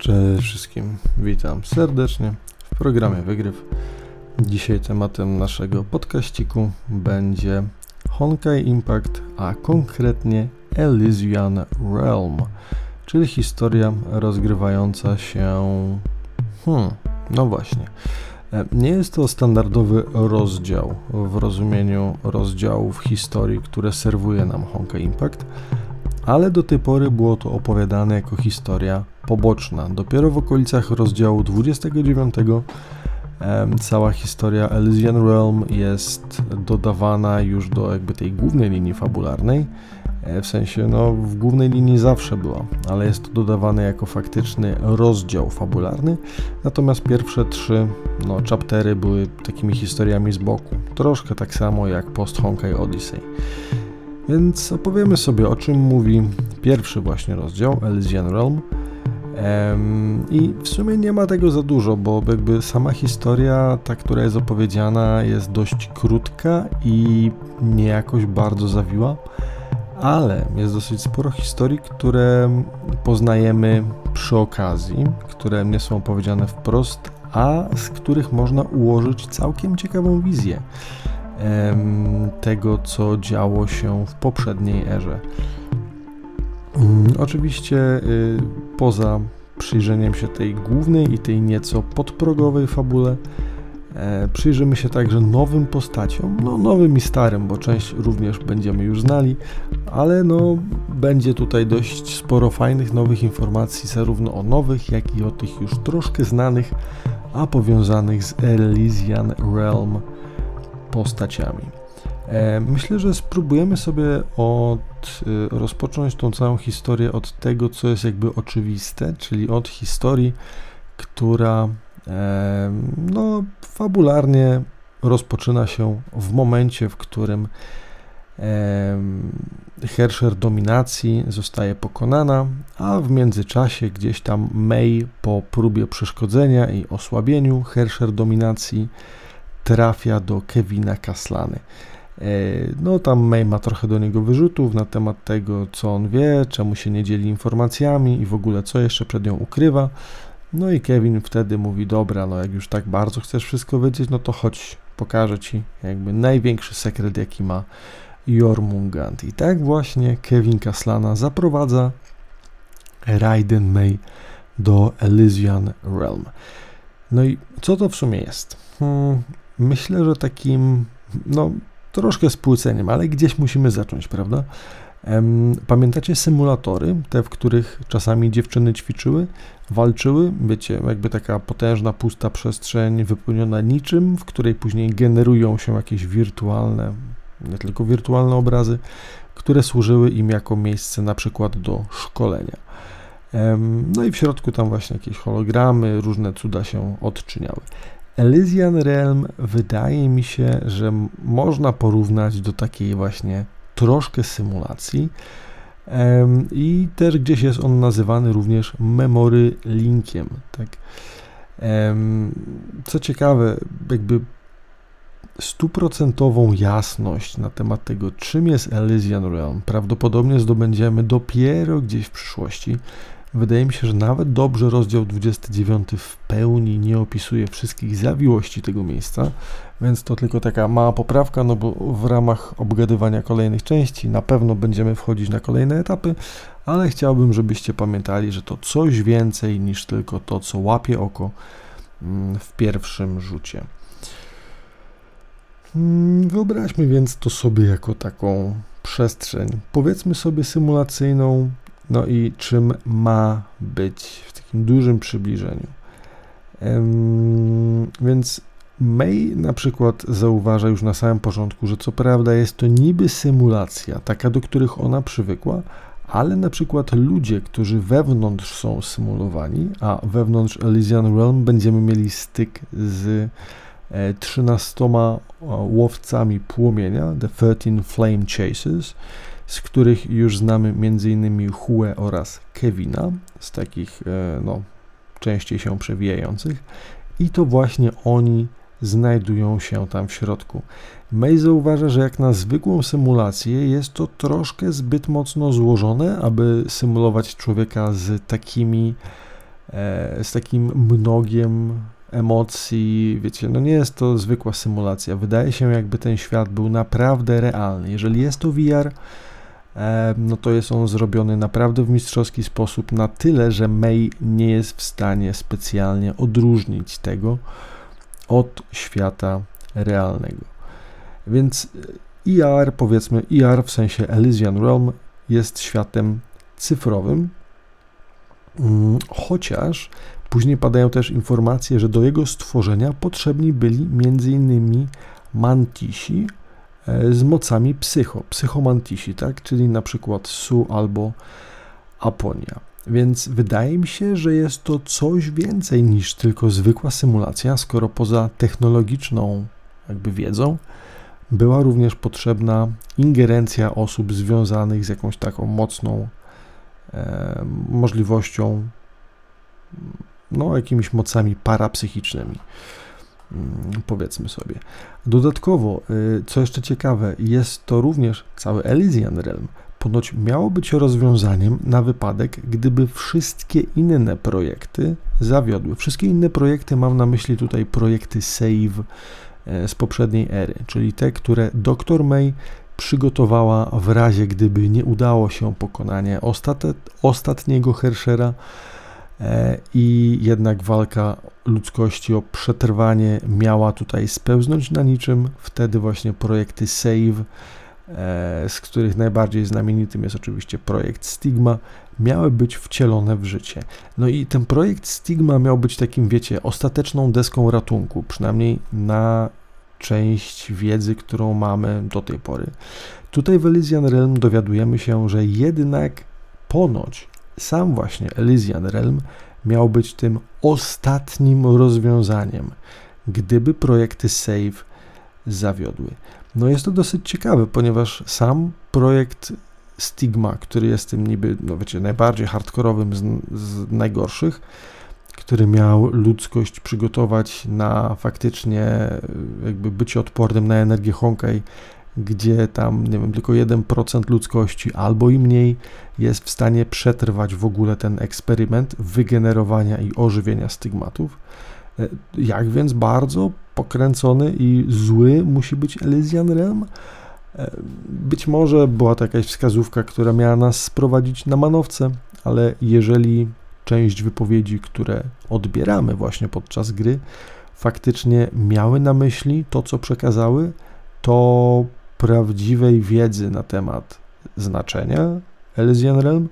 Cześć wszystkim, witam serdecznie w programie Wygryw. Dzisiaj tematem naszego podkaściku będzie Honkai Impact, a konkretnie Elysian Realm, czyli historia rozgrywająca się... Hmm, no właśnie. Nie jest to standardowy rozdział w rozumieniu rozdziałów historii, które serwuje nam Honkai Impact, ale do tej pory było to opowiadane jako historia poboczna. Dopiero w okolicach rozdziału 29 cała historia Elysian Realm jest dodawana już do jakby tej głównej linii fabularnej. E, w sensie, no, w głównej linii zawsze była, ale jest to dodawane jako faktyczny rozdział fabularny. Natomiast pierwsze trzy, no, chaptery były takimi historiami z boku. Troszkę tak samo jak post Honkai Odyssey. Więc opowiemy sobie o czym mówi pierwszy właśnie rozdział Elysian Realm. I w sumie nie ma tego za dużo, bo jakby sama historia, ta, która jest opowiedziana, jest dość krótka i nie jakoś bardzo zawiła, ale jest dosyć sporo historii, które poznajemy przy okazji, które nie są opowiedziane wprost, a z których można ułożyć całkiem ciekawą wizję tego, co działo się w poprzedniej erze. Mm, oczywiście y, poza przyjrzeniem się tej głównej i tej nieco podprogowej fabule, e, przyjrzymy się także nowym postaciom, no nowym i starym, bo część również będziemy już znali, ale no będzie tutaj dość sporo fajnych nowych informacji, zarówno o nowych, jak i o tych już troszkę znanych, a powiązanych z Elysian Realm postaciami. E, myślę, że spróbujemy sobie od, y, rozpocząć tą całą historię od tego, co jest jakby oczywiste, czyli od historii, która e, no, fabularnie rozpoczyna się w momencie, w którym e, Hersher dominacji zostaje pokonana, a w międzyczasie gdzieś tam May po próbie przeszkodzenia i osłabieniu Hersher dominacji trafia do Kevina Kaslany. E, no tam May ma trochę do niego wyrzutów na temat tego, co on wie, czemu się nie dzieli informacjami i w ogóle co jeszcze przed nią ukrywa. No i Kevin wtedy mówi, dobra, no jak już tak bardzo chcesz wszystko wiedzieć, no to chodź, pokażę ci jakby największy sekret, jaki ma Jormungand. I tak właśnie Kevin Kaslana zaprowadza Raiden May do Elysian Realm. No i co to w sumie jest? Hmm, myślę, że takim, no troszkę spłyceniem, ale gdzieś musimy zacząć, prawda? Pamiętacie symulatory, te, w których czasami dziewczyny ćwiczyły, walczyły? Wiecie, jakby taka potężna, pusta przestrzeń wypełniona niczym, w której później generują się jakieś wirtualne, nie tylko wirtualne obrazy, które służyły im jako miejsce na przykład do szkolenia. No i w środku tam właśnie jakieś hologramy, różne cuda się odczyniały. Elysian Realm wydaje mi się, że można porównać do takiej właśnie troszkę symulacji i też gdzieś jest on nazywany również memory linkiem. Tak? Co ciekawe, jakby stuprocentową jasność na temat tego, czym jest Elysian Realm, prawdopodobnie zdobędziemy dopiero gdzieś w przyszłości, Wydaje mi się, że nawet dobrze rozdział 29 w pełni nie opisuje wszystkich zawiłości tego miejsca, więc to tylko taka mała poprawka, no bo w ramach obgadywania kolejnych części na pewno będziemy wchodzić na kolejne etapy, ale chciałbym, żebyście pamiętali, że to coś więcej niż tylko to, co łapie oko mm, w pierwszym rzucie. Mm, wyobraźmy więc to sobie jako taką przestrzeń, powiedzmy sobie symulacyjną, no i czym ma być w takim dużym przybliżeniu. Więc May na przykład zauważa już na samym początku, że co prawda jest to niby symulacja, taka do których ona przywykła, ale na przykład ludzie, którzy wewnątrz są symulowani, a wewnątrz Elysian Realm będziemy mieli styk z 13 e, łowcami płomienia, The 13 Flame Chasers, z których już znamy m.in. Hue oraz Kevina, z takich e, no, częściej się przewijających. I to właśnie oni znajdują się tam w środku. May zauważa, że jak na zwykłą symulację jest to troszkę zbyt mocno złożone, aby symulować człowieka z takimi e, z takim mnogiem emocji, wiecie, no nie jest to zwykła symulacja. Wydaje się, jakby ten świat był naprawdę realny. Jeżeli jest to VR, no to jest on zrobiony naprawdę w mistrzowski sposób, na tyle, że May nie jest w stanie specjalnie odróżnić tego od świata realnego. Więc ER, powiedzmy ER w sensie Elysian Realm jest światem cyfrowym, mm, chociaż później padają też informacje, że do jego stworzenia potrzebni byli m.in. mantisi e, z mocami psycho, psychomantisi, tak? czyli na przykład Su albo Aponia. Więc wydaje mi się, że jest to coś więcej niż tylko zwykła symulacja, skoro poza technologiczną jakby wiedzą była również potrzebna ingerencja osób związanych z jakąś taką mocną e, możliwością, no jakimiś mocami parapsychicznymi, powiedzmy sobie. Dodatkowo, y, co jeszcze ciekawe, jest to również cały Elysian Realm ponoć miało być rozwiązaniem na wypadek, gdyby wszystkie inne projekty zawiodły. Wszystkie inne projekty, mam na myśli tutaj projekty Save e, z poprzedniej ery, czyli te, które dr May przygotowała w razie, gdyby nie udało się pokonanie ostatniego Herschera i jednak walka ludzkości o przetrwanie miała tutaj spełznąć na niczym. Wtedy właśnie projekty Save E, z których najbardziej znamienitym jest oczywiście projekt Stigma, miały być wcielone w życie. No i ten projekt Stigma miał być takim, wiecie, ostateczną deską ratunku, przynajmniej na część wiedzy, którą mamy do tej pory. Tutaj w Elysian Realm dowiadujemy się, że jednak ponoć sam właśnie Elysian Realm miał być tym ostatnim rozwiązaniem, gdyby projekty Save zawiodły. No jest to dosyć ciekawe, ponieważ sam projekt Stigma, który jest tym niby, no wiecie, najbardziej hardkorowym z, z najgorszych, który miał ludzkość przygotować na faktycznie jakby bycie odpornym na energię Honkai, gdzie tam, nie wiem, tylko 1% ludzkości albo i mniej jest w stanie przetrwać w ogóle ten eksperyment wygenerowania i ożywienia stygmatów. E, jak więc bardzo pokręcony i zły musi być Elysian Realm? E, być może była to jakaś wskazówka, która miała nas sprowadzić na manowce, ale jeżeli część wypowiedzi, które odbieramy właśnie podczas gry, faktycznie miały na myśli to, co przekazały, to prawdziwej wiedzy na temat znaczenia Elysian Realm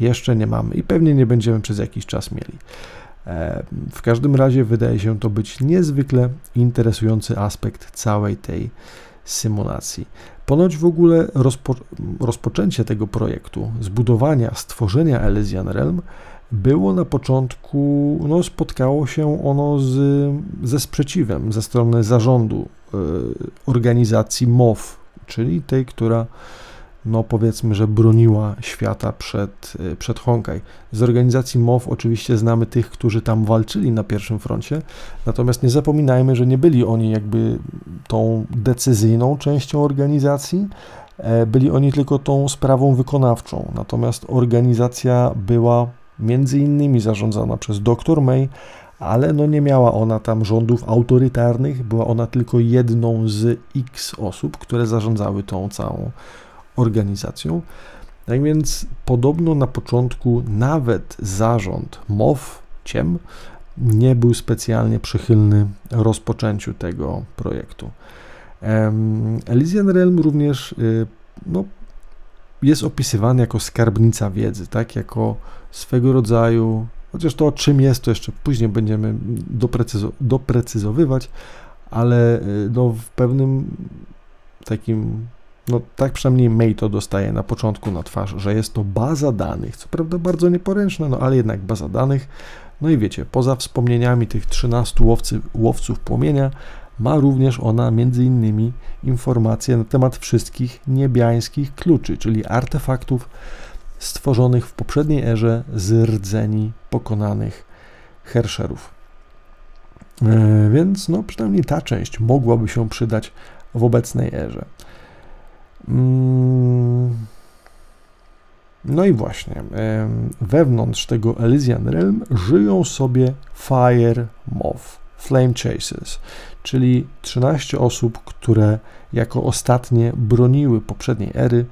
jeszcze nie mamy i pewnie nie będziemy przez jakiś czas mieli. W każdym razie wydaje się to być niezwykle interesujący aspekt całej tej symulacji. Ponoć w ogóle rozpo, rozpoczęcie tego projektu, zbudowania, stworzenia Elysian Realm było na początku, no spotkało się ono z, ze sprzeciwem ze strony zarządu y, organizacji MOF, czyli tej, która no powiedzmy, że broniła świata przed, y, przed. Z organizacji MOW oczywiście znamy tych, którzy tam walczyli na pierwszym froncie, natomiast nie zapominajmy, że nie byli oni jakby tą decyzyjną częścią organizacji, e, byli oni tylko tą sprawą wykonawczą. Natomiast organizacja była między innymi zarządzana przez dr May, ale no nie miała ona tam rządów autorytarnych, była ona tylko jedną z x osób, które zarządzały tą całą organizacją. Tak więc podobno na początku nawet zarząd MOW CIEM nie był specjalnie przychylny rozpoczęciu tego projektu. Elysian Realm również y, no, jest opisywany jako skarbnica wiedzy, tak, jako swego rodzaju, chociaż to czym jest, to jeszcze później będziemy doprecyzo doprecyzowywać, ale y, no, w pewnym takim no tak przynajmniej May to dostaje na początku na twarz, że jest to baza danych, co prawda bardzo nieporęczna, no ale jednak baza danych. No i wiecie, poza wspomnieniami tych 13 łowcy, łowców płomienia, ma również ona między innymi informacje na temat wszystkich niebiańskich kluczy, czyli artefaktów stworzonych w poprzedniej erze z rdzeni pokonanych Herszerów. E, więc no przynajmniej ta część mogłaby się przydać w obecnej erze. Mm. No i właśnie, wewnątrz tego Elysian Realm żyją sobie Fire Moth, Flame Chasers, czyli 13 osób, które jako ostatnie broniły poprzedniej ery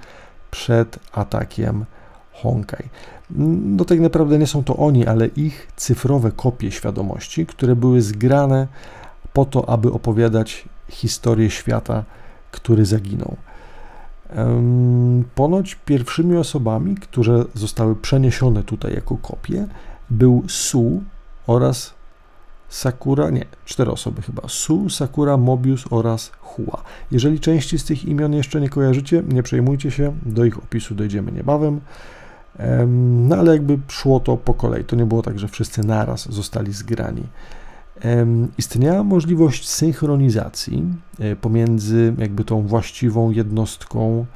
przed atakiem Honkai. No tak naprawdę nie są to oni, ale ich cyfrowe kopie świadomości, które były zgrane po to, aby opowiadać historię świata, który zaginął. Ponoć pierwszymi osobami, które zostały przeniesione tutaj jako kopie, był Su oraz Sakura, nie, cztery osoby chyba. Su, Sakura, Mobius oraz Hua. Jeżeli części z tych imion jeszcze nie kojarzycie, nie przejmujcie się, do ich opisu dojdziemy niebawem. No ale jakby szło to po kolei, to nie było tak, że wszyscy naraz zostali zgrani. Istniała możliwość synchronizacji e, pomiędzy jakby tą właściwą jednostką,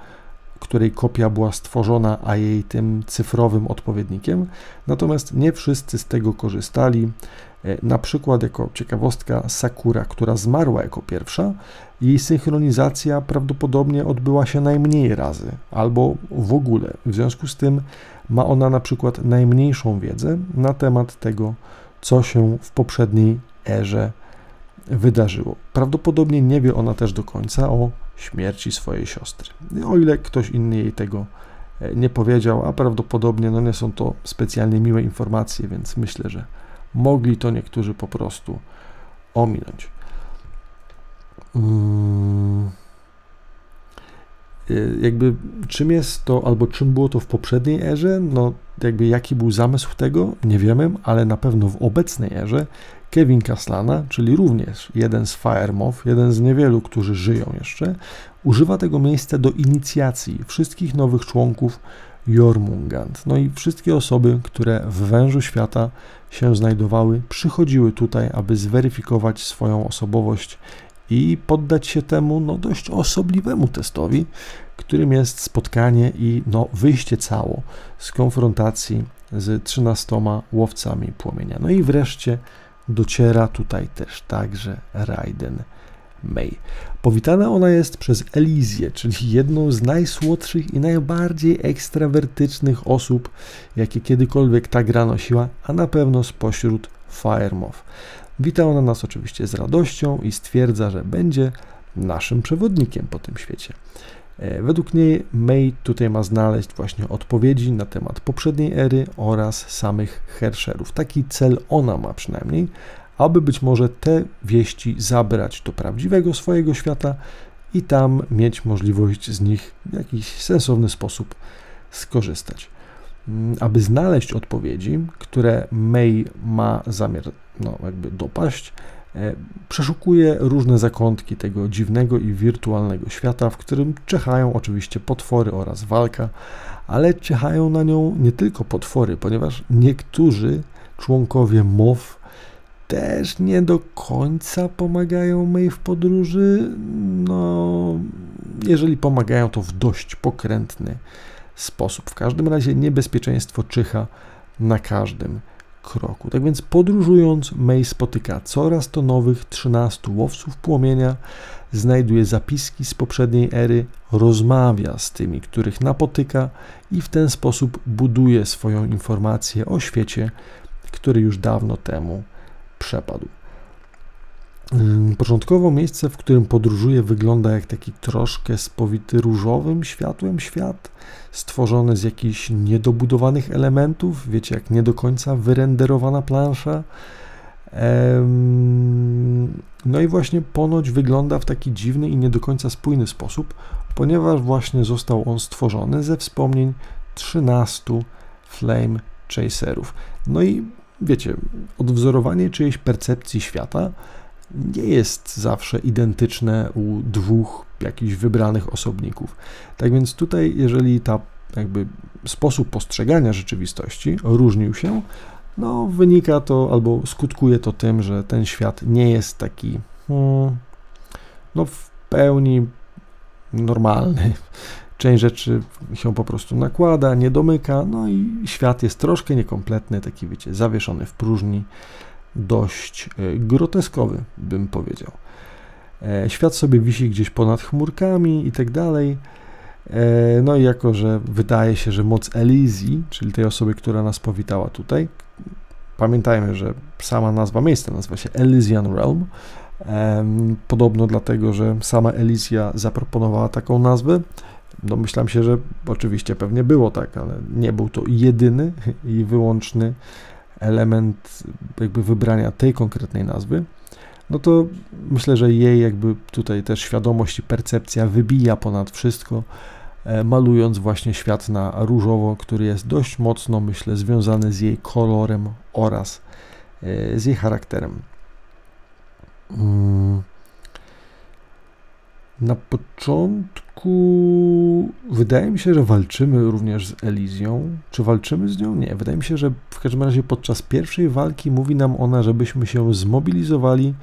której kopia była stworzona, a jej tym cyfrowym odpowiednikiem, natomiast nie wszyscy z tego korzystali. E, na przykład, jako ciekawostka, Sakura, która zmarła jako pierwsza, jej synchronizacja prawdopodobnie odbyła się najmniej razy, albo w ogóle. W związku z tym ma ona na przykład najmniejszą wiedzę na temat tego, co się w poprzedniej erze wydarzyło. Prawdopodobnie nie wie ona też do końca o śmierci swojej siostry. O ile ktoś inny jej tego e, nie powiedział, a prawdopodobnie no nie są to specjalnie miłe informacje, więc myślę, że mogli to niektórzy po prostu ominąć. Hmm. Jakby czym jest to, albo czym było to w poprzedniej erze, no jakby jaki był zamysł tego, nie wiemy, ale na pewno w obecnej erze Kevin Kaslana, czyli również jeden z Firemoth, jeden z niewielu, którzy żyją jeszcze, używa tego miejsca do inicjacji wszystkich nowych członków Jormungand. No i wszystkie osoby, które w wężu świata się znajdowały, przychodziły tutaj, aby zweryfikować swoją osobowość i poddać się temu no, dość osobliwemu testowi, którym jest spotkanie i no, wyjście cało z konfrontacji z trzynastoma łowcami płomienia. No i wreszcie dociera tutaj też także Raiden May. Powitana ona jest przez Elizję, czyli jedną z najsłodszych i najbardziej ekstrawertycznych osób, jakie kiedykolwiek ta gra nosiła, a na pewno spośród Firemoth. Wita ona nas oczywiście z radością i stwierdza, że będzie naszym przewodnikiem po tym świecie. E, według niej May tutaj ma znaleźć właśnie odpowiedzi na temat poprzedniej ery oraz samych Hersherów. Taki cel ona ma przynajmniej, aby być może te wieści zabrać do prawdziwego swojego świata i tam mieć możliwość z nich w jakiś sensowny sposób skorzystać. Mm, aby znaleźć odpowiedzi, które May ma zamiar no, jakby dopaść, e, przeszukuje różne zakątki tego dziwnego i wirtualnego świata, w którym czyhają oczywiście potwory oraz walka, ale czyhają na nią nie tylko potwory, ponieważ niektórzy członkowie MOW też nie do końca pomagają May w podróży. No, jeżeli pomagają, to w dość pokrętny sposób. W każdym razie niebezpieczeństwo czyha na każdym kroku. Tak więc podróżując, May spotyka coraz to nowych 13 łowców płomienia, znajduje zapiski z poprzedniej ery, rozmawia z tymi, których napotyka i w ten sposób buduje swoją informację o świecie, który już dawno temu przepadł. Początkowo miejsce, w którym podróżuje, wygląda jak taki troszkę spowity różowym światłem świat, stworzony z jakichś niedobudowanych elementów, wiecie, jak nie do końca wyrenderowana plansza. No i właśnie ponoć wygląda w taki dziwny i nie do końca spójny sposób, ponieważ właśnie został on stworzony ze wspomnień 13 Flame Chaserów. No i wiecie, odwzorowanie czyjejś percepcji świata nie jest zawsze identyczne u dwóch jakichś wybranych osobników. Tak więc tutaj, jeżeli ta jakby sposób postrzegania rzeczywistości różnił się, no wynika to albo skutkuje to tym, że ten świat nie jest taki hmm, no w pełni normalny. Część rzeczy się po prostu nakłada, nie domyka, no i świat jest troszkę niekompletny, taki wiecie, zawieszony w próżni dość e, groteskowy, bym powiedział. E, świat sobie wisi gdzieś ponad chmurkami i tak dalej. E, no i jako, że wydaje się, że moc Elizji, czyli tej osoby, która nas powitała tutaj, pamiętajmy, że sama nazwa miejsca nazywa się Elysian Realm, podobno dlatego, że sama Elizja zaproponowała taką nazwę. Domyślam się, że oczywiście pewnie było tak, ale nie był to jedyny i wyłączny element jakby wybrania tej konkretnej nazwy no to myślę, że jej jakby tutaj też świadomość i percepcja wybija ponad wszystko, e, malując właśnie świat na różowo, który jest dość mocno, myślę, związany z jej kolorem oraz e, z jej charakterem. Mm. Na początku wydaje mi się, że walczymy również z Elizją. Czy walczymy z nią? Nie. Wydaje mi się, że w każdym razie podczas pierwszej walki mówi nam ona, żebyśmy się zmobilizowali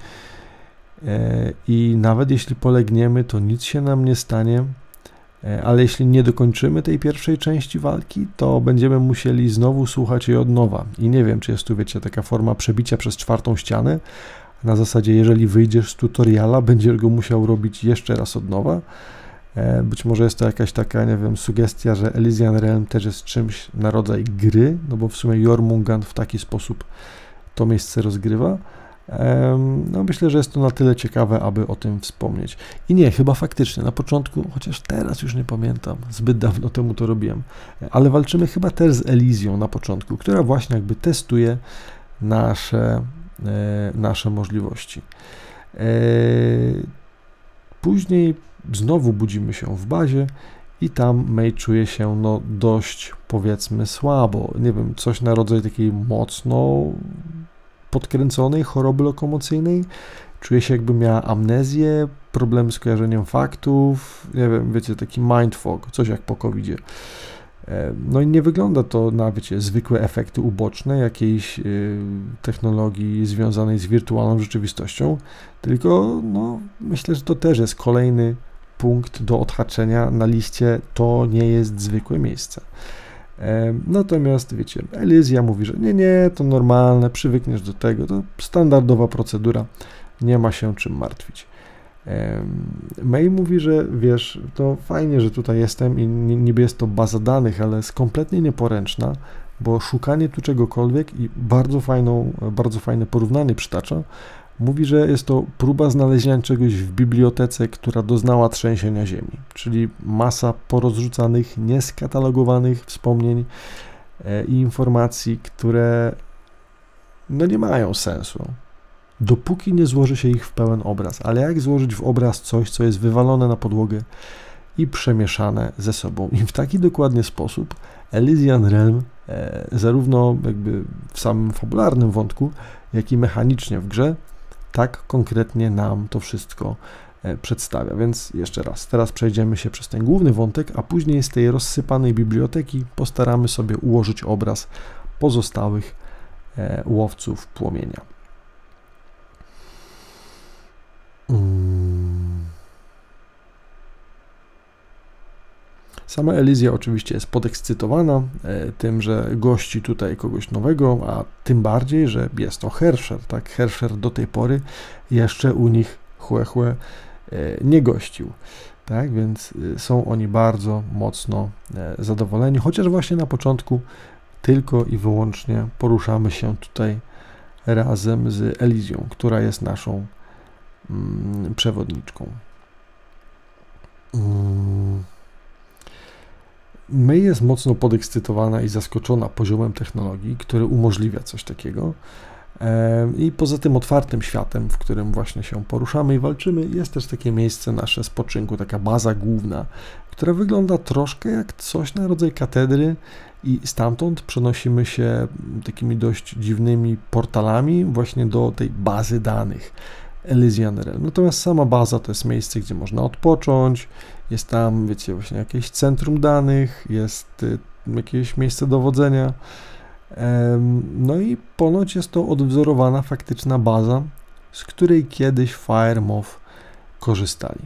e, i nawet jeśli polegniemy, to nic się nam nie stanie. E, ale jeśli nie dokończymy tej pierwszej części walki, to będziemy musieli znowu słuchać jej od nowa. I nie wiem, czy jest tu, wiecie, taka forma przebicia przez czwartą ścianę, na zasadzie, jeżeli wyjdziesz z tutoriala, będziesz go musiał robić jeszcze raz od nowa. E, być może jest to jakaś taka, nie wiem, sugestia, że Elysian Realm też jest czymś na rodzaj gry, no bo w sumie Jormungand w taki sposób to miejsce rozgrywa. No myślę, że jest to na tyle ciekawe, aby o tym wspomnieć. I nie, chyba faktycznie, na początku, chociaż teraz już nie pamiętam, zbyt dawno temu to robiłem, ale walczymy chyba też z Elizją na początku, która właśnie jakby testuje nasze E, nasze możliwości. E, później znowu budzimy się w bazie i tam May czuje się no dość powiedzmy słabo. Nie wiem, coś na rodzaj takiej mocno podkręconej choroby lokomocyjnej. Czuje się jakby miała amnezję, problem z kojarzeniem faktów, nie wiem, wiecie, taki mind fog, coś jak po covid -zie. E, no i nie wygląda to na, wiecie, zwykłe efekty uboczne jakiejś y, technologii związanej z wirtualną rzeczywistością, tylko no, myślę, że to też jest kolejny punkt do odhaczenia na liście, to nie jest zwykłe miejsce. Natomiast, wiecie, Elysia mówi, że nie, nie, to normalne, przywykniesz do tego, to standardowa procedura, nie ma się czym martwić. May mówi, że wiesz, to fajnie, że tutaj jestem i niby jest to baza danych, ale jest kompletnie nieporęczna, bo szukanie tu czegokolwiek i bardzo fajną, bardzo fajne porównanie przytacza, mówi, że jest to próba znalezienia czegoś w bibliotece, która doznała trzęsienia ziemi, czyli masa porozrzucanych, nieskatalogowanych wspomnień e, i informacji, które no nie mają sensu dopóki nie złoży się ich w pełen obraz. Ale jak złożyć w obraz coś, co jest wywalone na podłogę i przemieszane ze sobą? I w taki dokładnie sposób Elysian Realm e, zarówno jakby w samym fabularnym wątku, jak i mechanicznie w grze, tak konkretnie nam to wszystko e, przedstawia. Więc jeszcze raz, teraz przejdziemy się przez ten główny wątek, a później z tej rozsypanej biblioteki postaramy sobie ułożyć obraz pozostałych e, łowców płomienia. Mm. Sama Elizja oczywiście jest podekscytowana e, tym, że gości tutaj kogoś nowego, a tym bardziej, że jest to Herscher, tak? Herscher do tej pory jeszcze u nich chłe, chłe nie gościł. Tak, więc e, są oni bardzo mocno e, zadowoleni, chociaż właśnie na początku tylko i wyłącznie poruszamy się tutaj razem z Elizją, która jest naszą Mm, przewodniczką. Mm. May jest mocno podekscytowana i zaskoczona poziomem technologii, który umożliwia coś takiego. I poza tym otwartym światem, w którym właśnie się poruszamy i walczymy, jest też takie miejsce nasze spoczynku, taka baza główna, która wygląda troszkę jak coś na rodzaj katedry i stamtąd przenosimy się takimi dość dziwnymi portalami właśnie do tej bazy danych. Elysian Realm. Natomiast sama baza to jest miejsce, gdzie można odpocząć, jest tam, wiecie, właśnie jakieś centrum danych, jest y, jakieś miejsce dowodzenia. No i ponoć jest to odwzorowana faktyczna baza, z której kiedyś FireMoth korzystali.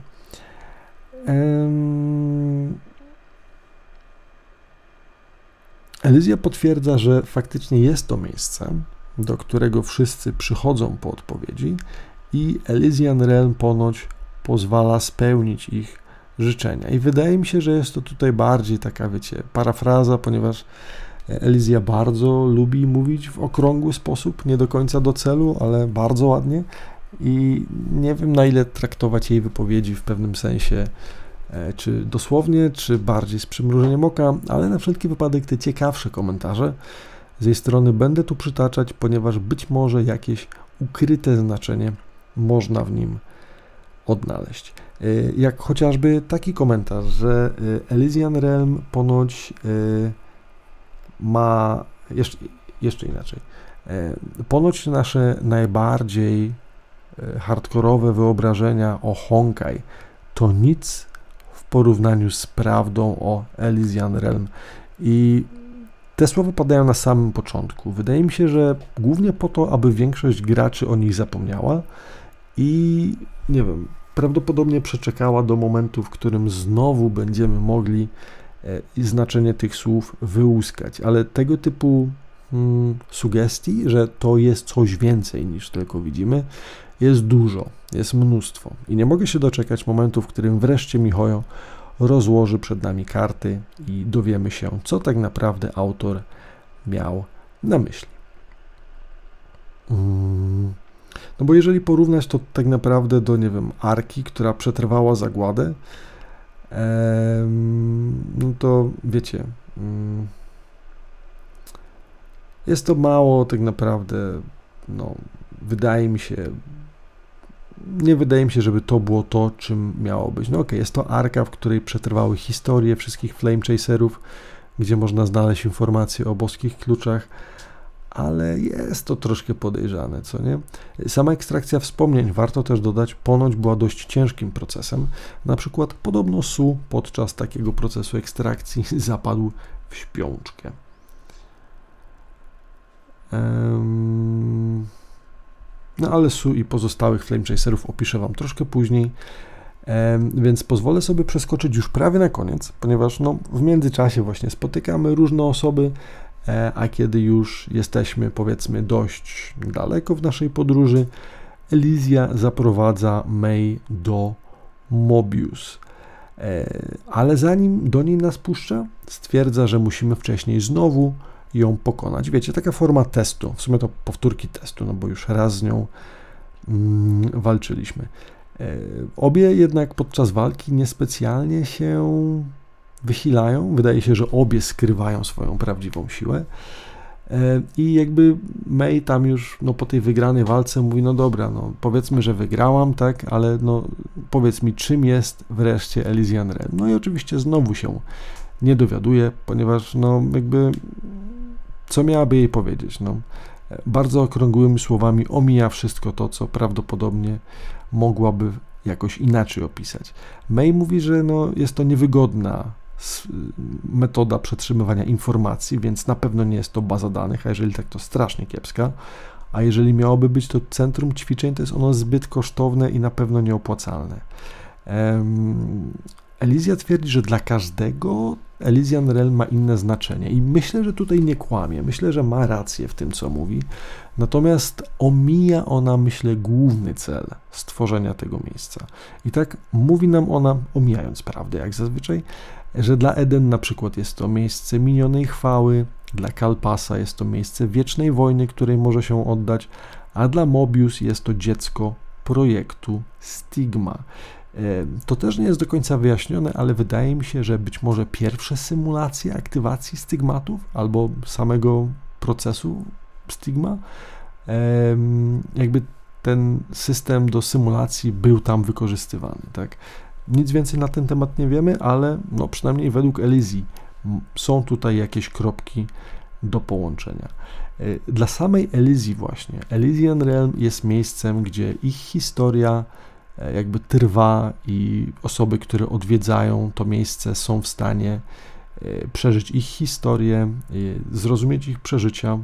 Elysia potwierdza, że faktycznie jest to miejsce, do którego wszyscy przychodzą po odpowiedzi i Elysian Realm ponoć pozwala spełnić ich życzenia. I wydaje mi się, że jest to tutaj bardziej taka, wiecie, parafraza, ponieważ Elizja bardzo lubi mówić w okrągły sposób, nie do końca do celu, ale bardzo ładnie. I nie wiem, na ile traktować jej wypowiedzi w pewnym sensie, e, czy dosłownie, czy bardziej z przymrużeniem oka, ale na wszelki wypadek te ciekawsze komentarze z jej strony będę tu przytaczać, ponieważ być może jakieś ukryte znaczenie można w nim odnaleźć. E, jak chociażby taki komentarz, że e, Elysian Realm ponoć ma jeszcze, jeszcze inaczej. Ponoć nasze najbardziej hardkorowe wyobrażenia o Honkai to nic w porównaniu z prawdą o Elysian Realm. I te słowa padają na samym początku. Wydaje mi się, że głównie po to, aby większość graczy o nich zapomniała i nie wiem, prawdopodobnie przeczekała do momentu, w którym znowu będziemy mogli e, znaczenie tych słów wyłuskać. Ale tego typu mm, sugestii, że to jest coś więcej niż tylko widzimy, jest dużo, jest mnóstwo. I nie mogę się doczekać momentu, w którym wreszcie Michojo rozłoży przed nami karty i dowiemy się, co tak naprawdę autor miał na myśli. Mm. No bo jeżeli porównać to tak naprawdę do, nie wiem, arki, która przetrwała zagładę, no to wiecie, mm, jest to mało tak naprawdę, no, wydaje mi się, nie wydaje mi się, żeby to było to, czym miało być. No ok, jest to arka, w której przetrwały historie wszystkich Flame Chaserów, gdzie można znaleźć informacje o boskich kluczach, ale jest to troszkę podejrzane, co nie? Sama ekstrakcja wspomnień, warto też dodać, ponoć była dość ciężkim procesem. Na przykład podobno Su podczas takiego procesu ekstrakcji zapadł w śpiączkę. No ale Su i pozostałych Flame Chaserów opiszę Wam troszkę później. Więc pozwolę sobie przeskoczyć już prawie na koniec, ponieważ no, w międzyczasie właśnie spotykamy różne osoby, a kiedy już jesteśmy powiedzmy dość daleko w naszej podróży, Elysia zaprowadza May do Mobius. E, ale zanim do niej nas puszcza, stwierdza, że musimy wcześniej znowu ją pokonać. Wiecie, taka forma testu, w sumie to powtórki testu, no bo już raz z nią mm, walczyliśmy. E, obie jednak podczas walki niespecjalnie się wychilają. Wydaje się, że obie skrywają swoją prawdziwą siłę. E, I jakby May tam już no, po tej wygranej walce mówi, no dobra, no powiedzmy, że wygrałam, tak, ale no powiedz mi, czym jest wreszcie Elysian Red. No i oczywiście znowu się nie dowiaduje, ponieważ no jakby co miałaby jej powiedzieć? No, bardzo okrągłymi słowami omija wszystko to, co prawdopodobnie mogłaby jakoś inaczej opisać. May mówi, że no, jest to niewygodna metoda przetrzymywania informacji, więc na pewno nie jest to baza danych, a jeżeli tak, to strasznie kiepska. A jeżeli miałoby być to centrum ćwiczeń, to jest ono zbyt kosztowne i na pewno nieopłacalne. Elysia twierdzi, że dla każdego Elysian Realm ma inne znaczenie i myślę, że tutaj nie kłamie. Myślę, że ma rację w tym, co mówi. Natomiast omija ona, myślę, główny cel stworzenia tego miejsca. I tak mówi nam ona, omijając prawdę, jak zazwyczaj, że dla Eden na przykład jest to miejsce minionej chwały, dla Kalpasa jest to miejsce wiecznej wojny, której może się oddać, a dla Mobius jest to dziecko projektu Stigma. To też nie jest do końca wyjaśnione, ale wydaje mi się, że być może pierwsze symulacje aktywacji stygmatów albo samego procesu stigma, jakby ten system do symulacji był tam wykorzystywany. Tak? Nic więcej na ten temat nie wiemy, ale no, przynajmniej według Elizji są tutaj jakieś kropki do połączenia. E, dla samej Elizji właśnie, Elysian Realm jest miejscem, gdzie ich historia E, jakby trwa i osoby, które odwiedzają to miejsce są w stanie e, przeżyć ich historię, zrozumieć ich przeżycia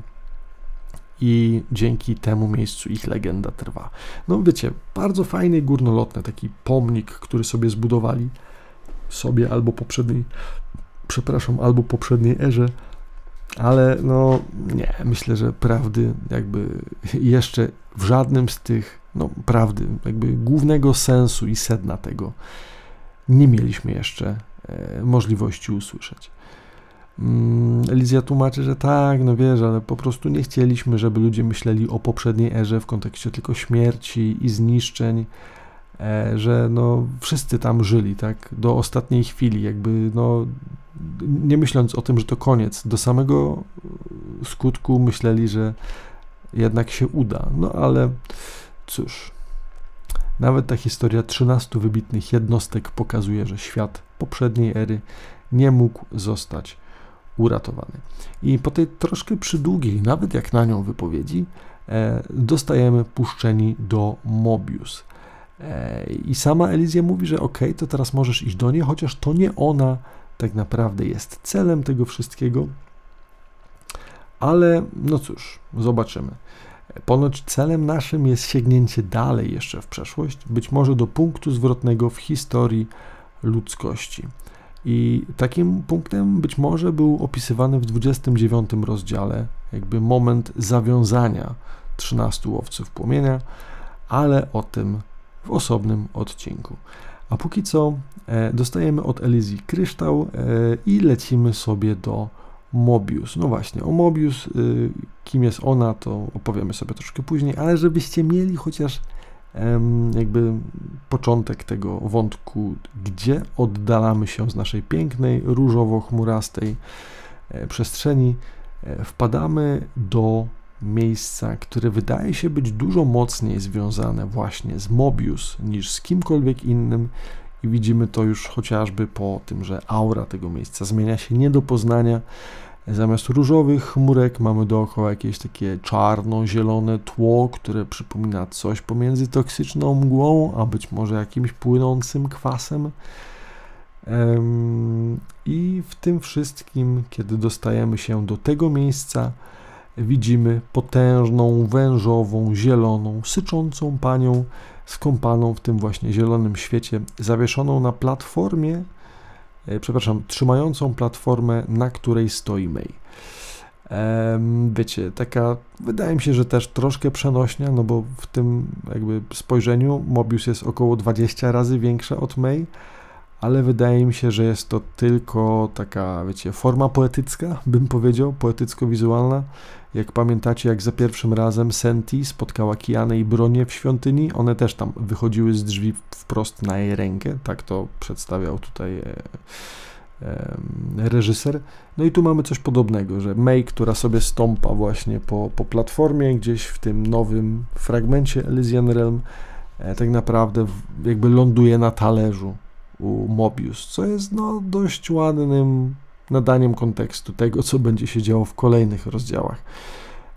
i dzięki temu miejscu ich legenda trwa. No wiecie, bardzo fajny górnolotny taki pomnik, który sobie zbudowali sobie albo poprzedniej, przepraszam, albo poprzedniej erze, ale no nie, myślę, że prawdy jakby jeszcze w żadnym z tych no, prawdy, jakby głównego sensu i sedna tego nie mieliśmy jeszcze możliwości usłyszeć. Mm, Elizja tłumaczy, że tak, no wiesz, ale po prostu nie chcieliśmy, żeby ludzie myśleli o poprzedniej erze w kontekście tylko śmierci i zniszczeń, e, że no wszyscy tam żyli, tak, do ostatniej chwili, jakby no nie myśląc o tym, że to koniec, do samego skutku myśleli, że jednak się uda, no ale cóż, nawet ta historia 13 wybitnych jednostek pokazuje, że świat poprzedniej ery nie mógł zostać uratowany. I po tej troszkę przydługiej, nawet jak na nią wypowiedzi, e, dostajemy puszczeni do Mobius. E, I sama Elizja mówi, że ok, to teraz możesz iść do niej, chociaż to nie ona tak naprawdę jest celem tego wszystkiego. Ale no cóż, zobaczymy. Ponoć celem naszym jest sięgnięcie dalej jeszcze w przeszłość, być może do punktu zwrotnego w historii ludzkości. I takim punktem być może był opisywany w 29 rozdziale, jakby moment zawiązania 13 łowców płomienia, ale o tym w osobnym odcinku. A póki co e, dostajemy od Elizji kryształ e, i lecimy sobie do Mobius. No właśnie, o Mobius, e, kim jest ona, to opowiemy sobie troszkę później, ale żebyście mieli chociaż jakby początek tego wątku, gdzie oddalamy się z naszej pięknej, różowo-chmurastej e, przestrzeni, e, wpadamy do miejsca, które wydaje się być dużo mocniej związane właśnie z Mobius niż z kimkolwiek innym. I widzimy to już chociażby po tym, że aura tego miejsca zmienia się nie do poznania, Zamiast różowych chmurek mamy dookoła jakieś takie czarno-zielone tło, które przypomina coś pomiędzy toksyczną mgłą, a być może jakimś płynącym kwasem. I w tym wszystkim, kiedy dostajemy się do tego miejsca, widzimy potężną, wężową, zieloną, syczącą panią skąpaną w tym właśnie zielonym świecie, zawieszoną na platformie, przepraszam, trzymającą platformę, na której stoi May. Wiecie, taka, wydaje mi się, że też troszkę przenośnia, no bo w tym jakby spojrzeniu Mobius jest około 20 razy większa od May, ale wydaje mi się, że jest to tylko taka, wiecie, forma poetycka, bym powiedział, poetycko-wizualna. Jak pamiętacie, jak za pierwszym razem Senti spotkała Kianę i Bronię w świątyni, one też tam wychodziły z drzwi wprost na jej rękę, tak to przedstawiał tutaj e, e, reżyser. No i tu mamy coś podobnego, że May, która sobie stąpa właśnie po, po platformie, gdzieś w tym nowym fragmencie Elysian Realm, e, tak naprawdę jakby ląduje na talerzu u Mobius, co jest no dość ładnym nadaniem kontekstu tego, co będzie się działo w kolejnych rozdziałach.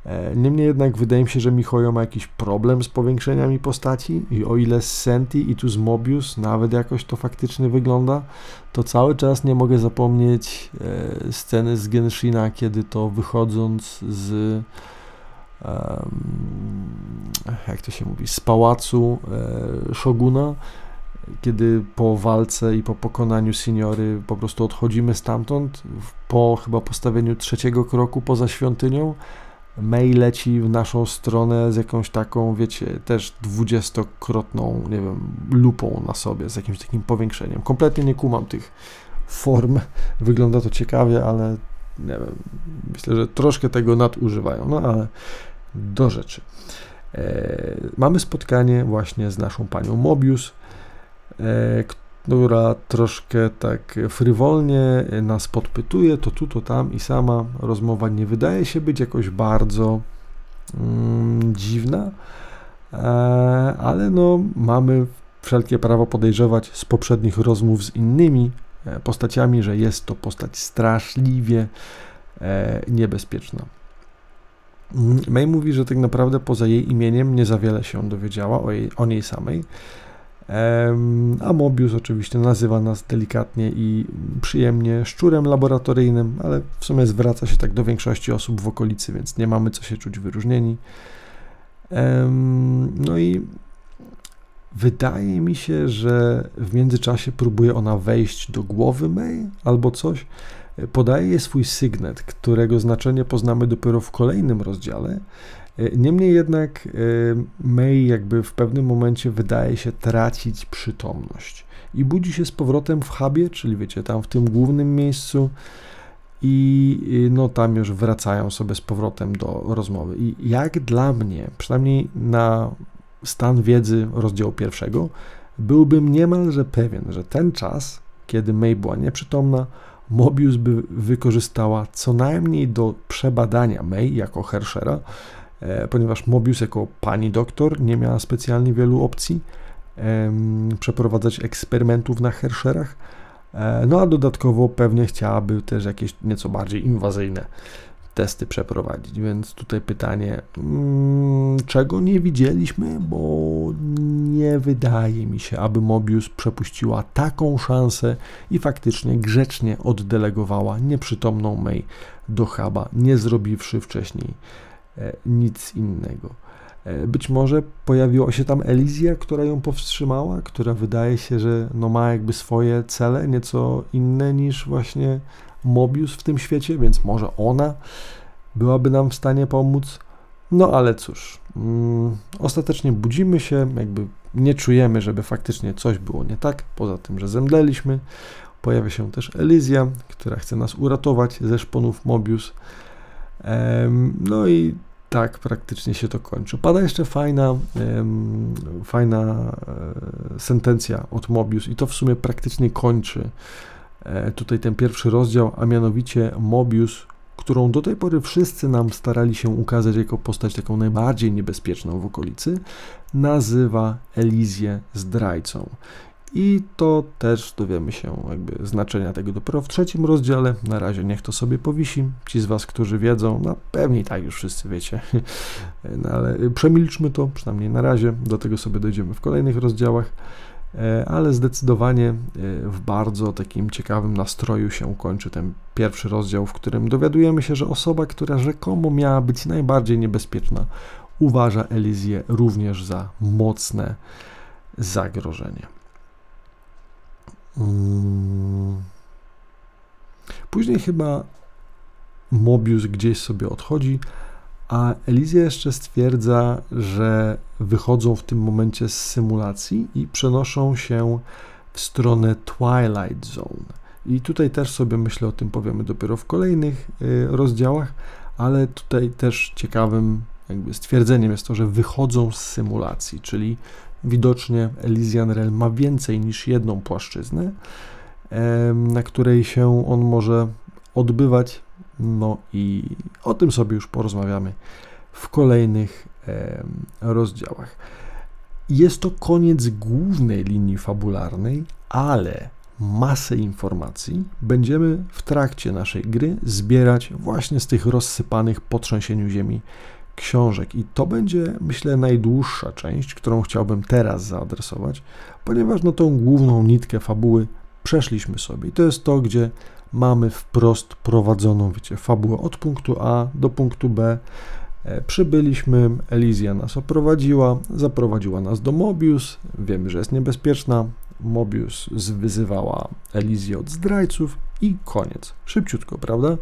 E, niemniej jednak wydaje mi się, że Michojo ma jakiś problem z powiększeniami postaci i o ile z Senti i tu z Mobius nawet jakoś to faktycznie wygląda, to cały czas nie mogę zapomnieć e, sceny z Genshina, kiedy to wychodząc z jak to się mówi, z pałacu e, Shoguna kiedy po walce i po pokonaniu seniory po prostu odchodzimy stamtąd, po chyba postawieniu trzeciego kroku poza świątynią, May leci w naszą stronę z jakąś taką, wiecie, też dwudziestokrotną, nie wiem, lupą na sobie, z jakimś takim powiększeniem. Kompletnie nie kumam tych form, wygląda to ciekawie, ale nie wiem, myślę, że troszkę tego nadużywają, no ale do rzeczy. E, mamy spotkanie właśnie z naszą panią Mobius, która troszkę tak frywolnie nas podpytuje, to tu, to tam i sama rozmowa nie wydaje się być jakoś bardzo mm, dziwna, e, ale no mamy wszelkie prawo podejrzewać z poprzednich rozmów z innymi e, postaciami, że jest to postać straszliwie niebezpieczna. May mówi, że tak naprawdę poza jej imieniem nie za wiele się dowiedziała o, jej, o niej samej, a Mobius oczywiście nazywa nas delikatnie i przyjemnie szczurem laboratoryjnym, ale w sumie zwraca się tak do większości osób w okolicy, więc nie mamy co się czuć wyróżnieni. No i wydaje mi się, że w międzyczasie próbuje ona wejść do głowy May albo coś. Podaje jej swój sygnet, którego znaczenie poznamy dopiero w kolejnym rozdziale Niemniej jednak May jakby w pewnym momencie wydaje się tracić przytomność i budzi się z powrotem w hubie, czyli wiecie, tam w tym głównym miejscu i no tam już wracają sobie z powrotem do rozmowy. I jak dla mnie, przynajmniej na stan wiedzy rozdziału pierwszego, byłbym niemalże pewien, że ten czas, kiedy May była nieprzytomna, Mobius by wykorzystała co najmniej do przebadania May jako Herschera, e, ponieważ Mobius jako pani doktor nie miała specjalnie wielu opcji przeprowadzać eksperymentów na Herscherach, e, no a dodatkowo pewnie chciałaby też jakieś nieco bardziej inwazyjne testy przeprowadzić, więc tutaj pytanie, mm, czego nie widzieliśmy, bo nie wydaje mi się, aby Mobius przepuściła taką szansę i faktycznie grzecznie oddelegowała nieprzytomną May do huba, nie zrobiwszy wcześniej e, nic innego. E, być może pojawiła się tam Elizja, która ją powstrzymała, która wydaje się, że no ma jakby swoje cele, nieco inne niż właśnie Mobius w tym świecie, więc może ona byłaby nam w stanie pomóc. No ale cóż, mm, ostatecznie budzimy się, jakby nie czujemy, żeby faktycznie coś było nie tak, poza tym, że zemdleliśmy. Pojawia się też Elizja, która chce nas uratować ze szponów Mobius. No i tak praktycznie się to kończy. Pada jeszcze fajna, fajna e, sentencja od Mobius i to w sumie praktycznie kończy e, tutaj ten pierwszy rozdział, a mianowicie Mobius, którą do tej pory wszyscy nam starali się ukazać jako postać taką najbardziej niebezpieczną w okolicy, nazywa Elizję zdrajcą. I to też dowiemy się jakby znaczenia tego dopiero w trzecim rozdziale. Na razie niech to sobie powisi. Ci z Was, którzy wiedzą, no pewnie tak już wszyscy wiecie, no, ale przemilczmy to, przynajmniej na razie. Do tego sobie dojdziemy w kolejnych rozdziałach. E, ale zdecydowanie e, w bardzo takim ciekawym nastroju się kończy ten pierwszy rozdział, w którym dowiadujemy się, że osoba, która rzekomo miała być najbardziej niebezpieczna, uważa Elizję również za mocne zagrożenie. Mm. Później chyba Mobius gdzieś sobie odchodzi, a Elizja jeszcze stwierdza, że wychodzą w tym momencie z symulacji i przenoszą się w stronę Twilight Zone. I tutaj też sobie myślę o tym powiemy dopiero w kolejnych y, rozdziałach, ale tutaj też ciekawym jakby stwierdzeniem jest to, że wychodzą z symulacji, czyli Widocznie Elysian Realm ma więcej niż jedną płaszczyznę, na której się on może odbywać. No i o tym sobie już porozmawiamy w kolejnych rozdziałach. Jest to koniec głównej linii fabularnej, ale masę informacji będziemy w trakcie naszej gry zbierać właśnie z tych rozsypanych po trzęsieniu ziemi książek. I to będzie, myślę, najdłuższa część, którą chciałbym teraz zaadresować, ponieważ no tą główną nitkę fabuły przeszliśmy sobie. I to jest to, gdzie mamy wprost prowadzoną, wiecie, fabułę od punktu A do punktu B. E, przybyliśmy, Elizja nas oprowadziła, zaprowadziła nas do Mobius, wiemy, że jest niebezpieczna, Mobius wyzywała Elizję od zdrajców i koniec. Szybciutko, prawda?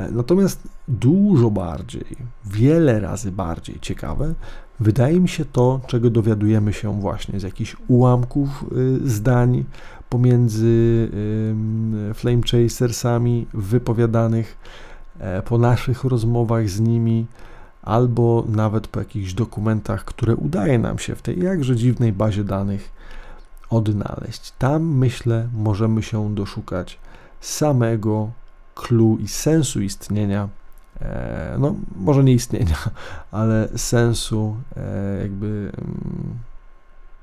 E, natomiast dużo bardziej, wiele razy bardziej ciekawe, wydaje mi się to, czego dowiadujemy się właśnie z jakichś ułamków y, zdań pomiędzy Flame Chasersami wypowiadanych e, po naszych rozmowach z nimi, albo nawet po jakichś dokumentach, które udaje nam się w tej jakże dziwnej bazie danych odnaleźć. Tam myślę, możemy się doszukać samego clue i sensu istnienia, e, no może nie istnienia, ale sensu e, jakby, mm,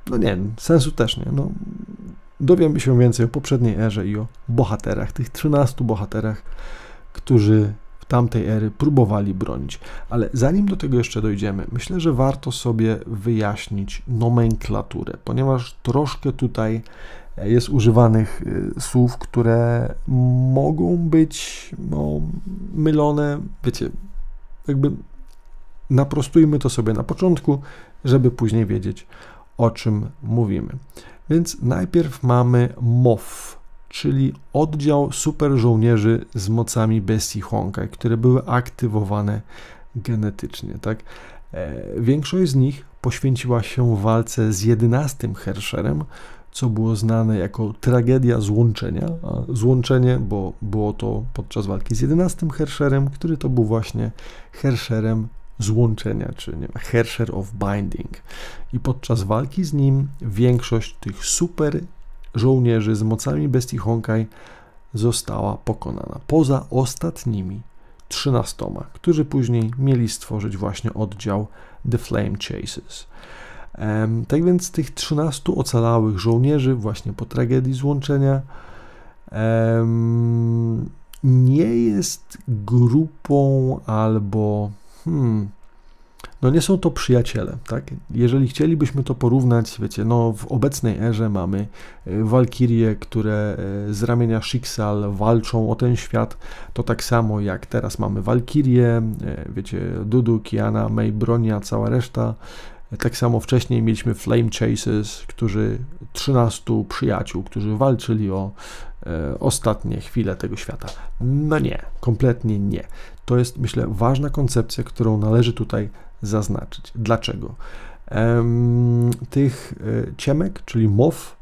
no nie sensu też nie, no dowiemy się więcej o poprzedniej erze i o bohaterach, tych 13 bohaterach, którzy w tamtej ery próbowali bronić. Ale zanim do tego jeszcze dojdziemy, myślę, że warto sobie wyjaśnić nomenklaturę, ponieważ troszkę tutaj jest używanych y, słów, które mogą być no, mylone. Wiecie, jakby naprostujmy to sobie na początku, żeby później wiedzieć, o czym mówimy. Więc najpierw mamy MOF, czyli oddział super żołnierzy z mocami bestii Honkai, które były aktywowane genetycznie, tak? E, większość z nich poświęciła się walce z jedenastym Herscherem, co było znane jako tragedia złączenia. A złączenie, bo było to podczas walki z jedenastym Herscherem, który to był właśnie Herscherem złączenia, czy nie wiem, Herscher of Binding. I podczas walki z nim większość tych super żołnierzy z mocami bestii Honkai została pokonana. Poza ostatnimi trzynastoma, którzy później mieli stworzyć właśnie oddział The Flame Chases. Tak więc tych 13 ocalałych żołnierzy właśnie po tragedii złączenia nie jest grupą albo hmm, no nie są to przyjaciele, tak? Jeżeli chcielibyśmy to porównać, wiecie, no w obecnej erze mamy e, walkirie, które e, z ramienia Schicksal walczą o ten świat, to tak samo jak teraz mamy walkirie, e, wiecie, Dudu, Kiana, May, Bronia, cała reszta, tak samo wcześniej mieliśmy Flame Chasers, którzy 13 przyjaciół, którzy walczyli o e, ostatnie chwile tego świata. No nie, kompletnie nie. To jest, myślę, ważna koncepcja, którą należy tutaj zaznaczyć. Dlaczego? Ehm, tych e, ciemek, czyli MOW,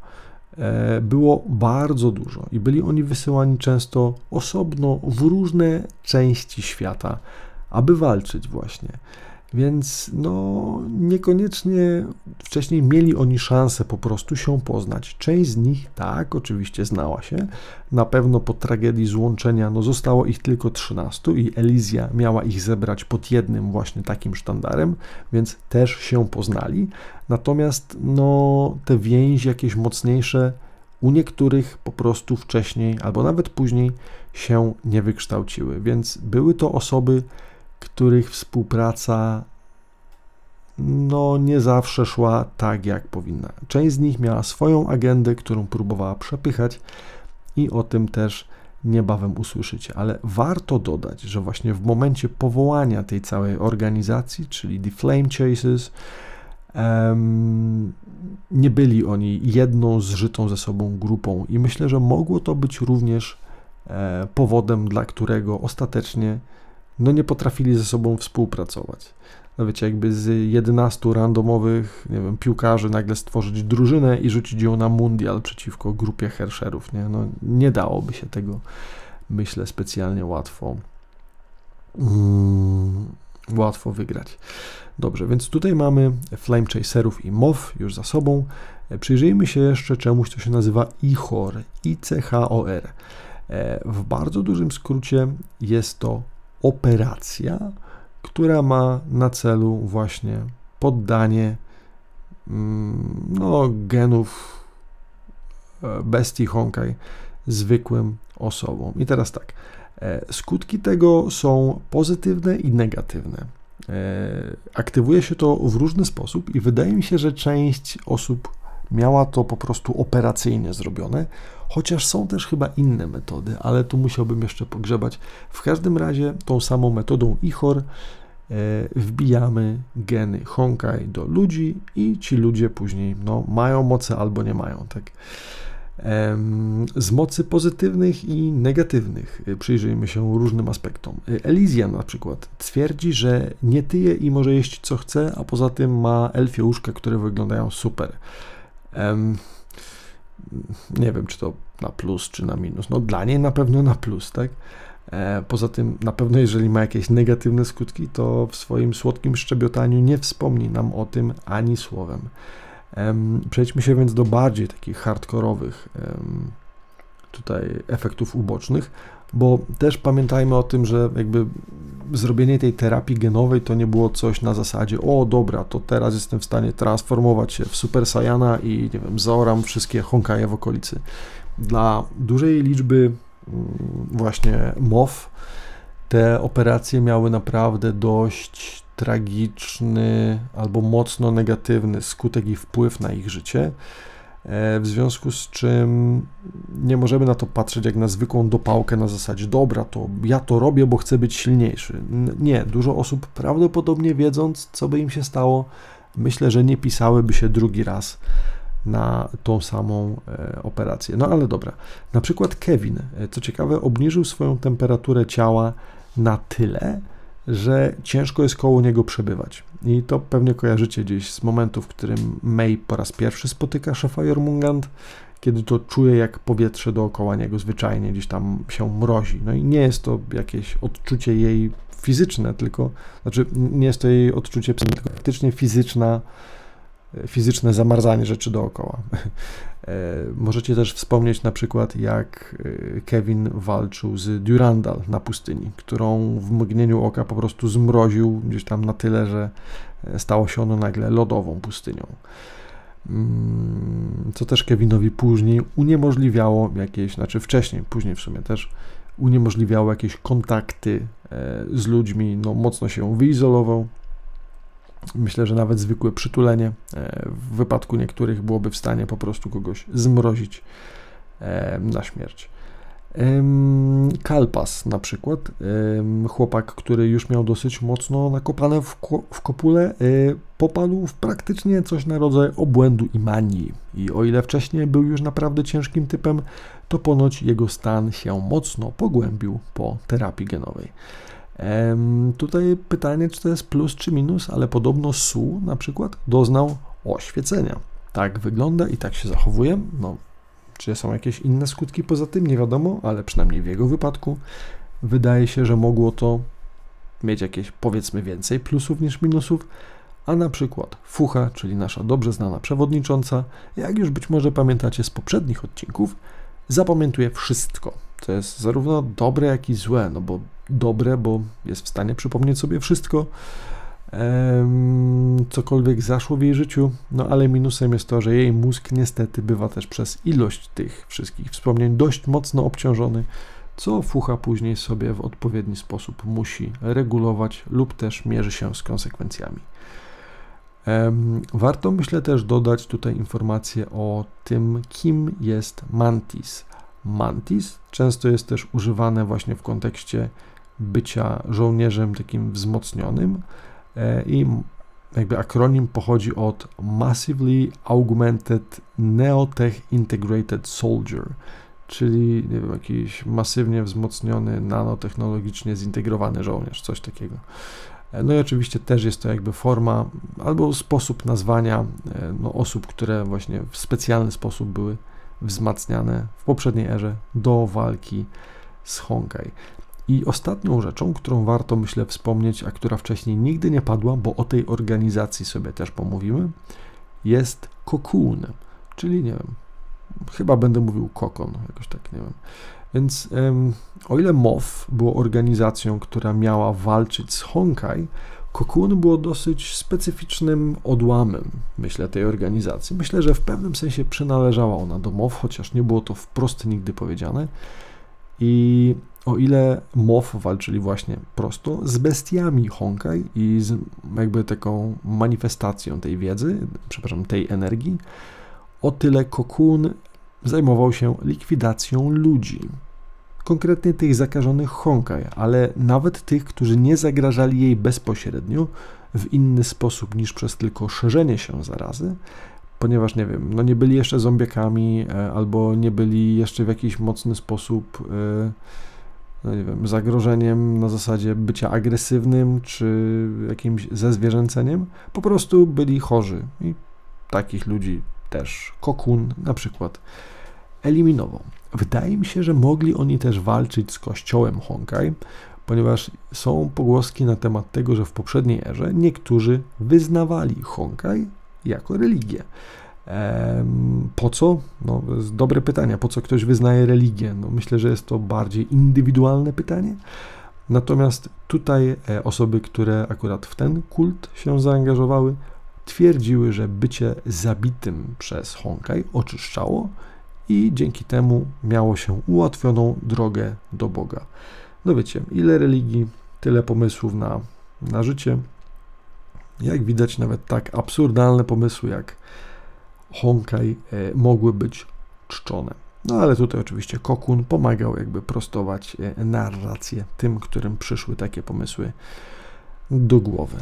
e, było bardzo dużo i byli oni wysyłani często osobno w różne części świata, aby walczyć właśnie. Więc no niekoniecznie wcześniej mieli oni szansę po prostu się poznać. Część z nich tak, oczywiście znała się. Na pewno po tragedii złączenia no zostało ich tylko 13 i Elizja miała ich zebrać pod jednym właśnie takim sztandarem, więc też się poznali. Natomiast no te więzi jakieś mocniejsze u niektórych po prostu wcześniej albo nawet później się nie wykształciły, więc były to osoby, których współpraca no nie zawsze szła tak, jak powinna. Część z nich miała swoją agendę, którą próbowała przepychać i o tym też niebawem usłyszycie. Ale warto dodać, że właśnie w momencie powołania tej całej organizacji, czyli The Flame Chasers, um, nie byli oni jedną zżytą ze sobą grupą i myślę, że mogło to być również e, powodem, dla którego ostatecznie no nie potrafili ze sobą współpracować. No wiecie, jakby z 11 randomowych, nie wiem, piłkarzy nagle stworzyć drużynę i rzucić ją na mundial przeciwko grupie Hersherów, nie? No nie dałoby się tego, myślę, specjalnie łatwo mm, łatwo wygrać. Dobrze, więc tutaj mamy Flame Chaserów i MOW już za sobą. Przyjrzyjmy się jeszcze czemuś, co się nazywa ICHOR, I-C-H-O-R. E, w bardzo dużym skrócie jest to operacja, która ma na celu właśnie poddanie mm, no, genów e, bestii Honkai zwykłym osobom. I teraz tak, e, skutki tego są pozytywne i negatywne. E, aktywuje się to w różny sposób i wydaje mi się, że część osób miała to po prostu operacyjnie zrobione, chociaż są też chyba inne metody, ale tu musiałbym jeszcze pogrzebać. W każdym razie tą samą metodą IHOR e, wbijamy geny Honkai do ludzi i ci ludzie później no, mają moce albo nie mają. Tak? Z mocy pozytywnych i negatywnych e, przyjrzyjmy się różnym aspektom. E, Elysian na przykład twierdzi, że nie tyje i może jeść co chce, a poza tym ma elfie łóżka, które wyglądają super. Nie wiem, czy to na plus, czy na minus. No dla niej na pewno na plus, tak? E, poza tym, na pewno, jeżeli ma jakieś negatywne skutki, to w swoim słodkim szczebiotaniu nie wspomni nam o tym ani słowem. Przejdźmy się więc do bardziej takich hardkorowych tutaj efektów ubocznych, bo też pamiętajmy o tym, że jakby zrobienie tej terapii genowej to nie było coś na zasadzie, o dobra, to teraz jestem w stanie transformować się w Super Saiyana i nie wiem, zaoram wszystkie Honkaje w okolicy. Dla dużej liczby mm, właśnie MOW te operacje miały naprawdę dość tragiczny albo mocno negatywny skutek i wpływ na ich życie. E, w związku z czym nie możemy na to patrzeć jak na zwykłą dopałkę na zasadzie dobra, to ja to robię, bo chcę być silniejszy. Nie, dużo osób prawdopodobnie wiedząc, co by im się stało, myślę, że nie pisałyby się drugi raz na tą samą e, operację. No ale dobra. Na przykład Kevin, e, co ciekawe, obniżył swoją temperaturę ciała na tyle, że ciężko jest koło niego przebywać. I to pewnie kojarzycie gdzieś z momentu, w którym May po raz pierwszy spotyka szefa Jormungand, kiedy to czuje, jak powietrze dookoła niego zwyczajnie gdzieś tam się mrozi. No i nie jest to jakieś odczucie jej fizyczne, tylko, znaczy nie jest to jej odczucie, tylko faktycznie fizyczna, fizyczne zamarzanie rzeczy dookoła. E, możecie też wspomnieć na przykład, jak e, Kevin walczył z Durandal na pustyni, którą w mgnieniu oka po prostu zmroził gdzieś tam na tyle, że e, stało się ono nagle lodową pustynią. Mm, co też Kevinowi później uniemożliwiało jakieś, znaczy wcześniej, później w sumie też uniemożliwiało jakieś kontakty z ludźmi, no mocno się wyizolował, Myślę, że nawet zwykłe przytulenie e, w wypadku niektórych byłoby w stanie po prostu kogoś zmrozić e, na śmierć. Kalpas na przykład, chłopak, który już miał dosyć mocno nakopane w, w kopule, e, popadł w praktycznie coś na rodzaj obłędu i manii. I o ile wcześniej był już naprawdę ciężkim typem, to ponoć jego stan się mocno pogłębił po terapii genowej. Tutaj pytanie, czy to jest plus czy minus, ale podobno Su na przykład doznał oświecenia. Tak wygląda i tak się zachowuje. No, czy są jakieś inne skutki poza tym, nie wiadomo, ale przynajmniej w jego wypadku wydaje się, że mogło to mieć jakieś powiedzmy więcej plusów niż minusów. A na przykład Fucha, czyli nasza dobrze znana przewodnicząca, jak już być może pamiętacie z poprzednich odcinków, zapamiętuje wszystko, co jest zarówno dobre, jak i złe, no bo dobre, bo jest w stanie przypomnieć sobie wszystko, cokolwiek zaszło w jej życiu, no ale minusem jest to, że jej mózg niestety bywa też przez ilość tych wszystkich wspomnień dość mocno obciążony, co fucha później sobie w odpowiedni sposób musi regulować lub też mierzy się z konsekwencjami. Warto myślę też dodać tutaj informację o tym, kim jest mantis. Mantis często jest też używane właśnie w kontekście bycia żołnierzem takim wzmocnionym e, i jakby akronim pochodzi od Massively Augmented Neotech Integrated Soldier, czyli nie wiem, jakiś masywnie wzmocniony, nanotechnologicznie zintegrowany żołnierz, coś takiego. E, no i oczywiście też jest to jakby forma albo sposób nazwania e, no, osób, które właśnie w specjalny sposób były wzmacniane w poprzedniej erze do walki z Honkai. I ostatnią rzeczą, którą warto myślę wspomnieć, a która wcześniej nigdy nie padła, bo o tej organizacji sobie też pomówimy, jest Cocoon, czyli nie wiem, chyba będę mówił kokon, jakoś tak, nie wiem. Więc o ile MOF było organizacją, która miała walczyć z Honkai, Cocoon było dosyć specyficznym odłamem, myślę, tej organizacji. Myślę, że w pewnym sensie przynależała ona do MOF, chociaż nie było to wprost nigdy powiedziane. I o ile MOF walczyli właśnie prosto z bestiami Honkai i z jakby taką manifestacją tej wiedzy, przepraszam, tej energii, o tyle Cocoon zajmował się likwidacją ludzi. Konkretnie tych zakażonych Honkai, ale nawet tych, którzy nie zagrażali jej bezpośrednio w inny sposób niż przez tylko szerzenie się zarazy, ponieważ nie wiem, no nie byli jeszcze zombiekami e, albo nie byli jeszcze w jakiś mocny sposób e, no nie wiem, zagrożeniem na zasadzie bycia agresywnym czy jakimś zezwierzęceniem, po prostu byli chorzy i takich ludzi też Kokun na przykład eliminował. Wydaje mi się, że mogli oni też walczyć z kościołem Honkai, ponieważ są pogłoski na temat tego, że w poprzedniej erze niektórzy wyznawali Honkai jako religię. Po co? No, to jest dobre pytanie. Po co ktoś wyznaje religię? No, myślę, że jest to bardziej indywidualne pytanie. Natomiast tutaj e, osoby, które akurat w ten kult się zaangażowały, twierdziły, że bycie zabitym przez Honkai oczyszczało i dzięki temu miało się ułatwioną drogę do Boga. No wiecie, ile religii, tyle pomysłów na, na życie. Jak widać, nawet tak absurdalne pomysły jak Honkai e, mogły być czczone. No ale tutaj oczywiście Kokun pomagał jakby prostować e, narrację tym, którym przyszły takie pomysły do głowy.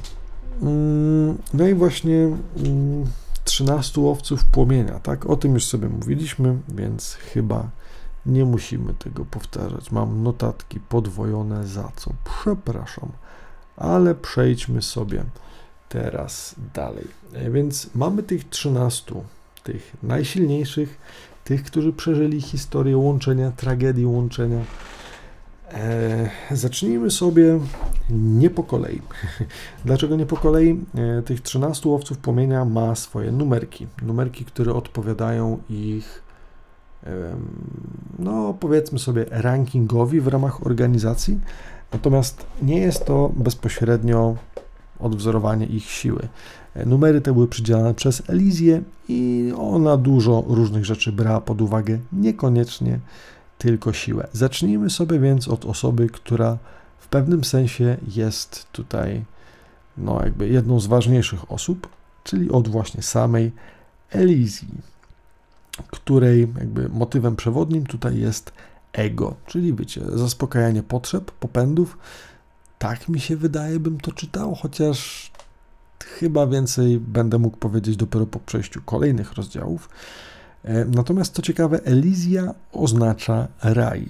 Mm, no i właśnie 13 mm, łowców płomienia, tak? O tym już sobie mówiliśmy, więc chyba nie musimy tego powtarzać. Mam notatki podwojone za co? Przepraszam Ale przejdźmy sobie teraz dalej. E, więc mamy tych 13, tych najsilniejszych, tych, którzy przeżyli historię łączenia, tragedię łączenia. E, zacznijmy sobie nie po kolei. Dlaczego nie po kolei? E, tych 13 łowców płomienia ma swoje numerki. Numerki, które odpowiadają ich, no powiedzmy sobie, rankingowi w ramach organizacji. Natomiast nie jest to bezpośrednio odwzorowanie ich siły. E, numery te były przydzielane przez Elizję i ona dużo różnych rzeczy brała pod uwagę, niekoniecznie tylko siłę. Zacznijmy sobie więc od osoby, która w pewnym sensie jest tutaj no jakby jedną z ważniejszych osób, czyli od właśnie samej Elizji, której jakby motywem przewodnim tutaj jest ego, czyli wiecie, zaspokajanie potrzeb, popędów. Tak mi się wydaje, bym to czytał, chociaż chyba więcej będę mógł powiedzieć dopiero po przejściu kolejnych rozdziałów. E, natomiast co ciekawe, Elizja oznacza raj.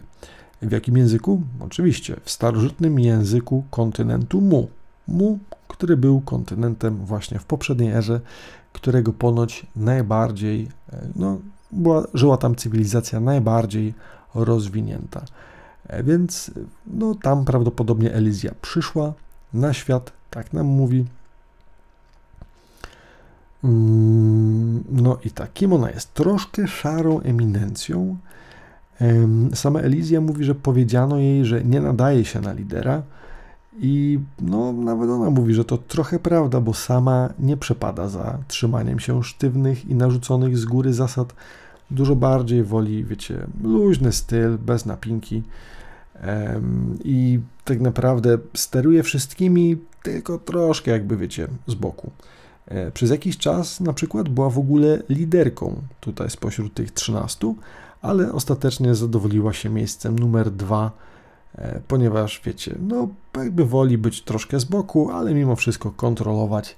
W jakim języku? Oczywiście w starożytnym języku kontynentu Mu. Mu, który był kontynentem właśnie w poprzedniej erze, którego ponoć najbardziej, e, no, była, żyła tam cywilizacja najbardziej rozwinięta. E, więc no, tam prawdopodobnie Elizja przyszła na świat, tak nam mówi. Mm, no i tak, kim ona jest? Troszkę szarą eminencją. Sama Elizja mówi, że powiedziano jej, że nie nadaje się na lidera. I no, nawet ona mówi, że to trochę prawda, bo sama nie przepada za trzymaniem się sztywnych i narzuconych z góry zasad dużo bardziej woli, wiecie, luźny styl, bez napinki i tak naprawdę steruje wszystkimi, tylko troszkę jakby, wiecie, z boku. E, przez jakiś czas na przykład była w ogóle liderką tutaj spośród tych 13, ale ostatecznie zadowoliła się miejscem numer dwa, e, ponieważ wiecie, no jakby woli być troszkę z boku, ale mimo wszystko kontrolować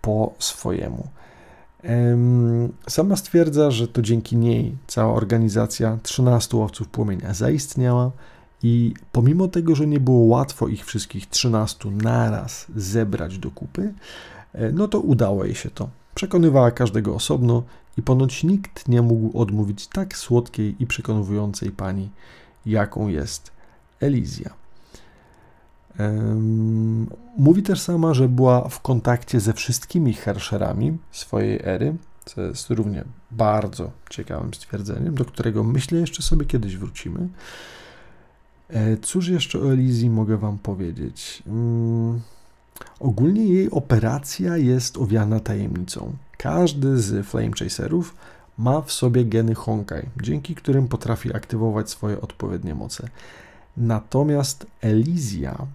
po swojemu. Sama stwierdza, że to dzięki niej cała organizacja 13 łowców płomienia zaistniała i pomimo tego, że nie było łatwo ich wszystkich 13 naraz zebrać do kupy, e, no to udało jej się to. Przekonywała każdego osobno i ponoć nikt nie mógł odmówić tak słodkiej i przekonującej pani, jaką jest Elizja. Mówi też sama, że była w kontakcie ze wszystkimi herszerami swojej ery, co jest równie bardzo ciekawym stwierdzeniem, do którego myślę jeszcze sobie kiedyś wrócimy. E, cóż jeszcze o Elizji mogę Wam powiedzieć? Hmm, ogólnie jej operacja jest owiana tajemnicą. Każdy z Flame Chaserów ma w sobie geny Honkai, dzięki którym potrafi aktywować swoje odpowiednie moce. Natomiast Elizja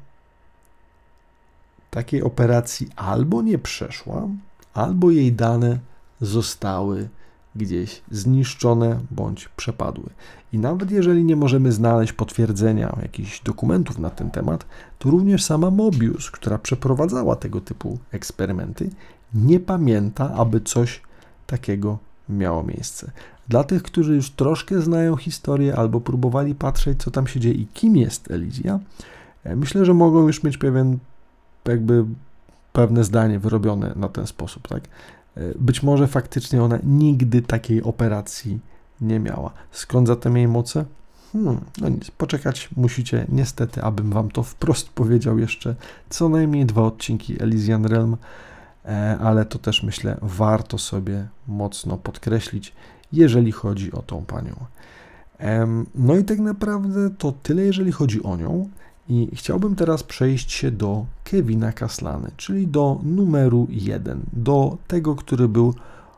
takiej operacji albo nie przeszła, albo jej dane zostały gdzieś zniszczone bądź przepadły. I nawet jeżeli nie możemy znaleźć potwierdzenia jakichś dokumentów na ten temat, to również sama Mobius, która przeprowadzała tego typu eksperymenty, nie pamięta, aby coś takiego miało miejsce. Dla tych, którzy już troszkę znają historię albo próbowali patrzeć, co tam się dzieje i kim jest Elizja, e, myślę, że mogą już mieć pewien, jakby pewne zdanie wyrobione na ten sposób, tak? E, być może faktycznie ona nigdy takiej operacji nie miała. Skąd zatem jej moce? Hmm, no nic, poczekać musicie niestety, abym wam to wprost powiedział jeszcze co najmniej dwa odcinki Elysian Realm, ale to też myślę warto sobie mocno podkreślić, jeżeli chodzi o tą panią. No i tak naprawdę to tyle, jeżeli chodzi o nią. I chciałbym teraz przejść się do Kevina Kaslany, czyli do numeru 1, do tego, który był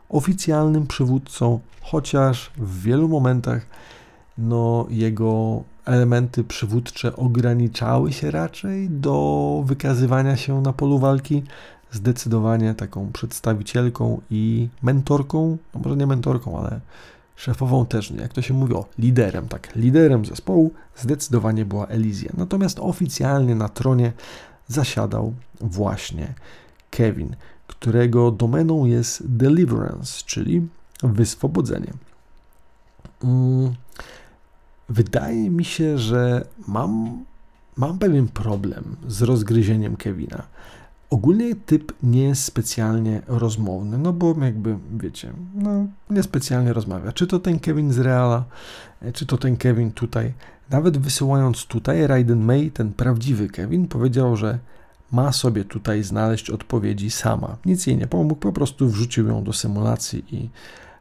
oficjalnym przywódcą, chociaż w wielu momentach no, jego elementy przywódcze ograniczały się raczej do wykazywania się na polu walki. Zdecydowanie taką przedstawicielką i mentorką, no może nie mentorką, ale szefową też nie, jak to się mówi, o, liderem, tak, liderem zespołu zdecydowanie była Elizja. Natomiast oficjalnie na tronie zasiadał właśnie Kevin, którego domeną jest deliverance, czyli wyswobodzenie. Mm, wydaje mi się, że mam mam pewien problem z rozgryzieniem Kevina. Ogólnie typ nie jest specjalnie rozmowny, no bo jakby, wiecie, no niespecjalnie rozmawia. Czy to ten Kevin z Reala, czy to ten Kevin tutaj. Nawet wysyłając tutaj Raiden May, ten prawdziwy Kevin, powiedział, że ma sobie tutaj znaleźć odpowiedzi sama. Nic jej nie pomógł, po prostu wrzucił ją do symulacji i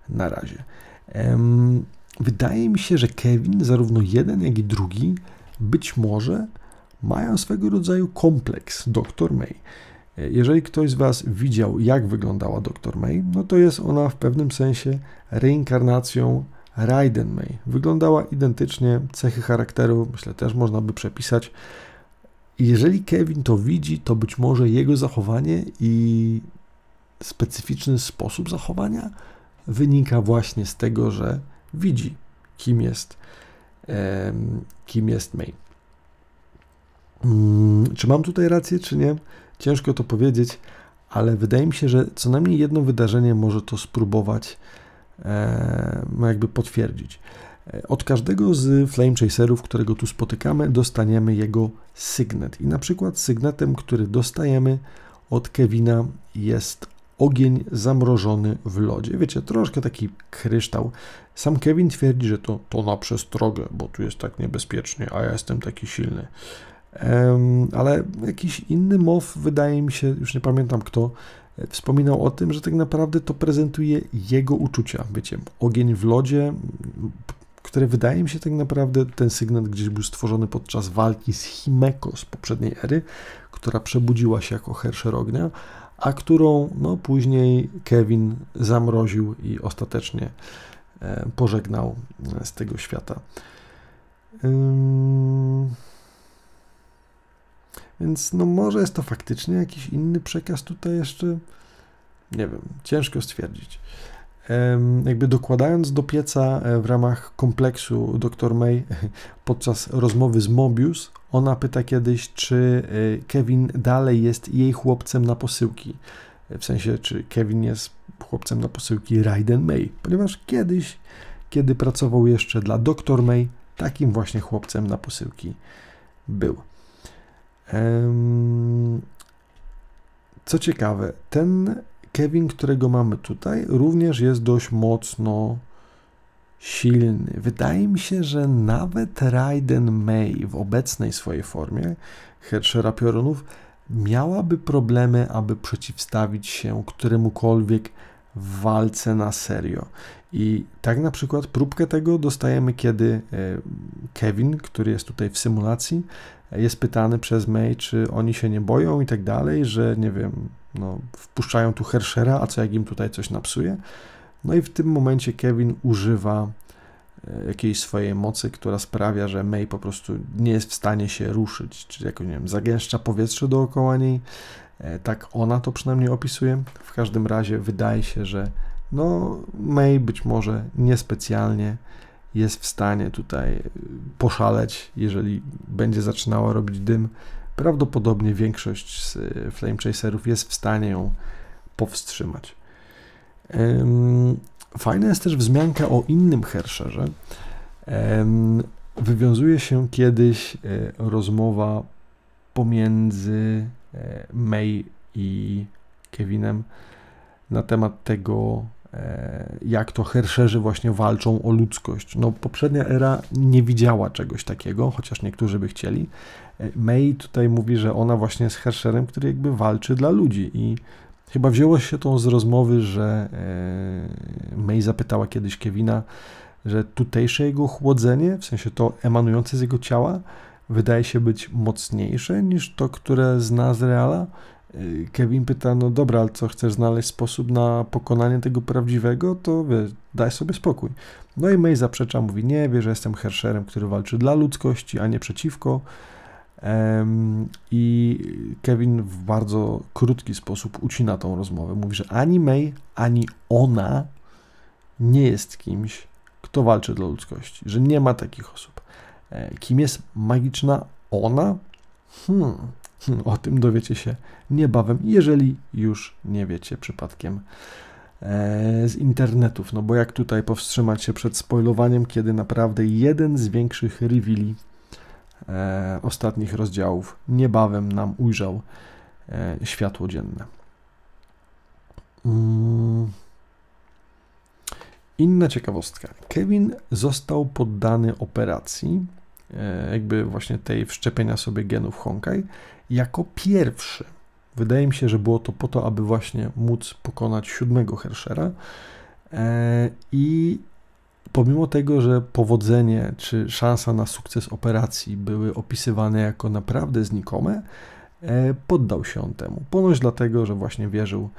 na razie. Wydaje mi się, że Kevin, zarówno jeden, jak i drugi, być może mają swego rodzaju kompleks Dr. May. Jeżeli ktoś z Was widział, jak wyglądała Dr. May, no to jest ona w pewnym sensie reinkarnacją Raiden May. Wyglądała identycznie, cechy charakteru, myślę, też można by przepisać. Jeżeli Kevin to widzi, to być może jego zachowanie i specyficzny sposób zachowania wynika właśnie z tego, że widzi, kim jest, kim jest May. Hmm, czy mam tutaj rację, czy nie? Ciężko to powiedzieć, ale wydaje mi się, że co najmniej jedno wydarzenie może to spróbować e, jakby potwierdzić. E, od każdego z Flame Chaserów, którego tu spotykamy, dostaniemy jego sygnet. I na przykład sygnetem, który dostajemy od Kevina jest ogień zamrożony w lodzie. Wiecie, troszkę taki kryształ. Sam Kevin twierdzi, że to, to na przestrogę, bo tu jest tak niebezpiecznie, a ja jestem taki silny. Ale jakiś inny mow, wydaje mi się, już nie pamiętam kto, e, wspominał o tym, że tak naprawdę to prezentuje jego uczucia. Wiecie, ogień w lodzie, które wydaje mi się tak naprawdę, ten sygnał gdzieś był stworzony podczas walki z Himeko z poprzedniej ery, która przebudziła się jako Hersher ognia, a którą no, później Kevin zamroził i ostatecznie e, pożegnał e, z tego świata. Więc no może jest to faktycznie jakiś inny przekaz tutaj jeszcze, nie wiem, ciężko stwierdzić. Jakby dokładając do pieca e, w ramach kompleksu dr May podczas rozmowy z Mobius, ona pyta kiedyś, czy e, Kevin dalej jest jej chłopcem na posyłki. E, w sensie, czy Kevin jest chłopcem na posyłki Raiden May, ponieważ kiedyś, kiedy pracował jeszcze dla dr May, takim właśnie chłopcem na posyłki był. Co ciekawe, ten Kevin, którego mamy tutaj, również jest dość mocno silny. Wydaje mi się, że nawet Raiden May w obecnej swojej formie Herschera Piorunów miałaby problemy, aby przeciwstawić się któremukolwiek w walce na serio. I tak na przykład próbkę tego dostajemy, kiedy e, Kevin, który jest tutaj w symulacji, jest pytany przez May, czy oni się nie boją i tak dalej, że nie wiem, no, wpuszczają tu Herschera, a co jak im tutaj coś napsuje. No i w tym momencie Kevin używa e, jakiejś swojej mocy, która sprawia, że May po prostu nie jest w stanie się ruszyć, czyli jako, nie wiem, zagęszcza powietrze dookoła niej. E, tak ona to przynajmniej opisuje. W każdym razie wydaje się, że no May być może niespecjalnie jest w stanie tutaj poszaleć, jeżeli będzie zaczynała robić dym. Prawdopodobnie większość z Flame Chaserów jest w stanie ją powstrzymać. Fajna jest też wzmianka o innym Hersherze. Wywiązuje się kiedyś e, rozmowa pomiędzy e, May i Kevinem na temat tego, E, jak to herszerzy właśnie walczą o ludzkość. No, poprzednia era nie widziała czegoś takiego, chociaż niektórzy by chcieli. E, May tutaj mówi, że ona właśnie jest herszerem, który jakby walczy dla ludzi i chyba wzięło się to z rozmowy, że e, May zapytała kiedyś Kevina, że tutejsze jego chłodzenie, w sensie to emanujące z jego ciała, wydaje się być mocniejsze niż to, które zna z Reala, Y, Kevin pyta, no dobra, ale co, chcesz znaleźć sposób na pokonanie tego prawdziwego, to wiesz, daj sobie spokój. No i May zaprzecza, mówi, nie, wie, że jestem Hersherem, który walczy dla ludzkości, a nie przeciwko. I Kevin w bardzo krótki sposób ucina tą rozmowę. Mówi, że ani May, ani ona nie jest kimś, kto walczy dla ludzkości, że nie ma takich osób. E, kim jest magiczna ona? Hmm, O tym dowiecie się niebawem, jeżeli już nie wiecie przypadkiem e, z internetów. No bo jak tutaj powstrzymać się przed spoilowaniem, kiedy naprawdę jeden z większych reveali e, ostatnich rozdziałów niebawem nam ujrzał światło dzienne. Mm. Inna ciekawostka. Kevin został poddany operacji, jakby właśnie tej wszczepienia sobie genów Honkai, jako pierwszy. Wydaje mi się, że było to po to, aby właśnie móc pokonać siódmego Herschera. E, I pomimo tego, że powodzenie czy szansa na sukces operacji były opisywane jako naprawdę znikome, e, poddał się on temu. Ponoć dlatego, że właśnie wierzył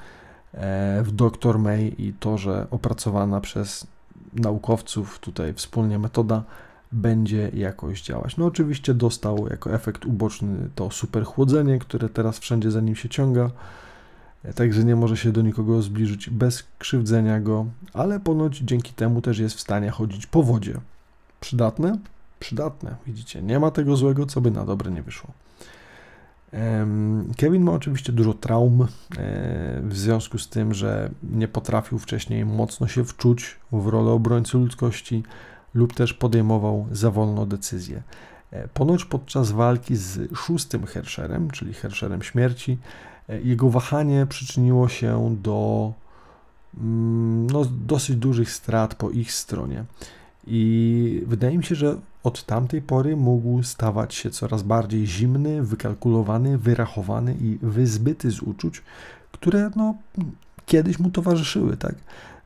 w Dr. May i to, że opracowana przez naukowców tutaj wspólnie metoda będzie jakoś działać. No oczywiście dostał jako efekt uboczny to super chłodzenie, które teraz wszędzie za nim się ciąga, także nie może się do nikogo zbliżyć bez krzywdzenia go, ale ponoć dzięki temu też jest w stanie chodzić po wodzie. Przydatne? Przydatne, widzicie, nie ma tego złego, co by na dobre nie wyszło. Kevin ma oczywiście dużo traum e, w związku z tym, że nie potrafił wcześniej mocno się wczuć w rolę obrońcy ludzkości lub też podejmował za wolno decyzje. Ponoć podczas walki z szóstym Hersherem, czyli Hersherem śmierci, e, jego wahanie przyczyniło się do mm, no, dosyć dużych strat po ich stronie. I wydaje mi się, że od tamtej pory mógł stawać się coraz bardziej zimny, wykalkulowany, wyrachowany i wyzbyty z uczuć, które no, kiedyś mu towarzyszyły, tak?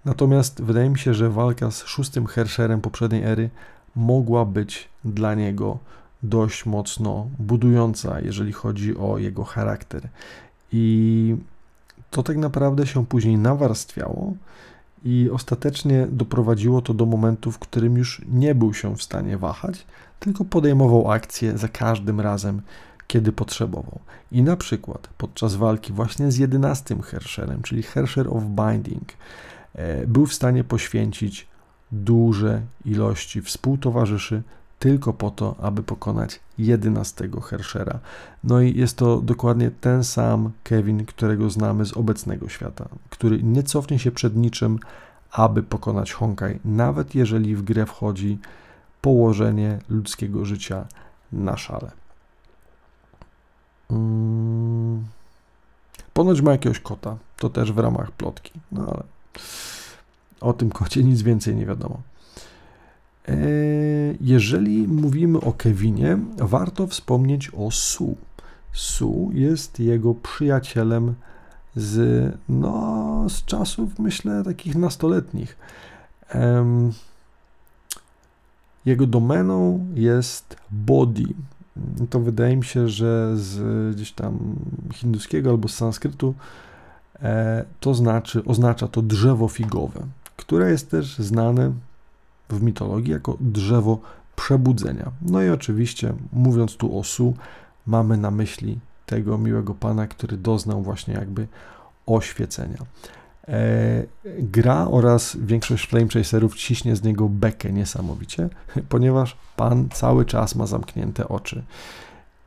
Natomiast wydaje mi się, że walka z szóstym Hersherem poprzedniej ery mogła być dla niego dość mocno budująca, jeżeli chodzi o jego charakter. I to tak naprawdę się później nawarstwiało i ostatecznie doprowadziło to do momentu, w którym już nie był się w stanie wahać, tylko podejmował akcję za każdym razem, kiedy potrzebował. I na przykład podczas walki właśnie z jedenastym Hersherem, czyli Hersher of Binding, był w stanie poświęcić duże ilości współtowarzyszy tylko po to, aby pokonać 11 Herschera. No i jest to dokładnie ten sam Kevin, którego znamy z obecnego świata, który nie cofnie się przed niczym, aby pokonać Honkai, nawet jeżeli w grę wchodzi położenie ludzkiego życia na szale. Hmm. Ponoć ma jakiegoś kota, to też w ramach plotki, no ale o tym kocie nic więcej nie wiadomo. E, jeżeli mówimy o Kevinie, warto wspomnieć o Su. Su jest jego przyjacielem z, no, z czasów, myślę, takich nastoletnich. Jego domeną jest body. To wydaje mi się, że z gdzieś tam hinduskiego albo z sanskrytu to znaczy, oznacza to drzewo figowe, które jest też znane w mitologii jako drzewo przebudzenia. No i oczywiście, mówiąc tu o Su, mamy na myśli tego miłego pana, który doznał właśnie jakby oświecenia. E, gra oraz większość Flame Chaserów ciśnie z niego bekę niesamowicie, ponieważ pan cały czas ma zamknięte oczy.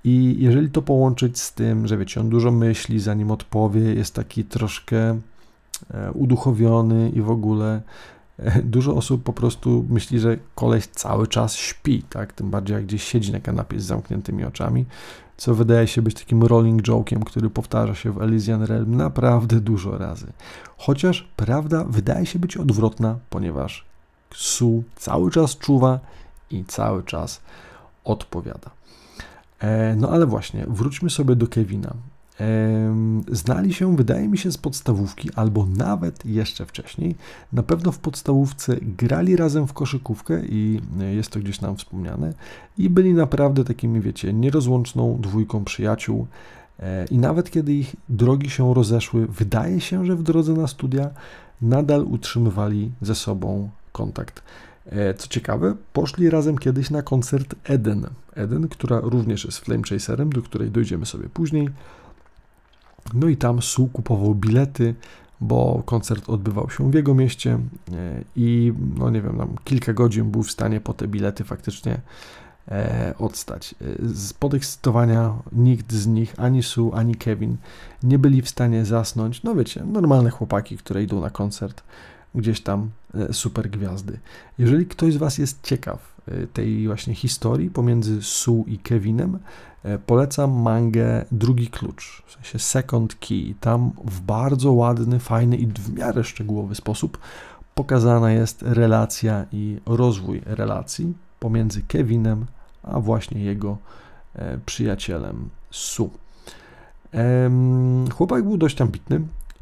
I jeżeli to połączyć z tym, że wiecie, on dużo myśli, zanim odpowie, jest taki troszkę e, uduchowiony i w ogóle dużo osób po prostu myśli, że koleś cały czas śpi, tak? Tym bardziej jak gdzieś siedzi na kanapie z zamkniętymi oczami, co wydaje się być takim rolling joke'iem, który powtarza się w Elysian Realm naprawdę dużo razy. Chociaż prawda wydaje się być odwrotna, ponieważ Su cały czas czuwa i cały czas odpowiada. E, no ale właśnie, wróćmy sobie do Kevina znali się, wydaje mi się, z podstawówki, albo nawet jeszcze wcześniej. Na pewno w podstawówce grali razem w koszykówkę i jest to gdzieś nam wspomniane. I byli naprawdę takimi, wiecie, nierozłączną dwójką przyjaciół. E, I nawet kiedy ich drogi się rozeszły, wydaje się, że w drodze na studia nadal utrzymywali ze sobą kontakt. E, co ciekawe, poszli razem kiedyś na koncert Eden. Eden, która również jest Flame Chaserem, do której dojdziemy sobie później. No i tam Su kupował bilety, bo koncert odbywał się w jego mieście e, i no nie wiem, tam kilka godzin był w stanie po te bilety faktycznie e, odstać. Z podekscytowania nikt z nich, ani Su, ani Kevin, nie byli w stanie zasnąć. No wiecie, normalne chłopaki, które idą na koncert, gdzieś tam e, super gwiazdy. Jeżeli ktoś z Was jest ciekaw e, tej właśnie historii pomiędzy Sue i Kevinem, e, polecam mangę Drugi Klucz, w sensie Second Key. Tam w bardzo ładny, fajny i w miarę szczegółowy sposób pokazana jest relacja i rozwój relacji pomiędzy Kevinem a właśnie jego przyjacielem Sue. Chłopak był dość ambitny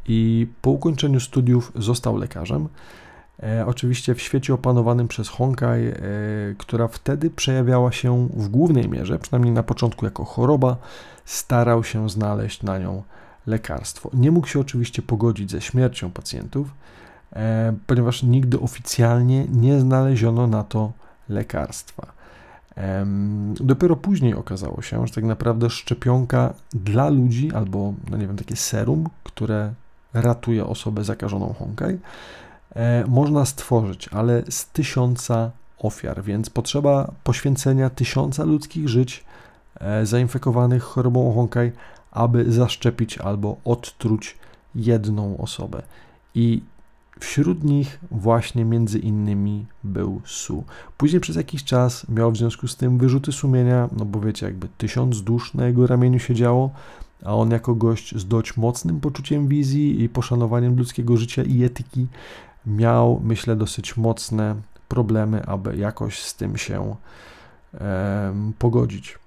i po ukończeniu studiów został lekarzem. E, oczywiście w świecie opanowanym przez Honkai, e, która wtedy przejawiała się w głównej mierze, przynajmniej na początku jako choroba, starał się znaleźć na nią lekarstwo. Nie mógł się oczywiście pogodzić ze śmiercią pacjentów, e, ponieważ nigdy oficjalnie nie znaleziono na to lekarstwa. Dopiero później okazało się, że tak naprawdę szczepionka dla ludzi, albo, no nie wiem, takie serum, które ratuje osobę zakażoną Honkai, e, można stworzyć, ale z tysiąca ofiar, więc potrzeba poświęcenia tysiąca ludzkich żyć e, zainfekowanych chorobą Honkai, aby zaszczepić albo odtruć jedną osobę. I Wśród nich właśnie między innymi był Su. Później przez jakiś czas miał w związku z tym wyrzuty sumienia, no bo wiecie, jakby tysiąc dusz na jego ramieniu siedziało, a on jako gość z dość mocnym poczuciem wizji i poszanowaniem ludzkiego życia i etyki miał, myślę, dosyć mocne problemy, aby jakoś z tym się e, pogodzić.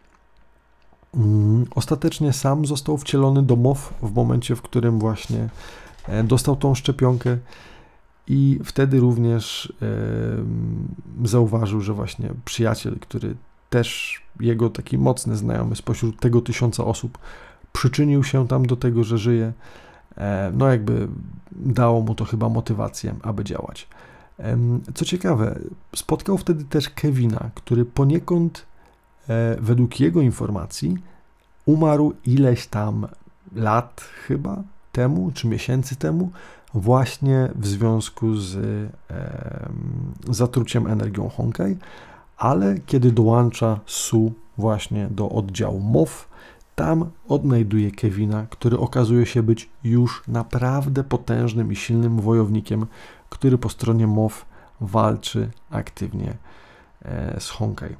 Mm, ostatecznie sam został wcielony do MOW w momencie, w którym właśnie e, dostał tą szczepionkę i wtedy również e, zauważył, że właśnie przyjaciel, który też jego taki mocny znajomy spośród tego tysiąca osób przyczynił się tam do tego, że żyje, e, no jakby dało mu to chyba motywację, aby działać. Co ciekawe, spotkał wtedy też Kevina, który poniekąd e, według jego informacji umarł ileś tam lat chyba temu, czy miesięcy temu, właśnie w związku z zatruciem energią Honkai, ale kiedy dołącza Su właśnie do oddziału MOW, tam odnajduje Kevina, który okazuje się być już naprawdę potężnym i silnym wojownikiem, który po stronie MOW walczy aktywnie e, z Honkai.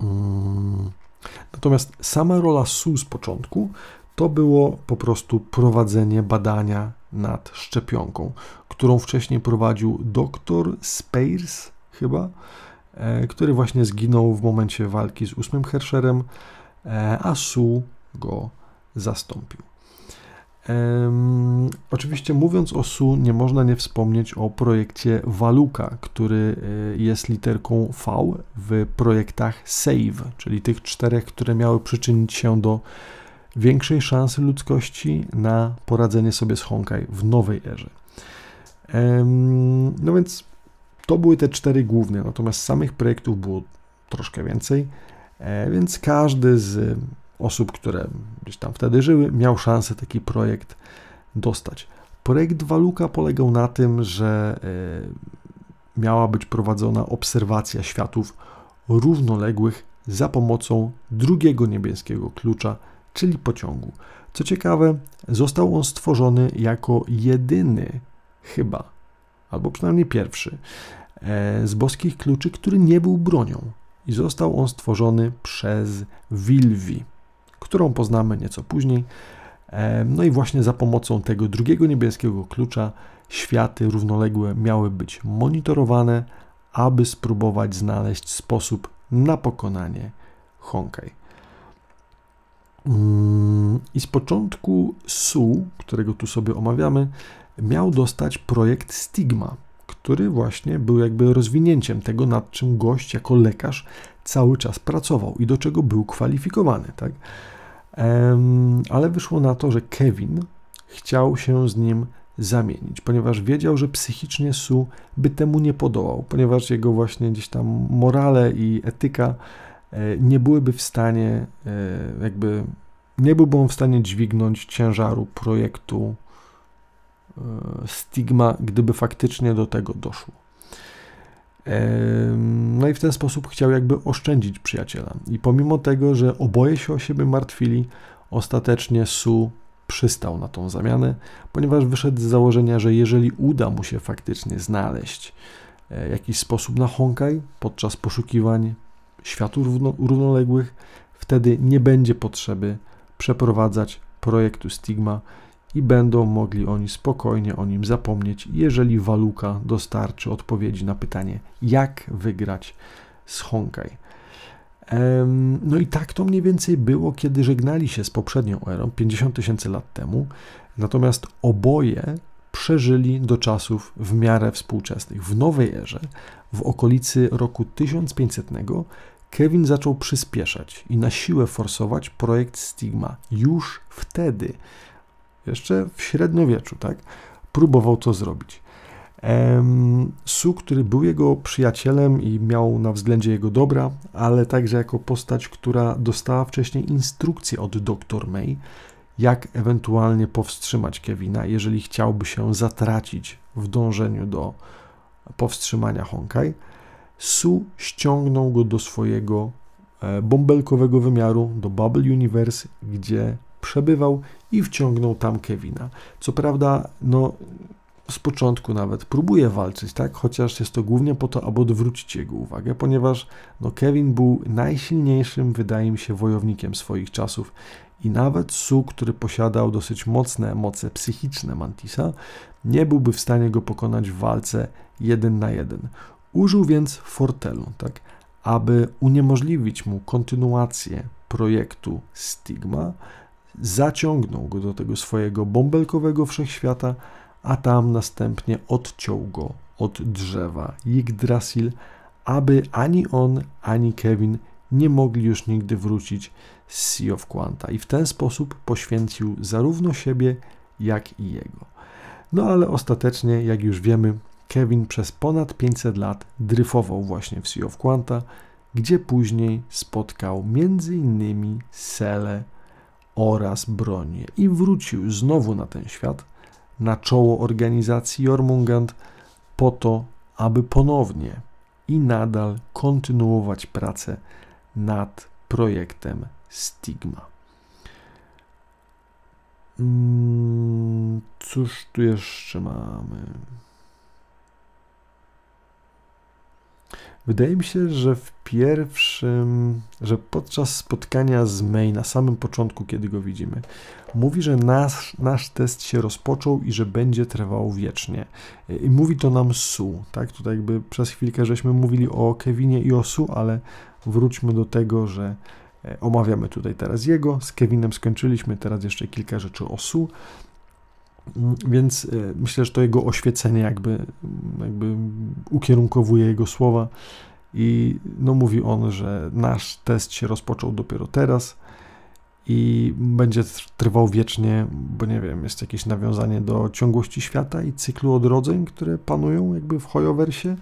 Mm. Natomiast sama rola Su z początku to było po prostu prowadzenie badania nad szczepionką, którą wcześniej prowadził dr Spears chyba, który właśnie zginął w momencie walki z ósmym Herscherem, e, a Su go zastąpił. Um, oczywiście mówiąc o SU, nie można nie wspomnieć o projekcie Waluka, który e, jest literką V w projektach SAVE, czyli tych czterech, które miały przyczynić się do większej szansy ludzkości na poradzenie sobie z Honkai w nowej erze. No więc to były te cztery główne, natomiast samych projektów było troszkę więcej, e, więc każdy z osób, które gdzieś tam wtedy żyły, miał szansę taki projekt dostać. Projekt Waluka polegał na tym, że e, miała być prowadzona obserwacja światów równoległych za pomocą drugiego niebieskiego klucza, czyli pociągu. Co ciekawe, został on stworzony jako jedyny, chyba, albo przynajmniej pierwszy, z boskich kluczy, który nie był bronią. I został on stworzony przez Wilwi, którą poznamy nieco później. E, no i właśnie za pomocą tego drugiego niebieskiego klucza światy równoległe miały być monitorowane, aby spróbować znaleźć sposób na pokonanie Honkai. Mm, I z początku SU, którego tu sobie omawiamy, miał dostać projekt Stigma, który właśnie był jakby rozwinięciem tego, nad czym gość jako lekarz cały czas pracował i do czego był kwalifikowany. Tak? Ale wyszło na to, że Kevin chciał się z nim zamienić, ponieważ wiedział, że psychicznie Su by temu nie podołał, ponieważ jego właśnie gdzieś tam morale i etyka E, nie byłyby w stanie, e, jakby nie byłby on w stanie dźwignąć ciężaru projektu Stigma, gdyby faktycznie do tego doszło. No i w ten sposób chciał jakby oszczędzić przyjaciela. I pomimo tego, że oboje się o siebie martwili, ostatecznie Su przystał na tą zamianę, ponieważ wyszedł z założenia, że jeżeli uda mu się faktycznie znaleźć e, jakiś sposób na Honkai podczas poszukiwań światów równoległych, wtedy nie będzie potrzeby przeprowadzać projektu Stigma i będą mogli oni spokojnie o nim zapomnieć, jeżeli Waluka dostarczy odpowiedzi na pytanie, jak wygrać z Honkai. No i tak to mniej więcej było, kiedy żegnali się z poprzednią erą, 50 tysięcy lat temu. Natomiast oboje przeżyli do czasów w miarę współczesnych. W nowej erze, w okolicy roku 1500, Kevin zaczął przyspieszać i na siłę forsować projekt Stigma. Już wtedy, jeszcze w średniowieczu, tak, próbował to zrobić. Su, który był jego przyjacielem i miał na względzie jego dobra, ale także jako postać, która dostała wcześniej instrukcje od dr May, jak ewentualnie powstrzymać Kevina, jeżeli chciałby się zatracić w dążeniu do powstrzymania Honkai. Su ściągnął go do swojego e, bąbelkowego wymiaru, do Bubble Universe, gdzie przebywał i wciągnął tam Kevina. Co prawda, no z początku nawet próbuje walczyć, tak? Chociaż jest to głównie po to, aby odwrócić jego uwagę, ponieważ no, Kevin był najsilniejszym, wydaje mi się, wojownikiem swoich czasów i nawet Su, który posiadał dosyć mocne moce psychiczne Mantisa, nie byłby w stanie go pokonać w walce jeden na jeden. Użył więc fortelu, tak? Aby uniemożliwić mu kontynuację projektu Stigma, zaciągnął go do tego swojego bąbelkowego wszechświata, a tam następnie odciął go od drzewa Yggdrasil, aby ani on, ani Kevin nie mogli już nigdy wrócić z Sea of Quanta i w ten sposób poświęcił zarówno siebie, jak i jego. No ale ostatecznie, jak już wiemy, Kevin przez ponad 500 lat dryfował właśnie w Sea of Quanta, gdzie później spotkał m.in. Sele oraz bronię i wrócił znowu na ten świat, na czoło organizacji Jormungand po to, aby ponownie i nadal kontynuować pracę nad projektem Stigma. Mm, cóż tu jeszcze mamy? Wydaje mi się, że w pierwszym, że podczas spotkania z May na samym początku, kiedy go widzimy, mówi, że nasz, nasz test się rozpoczął i że będzie trwał wiecznie. I mówi to nam Su, tak? Tutaj jakby przez chwilkę żeśmy mówili o Kevinie i o Su, ale wróćmy do tego, że e, omawiamy tutaj teraz jego, z Kevinem skończyliśmy, teraz jeszcze kilka rzeczy o Su. Więc e, myślę, że to jego oświecenie jakby, jakby ukierunkowuje jego słowa i no mówi on, że nasz test się rozpoczął dopiero teraz i będzie trwał wiecznie, bo nie wiem, jest jakieś nawiązanie do ciągłości świata i cyklu odrodzeń, które panują jakby w Hoyoversie.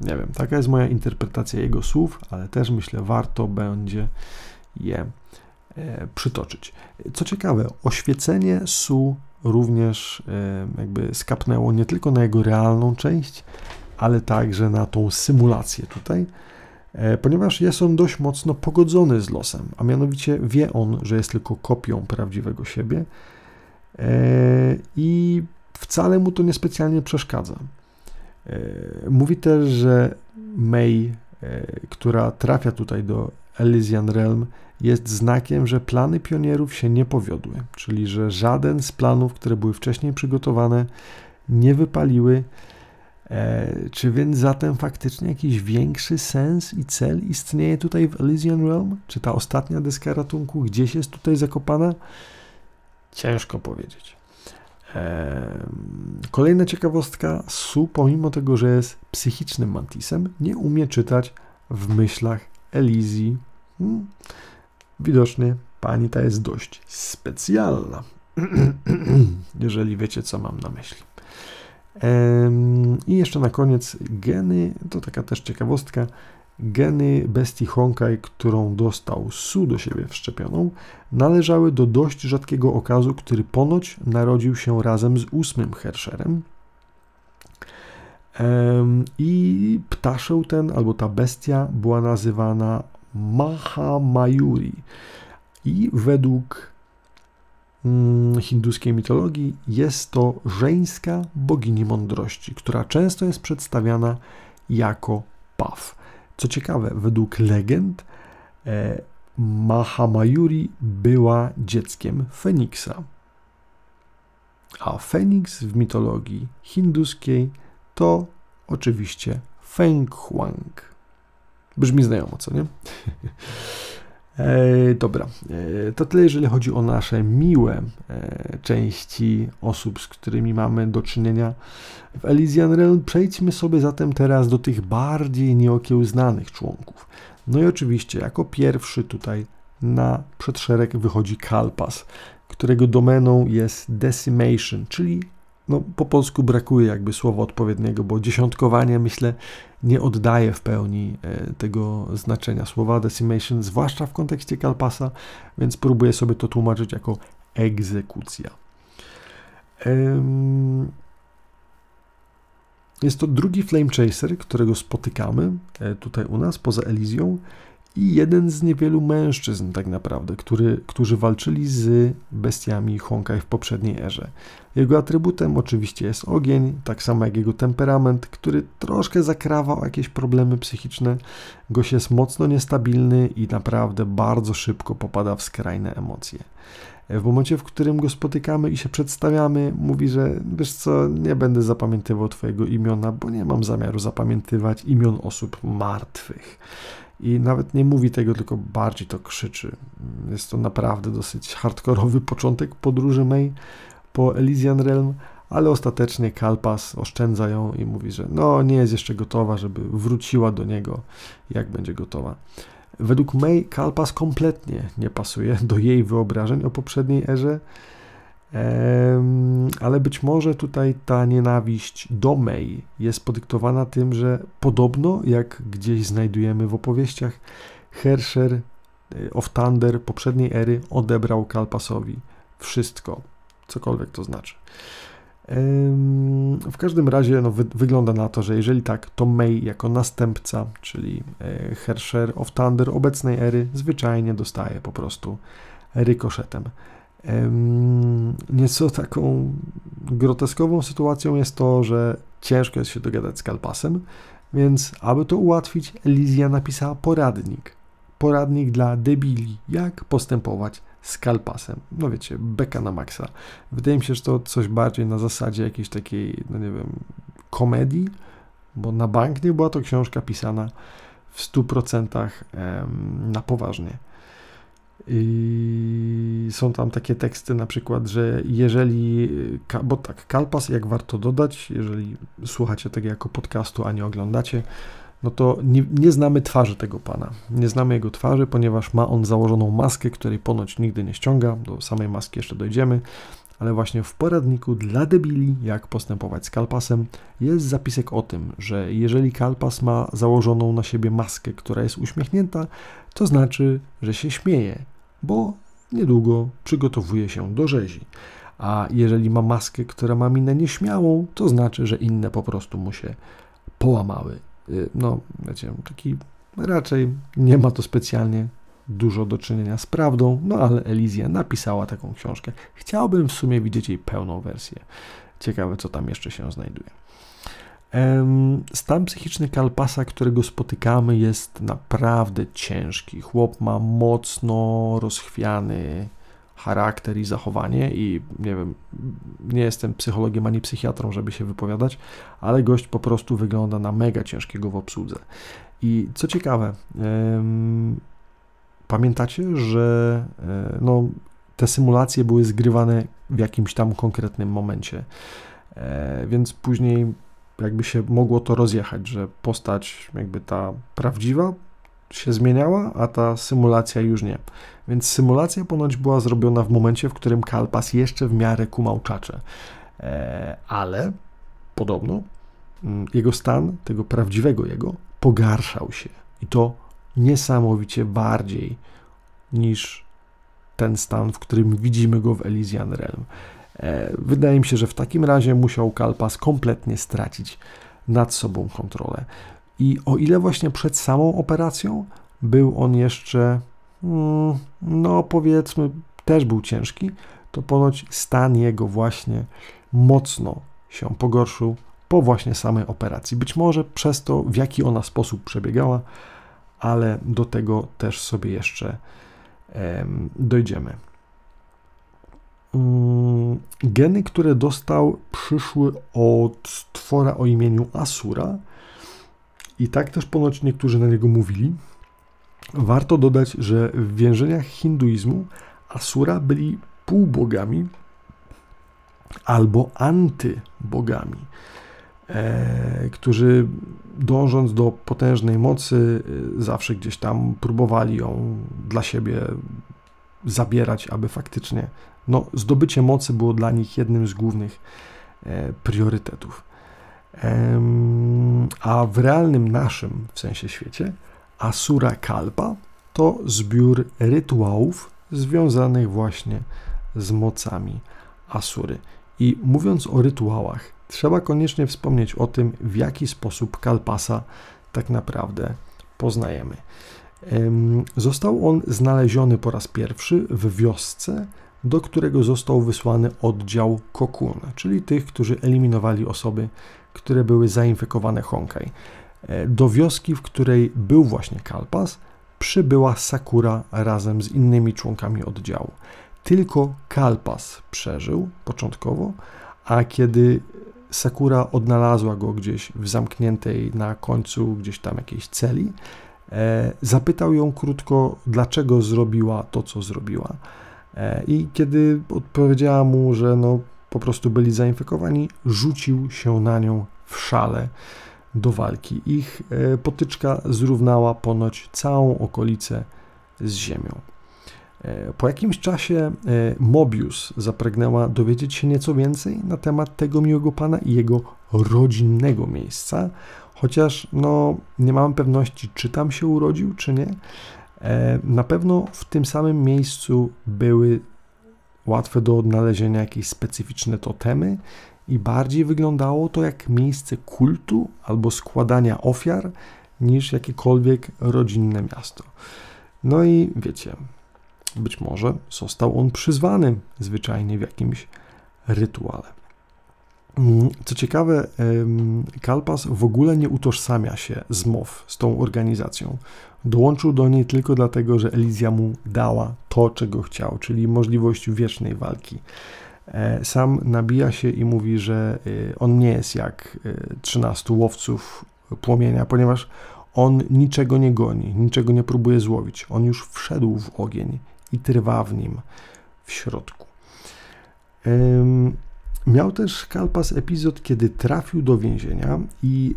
Nie wiem, taka jest moja interpretacja jego słów, ale też myślę, warto będzie je e, przytoczyć. Co ciekawe, oświecenie Su również e, jakby skapnęło nie tylko na jego realną część, ale także na tą symulację tutaj, e, ponieważ jest on dość mocno pogodzony z losem, a mianowicie wie on, że jest tylko kopią prawdziwego siebie e, i wcale mu to niespecjalnie przeszkadza. Mówi też, że May, która trafia tutaj do Elysian Realm, jest znakiem, że plany pionierów się nie powiodły, czyli że żaden z planów, które były wcześniej przygotowane, nie wypaliły. E, czy więc zatem faktycznie jakiś większy sens i cel istnieje tutaj w Elysian Realm? Czy ta ostatnia deska ratunku gdzieś jest tutaj zakopana? Ciężko powiedzieć. E, kolejna ciekawostka. Su, pomimo tego, że jest psychicznym mantisem, nie umie czytać w myślach Elizji. Hmm. Widocznie pani ta jest dość specjalna, jeżeli wiecie, co mam na myśli. I jeszcze na koniec geny, to taka też ciekawostka, geny bestii Honkai, którą dostał Su do siebie wszczepioną, należały do dość rzadkiego okazu, który ponoć narodził się razem z ósmym Hersherem. I ptaszeł ten, albo ta bestia, była nazywana Mahamayuri. I według mm, hinduskiej mitologii jest to żeńska bogini mądrości, która często jest przedstawiana jako Paw. Co ciekawe, według legend e, Mahamayuri była dzieckiem Feniksa. A Feniks w mitologii hinduskiej to oczywiście Feng Huang. Brzmi znajomo, co nie? E, dobra, e, to tyle, jeżeli chodzi o nasze miłe e, części osób, z którymi mamy do czynienia w Elysian Realm. Przejdźmy sobie zatem teraz do tych bardziej nieokiełznanych członków. No i oczywiście, jako pierwszy tutaj na przedszereg wychodzi Kalpas, którego domeną jest decimation, czyli no, po polsku brakuje jakby słowa odpowiedniego, bo dziesiątkowanie myślę nie oddaje w pełni e, tego znaczenia słowa decimation, zwłaszcza w kontekście Kalpasa, więc próbuję sobie to tłumaczyć jako egzekucja. Jest to drugi Flame Chaser, którego spotykamy e, tutaj u nas, poza Elizją i jeden z niewielu mężczyzn tak naprawdę, który, którzy walczyli z bestiami Honkai w poprzedniej erze. Jego atrybutem oczywiście jest ogień, tak samo jak jego temperament, który troszkę zakrawa o jakieś problemy psychiczne. Gość jest mocno niestabilny i naprawdę bardzo szybko popada w skrajne emocje. W momencie, w którym go spotykamy i się przedstawiamy, mówi, że wiesz co, nie będę zapamiętywał Twojego imiona, bo nie mam zamiaru zapamiętywać imion osób martwych. I nawet nie mówi tego, tylko bardziej to krzyczy. Jest to naprawdę dosyć hardkorowy początek podróży May po Elysian Realm, ale ostatecznie Kalpas oszczędza ją i mówi, że no nie jest jeszcze gotowa, żeby wróciła do niego, jak będzie gotowa. Według May Kalpas kompletnie nie pasuje do jej wyobrażeń o poprzedniej erze, ale być może tutaj ta nienawiść do May jest podyktowana tym, że podobno, jak gdzieś znajdujemy w opowieściach, Hersher e, of Thunder poprzedniej ery odebrał Kalpasowi wszystko, cokolwiek to znaczy. W każdym razie no, wy, wygląda na to, że jeżeli tak, to May jako następca, czyli e, Hersher of Thunder obecnej ery, zwyczajnie dostaje po prostu rykoszetem. Nieco taką groteskową sytuacją jest to, że ciężko jest się dogadać z Kalpasem, więc aby to ułatwić, Elizja napisała poradnik. Poradnik dla debili, jak postępować z Kalpasem. No wiecie, beka na maksa. Wydaje mi się, że to coś bardziej na zasadzie jakiejś takiej, no nie wiem, komedii, bo na bank nie była to książka pisana w 100% na poważnie. I są tam takie teksty na przykład, że jeżeli, bo tak, Kalpas, jak warto dodać, jeżeli słuchacie tego jako podcastu, a nie oglądacie, no to nie, nie, znamy twarzy tego pana. Nie znamy jego twarzy, ponieważ ma on założoną maskę, której ponoć nigdy nie ściąga. Do samej maski jeszcze dojdziemy. Ale właśnie w poradniku dla debili, jak postępować z kalpasem, jest zapisek o tym, że jeżeli kalpas ma założoną na siebie maskę, która jest uśmiechnięta, to znaczy, że się śmieje bo niedługo przygotowuje się do rzezi. A jeżeli ma maskę, która ma minę nieśmiałą, to znaczy, że inne po prostu mu się połamały. Y, no, wiecie, taki raczej nie ma to specjalnie dużo do czynienia z prawdą, no ale Elizja napisała taką książkę. Chciałbym w sumie widzieć jej pełną wersję. Ciekawe, co tam jeszcze się znajduje. Stan psychiczny Kalpasa, którego spotykamy, jest naprawdę ciężki. Chłop ma mocno rozchwiany charakter i zachowanie i nie wiem, nie jestem psychologiem ani psychiatrą, żeby się wypowiadać, ale gość po prostu wygląda na mega ciężkiego w obsłudze. I co ciekawe, pamiętacie, że e, no, te symulacje były zgrywane w jakimś tam konkretnym momencie, e, więc później jakby się mogło to rozjechać, że postać jakby ta prawdziwa się zmieniała, a ta symulacja już nie. Więc symulacja ponoć była zrobiona w momencie, w którym Kalpas jeszcze w miarę kumał czacze. E, ale podobno mm, jego stan, tego prawdziwego jego, pogarszał się. I to niesamowicie bardziej niż ten stan, w którym widzimy go w Elysian Realm. E, wydaje mi się, że w takim razie musiał Kalpas kompletnie stracić nad sobą kontrolę. I o ile właśnie przed samą operacją był on jeszcze, mm, no powiedzmy, też był ciężki, to ponoć stan jego właśnie mocno się pogorszył po właśnie samej operacji. Być może przez to, w jaki ona sposób przebiegała, ale do tego też sobie jeszcze em, dojdziemy. Mm, geny, które dostał, przyszły od twora o imieniu Asura. I tak też ponoć niektórzy na niego mówili. Warto dodać, że w więzieniach hinduizmu Asura byli półbogami albo antybogami, którzy dążąc do potężnej mocy, e, zawsze gdzieś tam próbowali ją dla siebie zabierać, aby faktycznie no, zdobycie mocy było dla nich jednym z głównych e, priorytetów. A w realnym naszym, w sensie świecie, Asura Kalpa to zbiór rytuałów związanych właśnie z mocami Asury. I mówiąc o rytuałach, trzeba koniecznie wspomnieć o tym, w jaki sposób Kalpasa tak naprawdę poznajemy. Został on znaleziony po raz pierwszy w wiosce, do którego został wysłany oddział Kokun, czyli tych, którzy eliminowali osoby, które były zainfekowane Honkai. E, do wioski, w której był właśnie Kalpas, przybyła Sakura razem z innymi członkami oddziału. Tylko Kalpas przeżył początkowo, a kiedy Sakura odnalazła go gdzieś w zamkniętej na końcu gdzieś tam jakiejś celi, e, zapytał ją krótko, dlaczego zrobiła to, co zrobiła. E, I kiedy odpowiedziała mu, że no, po prostu byli zainfekowani, rzucił się na nią w szale do walki. Ich e, potyczka zrównała ponoć całą okolicę z ziemią. E, po jakimś czasie Mobius zapragnęła dowiedzieć się nieco więcej na temat tego miłego pana i jego rodzinnego miejsca, chociaż no, nie mam pewności, czy tam się urodził, czy nie. E, na pewno w tym samym miejscu były łatwe do odnalezienia jakieś specyficzne totemy i bardziej wyglądało to jak miejsce kultu albo składania ofiar niż jakiekolwiek rodzinne miasto. No i wiecie, być może został on przyzwany zwyczajnie w jakimś rytuale. Mm, co ciekawe, Kalpas w ogóle nie utożsamia się z MOW, z tą organizacją. Dołączył do niej tylko dlatego, że Elizja mu dała to, czego chciał, czyli możliwość wiecznej walki. E, sam nabija się i mówi, że e, on nie jest jak 13 e, łowców płomienia, ponieważ on niczego nie goni, niczego nie próbuje złowić. On już wszedł w ogień i trwa w nim w środku. Miał też Kalpas epizod, kiedy trafił do więzienia i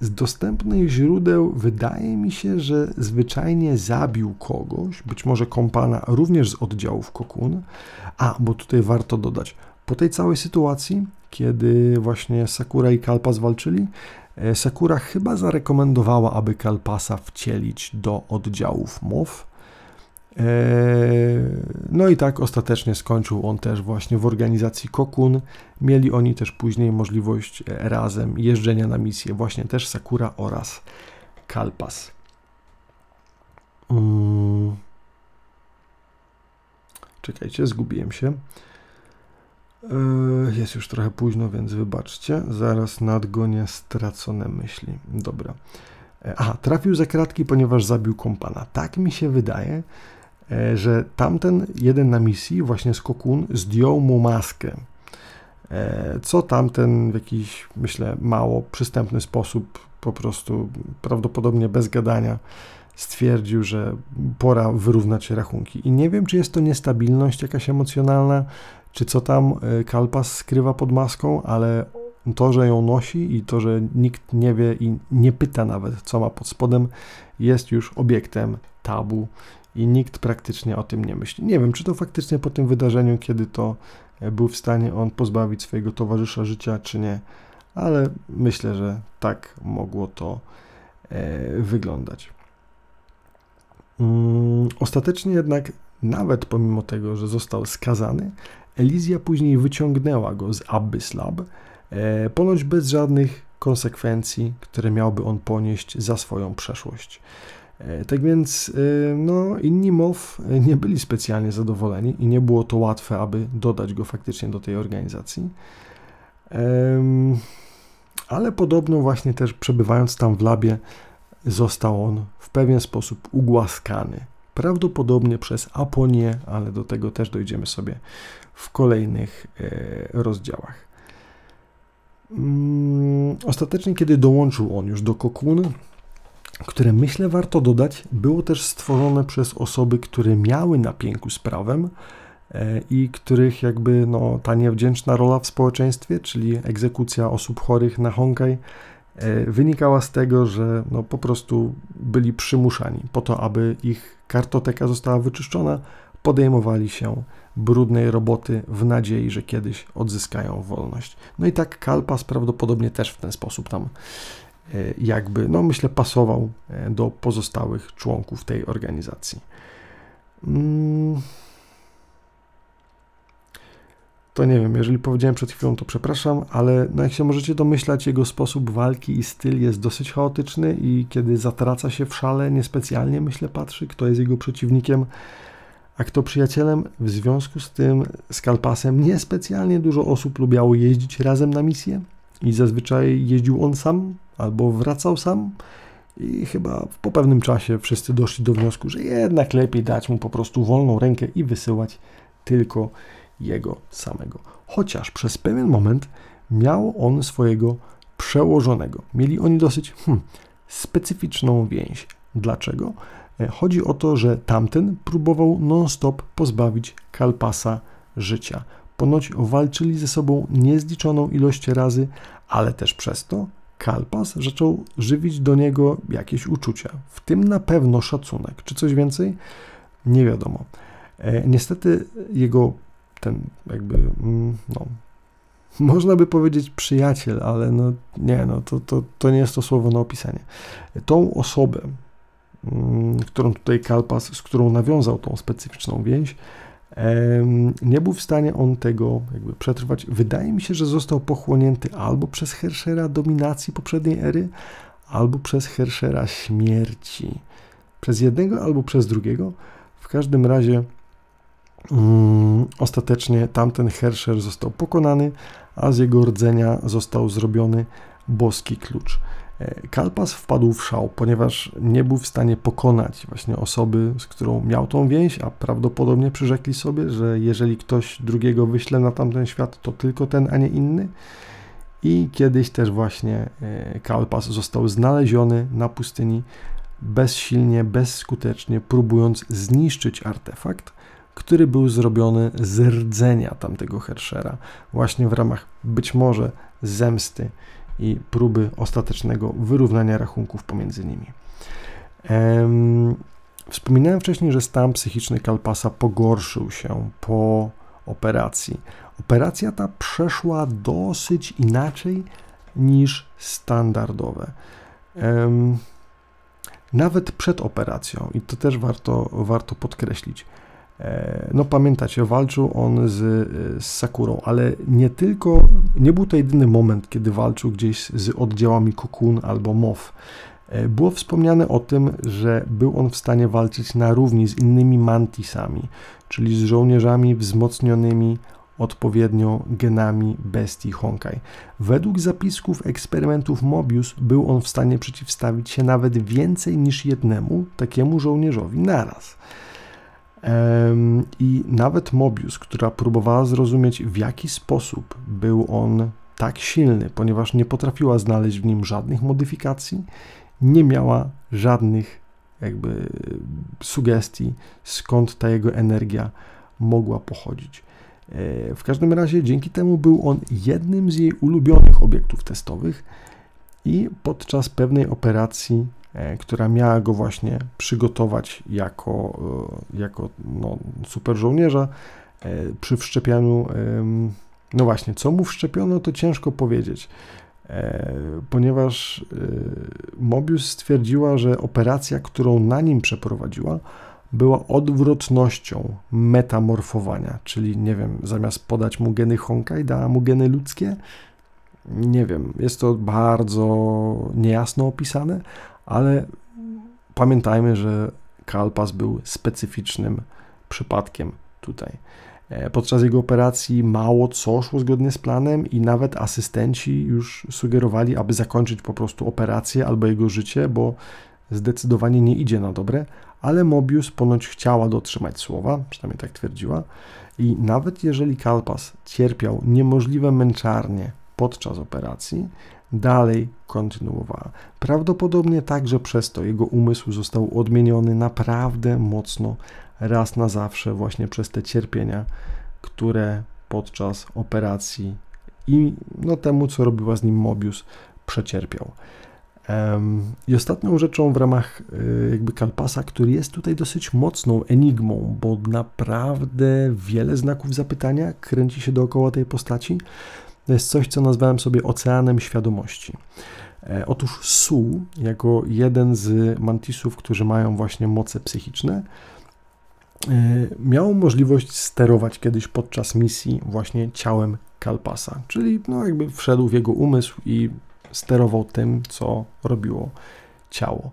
z dostępnych źródeł wydaje mi się, że zwyczajnie zabił kogoś, być może kompana również z oddziałów Kokun. A, bo tutaj warto dodać, po tej całej sytuacji, kiedy właśnie Sakura i Kalpas walczyli, e, Sakura chyba zarekomendowała, aby Kalpasa wcielić do oddziałów MOW, no i tak ostatecznie skończył on też właśnie w organizacji Kokun. Mieli oni też później możliwość e, razem jeżdżenia na misję, właśnie też Sakura oraz Kalpas. Hmm. Czekajcie, zgubiłem się. Eee, jest już trochę późno, więc wybaczcie. Zaraz nadgonię stracone myśli. Dobra. E, aha, trafił za kratki, ponieważ zabił kompana. Tak mi się wydaje, że tamten jeden na misji, właśnie z Kokun, zdjął mu maskę. E, co tamten w jakiś, myślę, mało przystępny sposób, po prostu prawdopodobnie bez gadania, stwierdził, że pora wyrównać rachunki. I nie wiem, czy jest to niestabilność jakaś emocjonalna, czy co tam e, Kalpas skrywa pod maską, ale to, że ją nosi i to, że nikt nie wie i nie pyta nawet, co ma pod spodem, jest już obiektem tabu i nikt praktycznie o tym nie myśli. Nie wiem, czy to faktycznie po tym wydarzeniu, kiedy to e, był w stanie on pozbawić swojego towarzysza życia, czy nie, ale myślę, że tak mogło to e, wyglądać. Mm, ostatecznie jednak, nawet pomimo tego, że został skazany, Elizja później wyciągnęła go z Abyss Lab, e, ponoć bez żadnych konsekwencji, które miałby on ponieść za swoją przeszłość. Tak więc no, inni MOW nie byli specjalnie zadowoleni i nie było to łatwe, aby dodać go faktycznie do tej organizacji. Ale podobno właśnie też przebywając tam w labie został on w pewien sposób ugłaskany. Prawdopodobnie przez Aponię, ale do tego też dojdziemy sobie w kolejnych e, rozdziałach. Mm, ostatecznie, kiedy dołączył on już do Kokun, które myślę warto dodać, było też stworzone przez osoby, które miały na pięku z prawem e, i których jakby no, ta niewdzięczna rola w społeczeństwie, czyli egzekucja osób chorych na Honkai, e, wynikała z tego, że no, po prostu byli przymuszani po to, aby ich kartoteka została wyczyszczona, podejmowali się brudnej roboty w nadziei, że kiedyś odzyskają wolność. No i tak Kalpas prawdopodobnie też w ten sposób tam jakby, no myślę, pasował e, do pozostałych członków tej organizacji. Mm. To nie wiem, jeżeli powiedziałem przed chwilą, to przepraszam, ale no jak się możecie domyślać, jego sposób walki i styl jest dosyć chaotyczny i kiedy zatraca się w szale, niespecjalnie myślę patrzy, kto jest jego przeciwnikiem, a kto przyjacielem. W związku z tym z Kalpasem niespecjalnie dużo osób lubiało jeździć razem na misję i zazwyczaj jeździł on sam albo wracał sam. I chyba po pewnym czasie wszyscy doszli do wniosku, że jednak lepiej dać mu po prostu wolną rękę i wysyłać tylko jego samego. Chociaż przez pewien moment miał on swojego przełożonego. Mieli oni dosyć hmm, specyficzną więź. Dlaczego? E, chodzi o to, że tamten próbował non-stop pozbawić Kalpasa życia. Ponoć walczyli ze sobą niezliczoną ilość razy, ale też przez to Kalpas zaczął żywić do niego jakieś uczucia, w tym na pewno szacunek. Czy coś więcej? Nie wiadomo. E, niestety jego ten jakby, mm, no, można by powiedzieć przyjaciel, ale no nie, no to, to, to nie jest to słowo na opisanie. Tą osobę, Mm, którą tutaj Kalpas, z którą nawiązał tą specyficzną więź, nie był w stanie on tego jakby przetrwać. Wydaje mi się, że został pochłonięty albo przez Herschera dominacji poprzedniej ery, albo przez Herschera śmierci. Przez jednego albo przez drugiego. W każdym razie um, ostatecznie tamten Herscher został pokonany, a z jego rdzenia został zrobiony boski klucz. E, Kalpas wpadł w szał, ponieważ nie był w stanie pokonać właśnie osoby, z którą miał tą więź, a prawdopodobnie przyrzekli sobie, że jeżeli ktoś drugiego wyśle na tamten świat, to tylko ten, a nie inny. I kiedyś też właśnie e, Kalpas został znaleziony na pustyni bezsilnie, bezskutecznie, próbując zniszczyć artefakt, który był zrobiony z rdzenia tamtego Herschera, właśnie w ramach być może zemsty i próby ostatecznego wyrównania rachunków pomiędzy nimi. Wspominałem wcześniej, że stan psychiczny Kalpasa pogorszył się po operacji. Operacja ta przeszła dosyć inaczej niż standardowe. Nawet przed operacją, i to też warto, warto podkreślić, no pamiętacie, walczył on z, z Sakurą, ale nie tylko, nie był to jedyny moment, kiedy walczył gdzieś z oddziałami Kokun albo MOW. E, było wspomniane o tym, że był on w stanie walczyć na równi z innymi mantisami, czyli z żołnierzami wzmocnionymi odpowiednio genami bestii Honkai. Według zapisków eksperymentów Mobius był on w stanie przeciwstawić się nawet więcej niż jednemu takiemu żołnierzowi naraz. I nawet Mobius, która próbowała zrozumieć, w jaki sposób był on tak silny, ponieważ nie potrafiła znaleźć w nim żadnych modyfikacji, nie miała żadnych jakby sugestii, skąd ta jego energia mogła pochodzić. E, w każdym razie dzięki temu był on jednym z jej ulubionych obiektów testowych i podczas pewnej operacji która miała go właśnie przygotować jako, e, jako no, super żołnierza e, przy wszczepianiu. No właśnie, co mu wszczepiono, to ciężko powiedzieć, ponieważ Mobius stwierdziła, że operacja, którą na nim przeprowadziła, była odwrotnością metamorfowania, czyli nie wiem, zamiast podać mu geny Honkai, dała mu geny ludzkie. Nie wiem, jest to bardzo niejasno opisane, ale pamiętajmy, że Kalpas był specyficznym przypadkiem tutaj. E, podczas jego operacji mało co szło zgodnie z planem i nawet asystenci już sugerowali, aby zakończyć po prostu operację albo jego życie, bo zdecydowanie nie idzie na dobre, ale Mobius ponoć chciała dotrzymać słowa, przynajmniej tak twierdziła, i nawet jeżeli Kalpas cierpiał niemożliwe męczarnie podczas operacji, dalej kontynuowała. Prawdopodobnie także przez to jego umysł został odmieniony naprawdę mocno, raz na zawsze, właśnie przez te cierpienia, które podczas operacji i no, temu, co robiła z nim Mobius, przecierpiał. I ostatnią rzeczą w ramach y, jakby Kalpasa, który jest tutaj dosyć mocną enigmą, bo naprawdę wiele znaków zapytania kręci się dookoła tej postaci, to jest coś, co nazwałem sobie oceanem świadomości. E, otóż Su, jako jeden z mantisów, którzy mają właśnie moce psychiczne, e, miał możliwość sterować kiedyś podczas misji właśnie ciałem Kalpasa, czyli no jakby wszedł w jego umysł i sterował tym, co robiło ciało.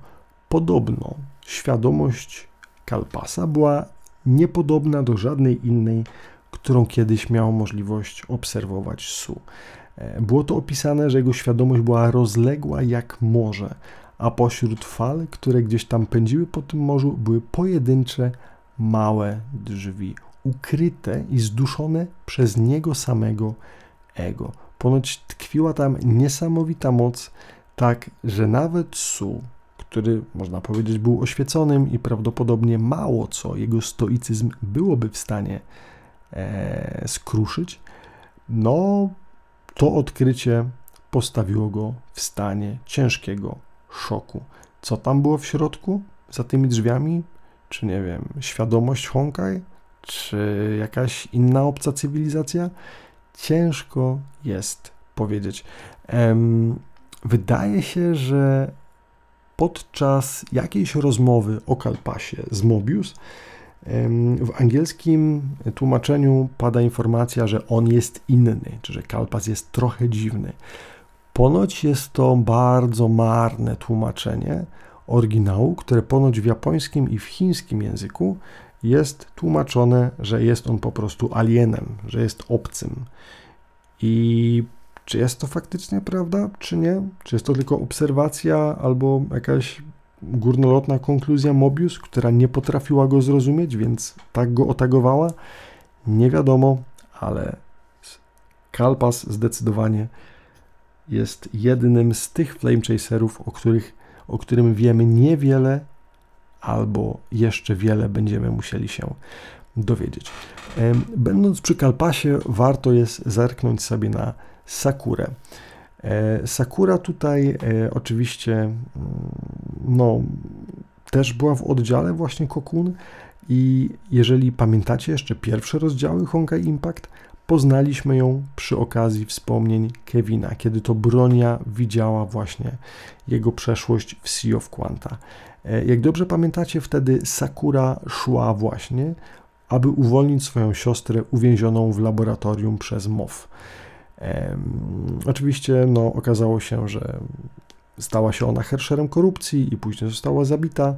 Podobno świadomość Kalpasa była niepodobna do żadnej innej, którą kiedyś miał możliwość obserwować Su. E, było to opisane, że jego świadomość była rozległa jak morze, a pośród fal, które gdzieś tam pędziły po tym morzu, były pojedyncze, małe drzwi, ukryte i zduszone przez niego samego ego. Ponoć tkwiła tam niesamowita moc, tak że nawet Su, który można powiedzieć był oświeconym i prawdopodobnie mało co jego stoicyzm byłoby w stanie e, skruszyć, no to odkrycie postawiło go w stanie ciężkiego szoku. Co tam było w środku, za tymi drzwiami? Czy nie wiem, świadomość Honkai? Czy jakaś inna obca cywilizacja? ciężko jest powiedzieć. Wydaje się, że podczas jakiejś rozmowy o Kalpasie z Mobius w angielskim tłumaczeniu pada informacja, że on jest inny, czy że Kalpas jest trochę dziwny. Ponoć jest to bardzo marne tłumaczenie oryginału, które ponoć w japońskim i w chińskim języku jest tłumaczone, że jest on po prostu alienem, że jest obcym. I czy jest to faktycznie prawda, czy nie? Czy jest to tylko obserwacja albo jakaś górnolotna konkluzja Mobius, która nie potrafiła go zrozumieć, więc tak go otagowała? Nie wiadomo, ale Kalpas zdecydowanie jest jednym z tych Flame Chaserów, o, których, o którym wiemy niewiele albo jeszcze wiele będziemy musieli się dowiedzieć. Będąc przy Kalpasie, warto jest zerknąć sobie na Sakurę. E, Sakura tutaj e, oczywiście mm, no, też była w oddziale właśnie Kokun i jeżeli pamiętacie jeszcze pierwsze rozdziały Honkai Impact, poznaliśmy ją przy okazji wspomnień Kevina, kiedy to Bronia widziała właśnie jego przeszłość w Sea of Quanta. E, jak dobrze pamiętacie, wtedy Sakura szła właśnie, aby uwolnić swoją siostrę uwięzioną w laboratorium przez MOF. Oczywiście no, okazało się, że stała się ona herszerem korupcji i później została zabita,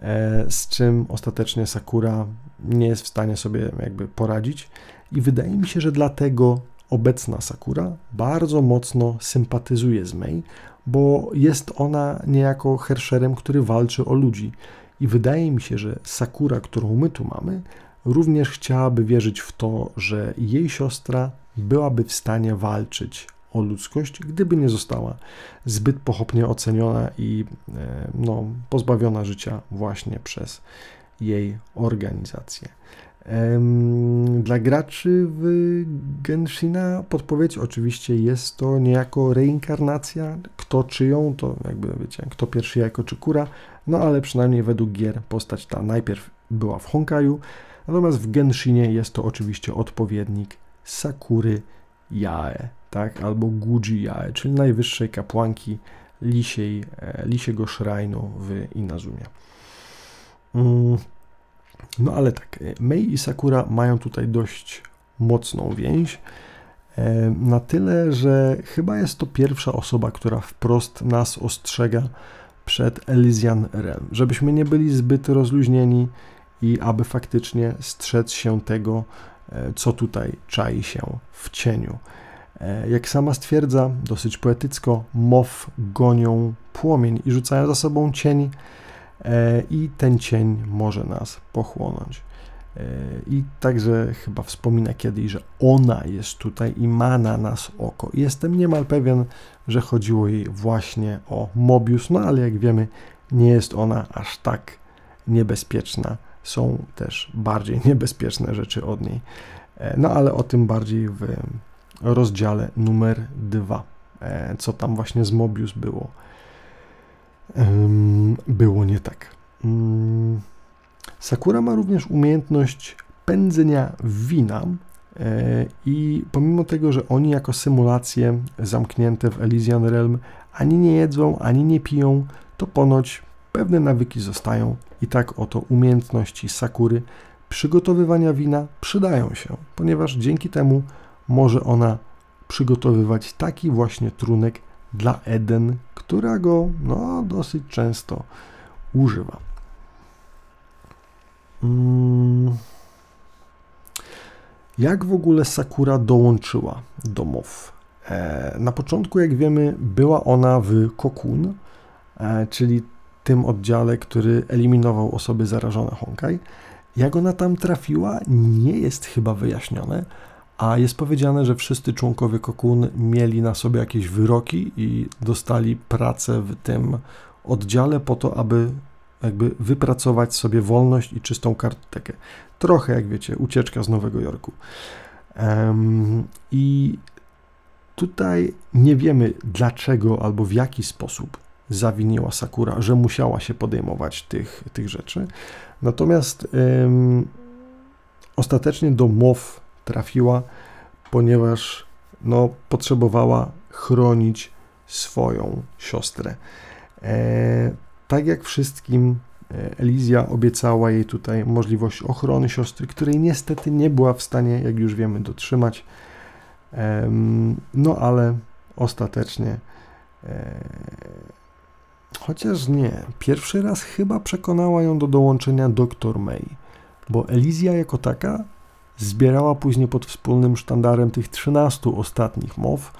e, z czym ostatecznie Sakura nie jest w stanie sobie jakby poradzić i wydaje mi się, że dlatego obecna Sakura bardzo mocno sympatyzuje z Mei, bo jest ona niejako herszerem, który walczy o ludzi. I wydaje mi się, że Sakura, którą my tu mamy, również chciałaby wierzyć w to, że jej siostra byłaby w stanie walczyć o ludzkość, gdyby nie została zbyt pochopnie oceniona i e, no, pozbawiona życia właśnie przez jej organizację. Dla graczy w Genshina podpowiedź oczywiście jest to niejako reinkarnacja, kto czyją, to jakby wiecie, kto pierwszy jako czy kura, no ale przynajmniej według gier postać ta najpierw była w Honkaju, natomiast w Genshinie jest to oczywiście odpowiednik Sakury Jae, tak, albo Guji Jae, czyli najwyższej kapłanki lisiej, e, lisiego szrajnu w Inazumie. Mm. No ale tak, e, Mei i Sakura mają tutaj dość mocną więź. E, na tyle, że chyba jest to pierwsza osoba, która wprost nas ostrzega przed Elysian Realm, żebyśmy nie byli zbyt rozluźnieni i aby faktycznie strzec się tego, co tutaj czai się w cieniu. E, jak sama stwierdza, dosyć poetycko, mow gonią płomień i rzucają za sobą cień, e, i ten cień może nas pochłonąć. I także chyba wspomina kiedyś, że ona jest tutaj i ma na nas oko. jestem niemal pewien, że chodziło jej właśnie o Mobius, no ale jak wiemy, nie jest ona aż tak niebezpieczna. Są też bardziej niebezpieczne rzeczy od niej. E, no ale o tym bardziej w rozdziale numer dwa, e, co tam właśnie z Mobius było. Było nie tak. Mm. Sakura ma również umiejętność pędzenia wina e, i pomimo tego, że oni jako symulacje zamknięte w Elysian Realm ani nie jedzą, ani nie piją, to ponoć pewne nawyki zostają i tak oto umiejętności Sakury przygotowywania wina przydają się, ponieważ dzięki temu może ona przygotowywać taki właśnie trunek dla Eden, która go no, dosyć często używa. Mm. Jak w ogóle Sakura dołączyła do MOW? E, na początku, jak wiemy, była ona w Kokun, e, czyli tym oddziale, który eliminował osoby zarażone Honkai. Jak ona tam trafiła, nie jest chyba wyjaśnione, a jest powiedziane, że wszyscy członkowie Kokun mieli na sobie jakieś wyroki i dostali pracę w tym oddziale po to, aby jakby wypracować sobie wolność i czystą kartotekę. Trochę, jak wiecie, ucieczka z Nowego Jorku. Um, I tutaj nie wiemy dlaczego albo w jaki sposób zawiniła Sakura, że musiała się podejmować tych, tych rzeczy. Natomiast um, ostatecznie do MOW trafiła, ponieważ no, potrzebowała chronić swoją siostrę. E, tak jak wszystkim, e, Elizja obiecała jej tutaj możliwość ochrony siostry, której niestety nie była w stanie, jak już wiemy, dotrzymać. No ale ostatecznie, e, chociaż nie, pierwszy raz chyba przekonała ją do dołączenia dr May, bo Elizja jako taka zbierała później pod wspólnym sztandarem tych 13 ostatnich mow,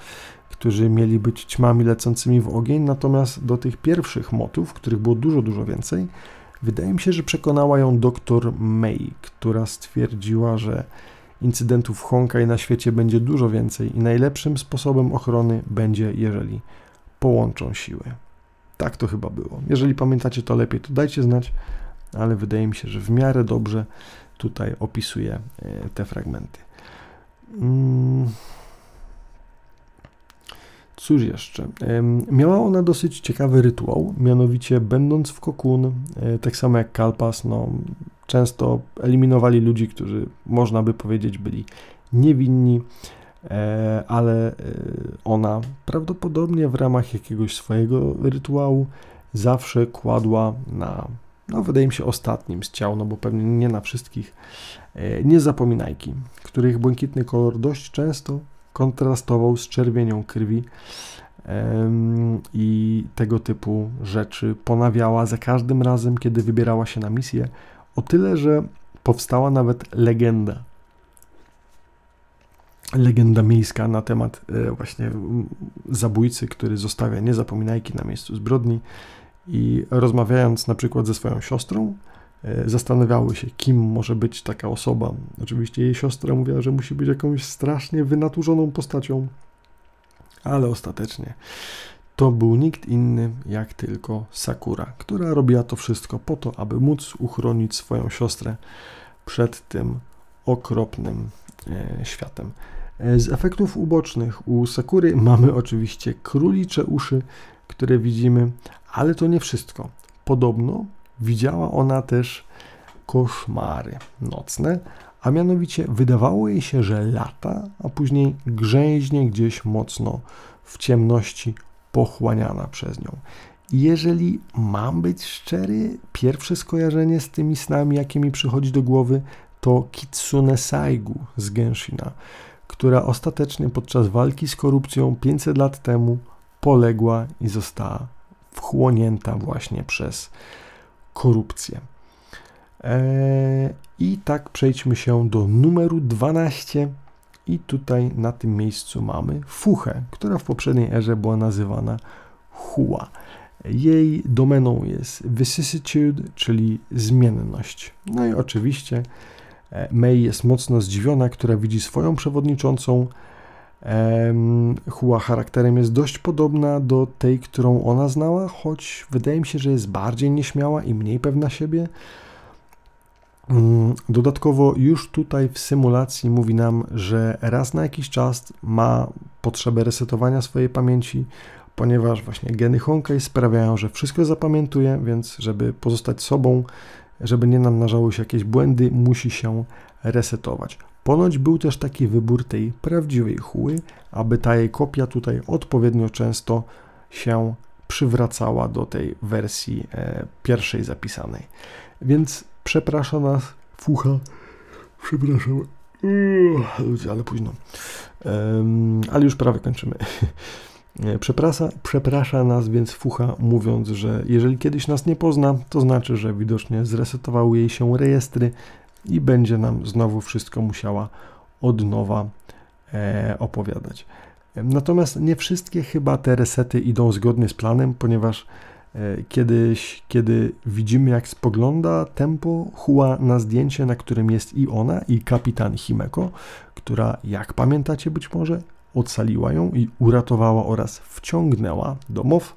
którzy mieli być ćmami lecącymi w ogień, natomiast do tych pierwszych motów, których było dużo, dużo więcej, wydaje mi się, że przekonała ją dr May, która stwierdziła, że incydentów Honkai na świecie będzie dużo więcej i najlepszym sposobem ochrony będzie, jeżeli połączą siły. Tak to chyba było. Jeżeli pamiętacie to lepiej, to dajcie znać, ale wydaje mi się, że w miarę dobrze tutaj opisuje e, te fragmenty. Mm. Cóż jeszcze? Miała ona dosyć ciekawy rytuał, mianowicie będąc w kokun, e, tak samo jak Kalpas, no, często eliminowali ludzi, którzy można by powiedzieć byli niewinni, ale e, ona prawdopodobnie w ramach jakiegoś swojego rytuału zawsze kładła na, no wydaje mi się ostatnim z ciał, no bo pewnie nie na wszystkich, niezapominajki, których błękitny kolor dość często kontrastował z czerwienią krwi i tego typu rzeczy ponawiała za każdym razem, kiedy wybierała się na misję. O tyle, że powstała nawet legenda. Legenda miejska na temat e, właśnie zabójcy, który zostawia niezapominajki na miejscu zbrodni i rozmawiając na przykład ze swoją siostrą, E, zastanawiały się, kim może być taka osoba. Oczywiście jej siostra mówiła, że musi być jakąś strasznie wynaturzoną postacią, ale ostatecznie to był nikt inny jak tylko Sakura, która robiła to wszystko po to, aby móc uchronić swoją siostrę przed tym okropnym e, światem. E, z efektów ubocznych u Sakury mamy oczywiście królicze uszy, które widzimy, ale to nie wszystko. Podobno widziała ona też koszmary nocne, a mianowicie wydawało jej się, że lata, a później grzęźnie gdzieś mocno w ciemności pochłaniana przez nią. Jeżeli mam być szczery, pierwsze skojarzenie z tymi snami, jakie mi przychodzi do głowy, to Kitsune Saigu z Genshina, która ostatecznie podczas walki z korupcją 500 lat temu poległa i została wchłonięta właśnie przez korupcję. Eee, I tak przejdźmy się do numeru 12. I tutaj na tym miejscu mamy Fuchę, która w poprzedniej erze była nazywana Hua. Jej domeną jest vicissitude, czyli zmienność. No i oczywiście May jest mocno zdziwiona, która widzi swoją przewodniczącą. Hua charakterem jest dość podobna do tej, którą ona znała, choć wydaje mi się, że jest bardziej nieśmiała i mniej pewna siebie. Mm, dodatkowo już tutaj w symulacji mówi nam, że raz na jakiś czas ma potrzebę resetowania swojej pamięci, ponieważ właśnie geny Honkai sprawiają, że wszystko zapamiętuje, więc żeby pozostać sobą, żeby nie namnażały się jakieś błędy, musi się resetować. Ponoć był też taki wybór tej prawdziwej chły, aby ta jej kopia tutaj odpowiednio często się przywracała do tej wersji e, pierwszej zapisanej. Więc przeprasza nas fucha, przepraszam, ludzie, ale późno, um, ale już prawie kończymy. Przeprasza, przeprasza nas więc Fucha, mówiąc, że jeżeli kiedyś nas nie pozna, to znaczy, że widocznie zresetowały jej się rejestry i będzie nam znowu wszystko musiała od nowa e, opowiadać. Natomiast nie wszystkie chyba te resety idą zgodnie z planem, ponieważ e, kiedyś, kiedy widzimy jak spogląda tempo Hua na zdjęcie, na którym jest i ona, i kapitan Himeko, która, jak pamiętacie być może, ocaliła ją i uratowała oraz wciągnęła do MOW,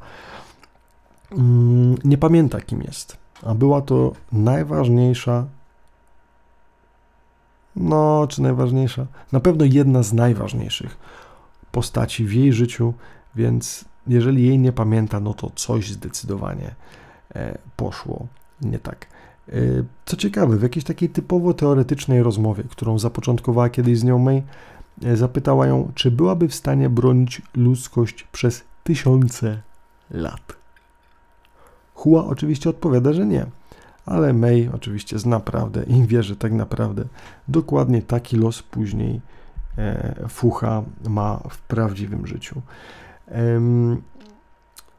mm, nie pamięta kim jest. A była to najważniejsza, no czy najważniejsza, na pewno jedna z najważniejszych postaci w jej życiu, więc jeżeli jej nie pamięta, no to coś zdecydowanie e, poszło nie tak. E, co ciekawe, w jakiejś takiej typowo teoretycznej rozmowie, którą zapoczątkowała kiedyś z nią May, zapytała ją, czy byłaby w stanie bronić ludzkość przez tysiące lat. Hua oczywiście odpowiada, że nie, ale May oczywiście zna prawdę i wie, że tak naprawdę dokładnie taki los później e, Fucha ma w prawdziwym życiu.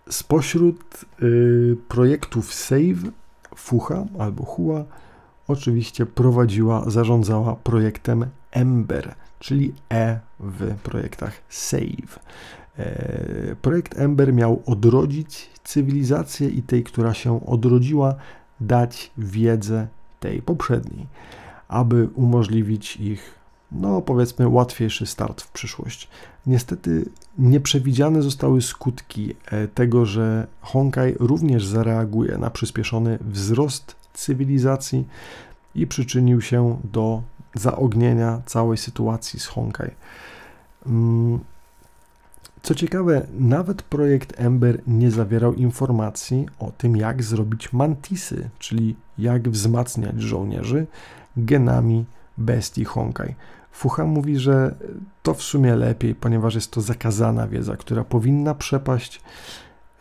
Spośród y, projektów Save Fucha albo Hua oczywiście prowadziła, zarządzała projektem Ember – czyli E w projektach Save. E, projekt Ember miał odrodzić cywilizację i tej, która się odrodziła, dać wiedzę tej poprzedniej, aby umożliwić ich, no powiedzmy, łatwiejszy start w przyszłość. Niestety nieprzewidziane zostały skutki e, tego, że Honkai również zareaguje na przyspieszony wzrost cywilizacji i przyczynił się do zaognienia całej sytuacji z Honkai. Mm, co ciekawe, nawet projekt Ember nie zawierał informacji o tym, jak zrobić mantisy, czyli jak wzmacniać żołnierzy genami bestii Honkai. Fucha mówi, że to w sumie lepiej, ponieważ jest to zakazana wiedza, która powinna przepaść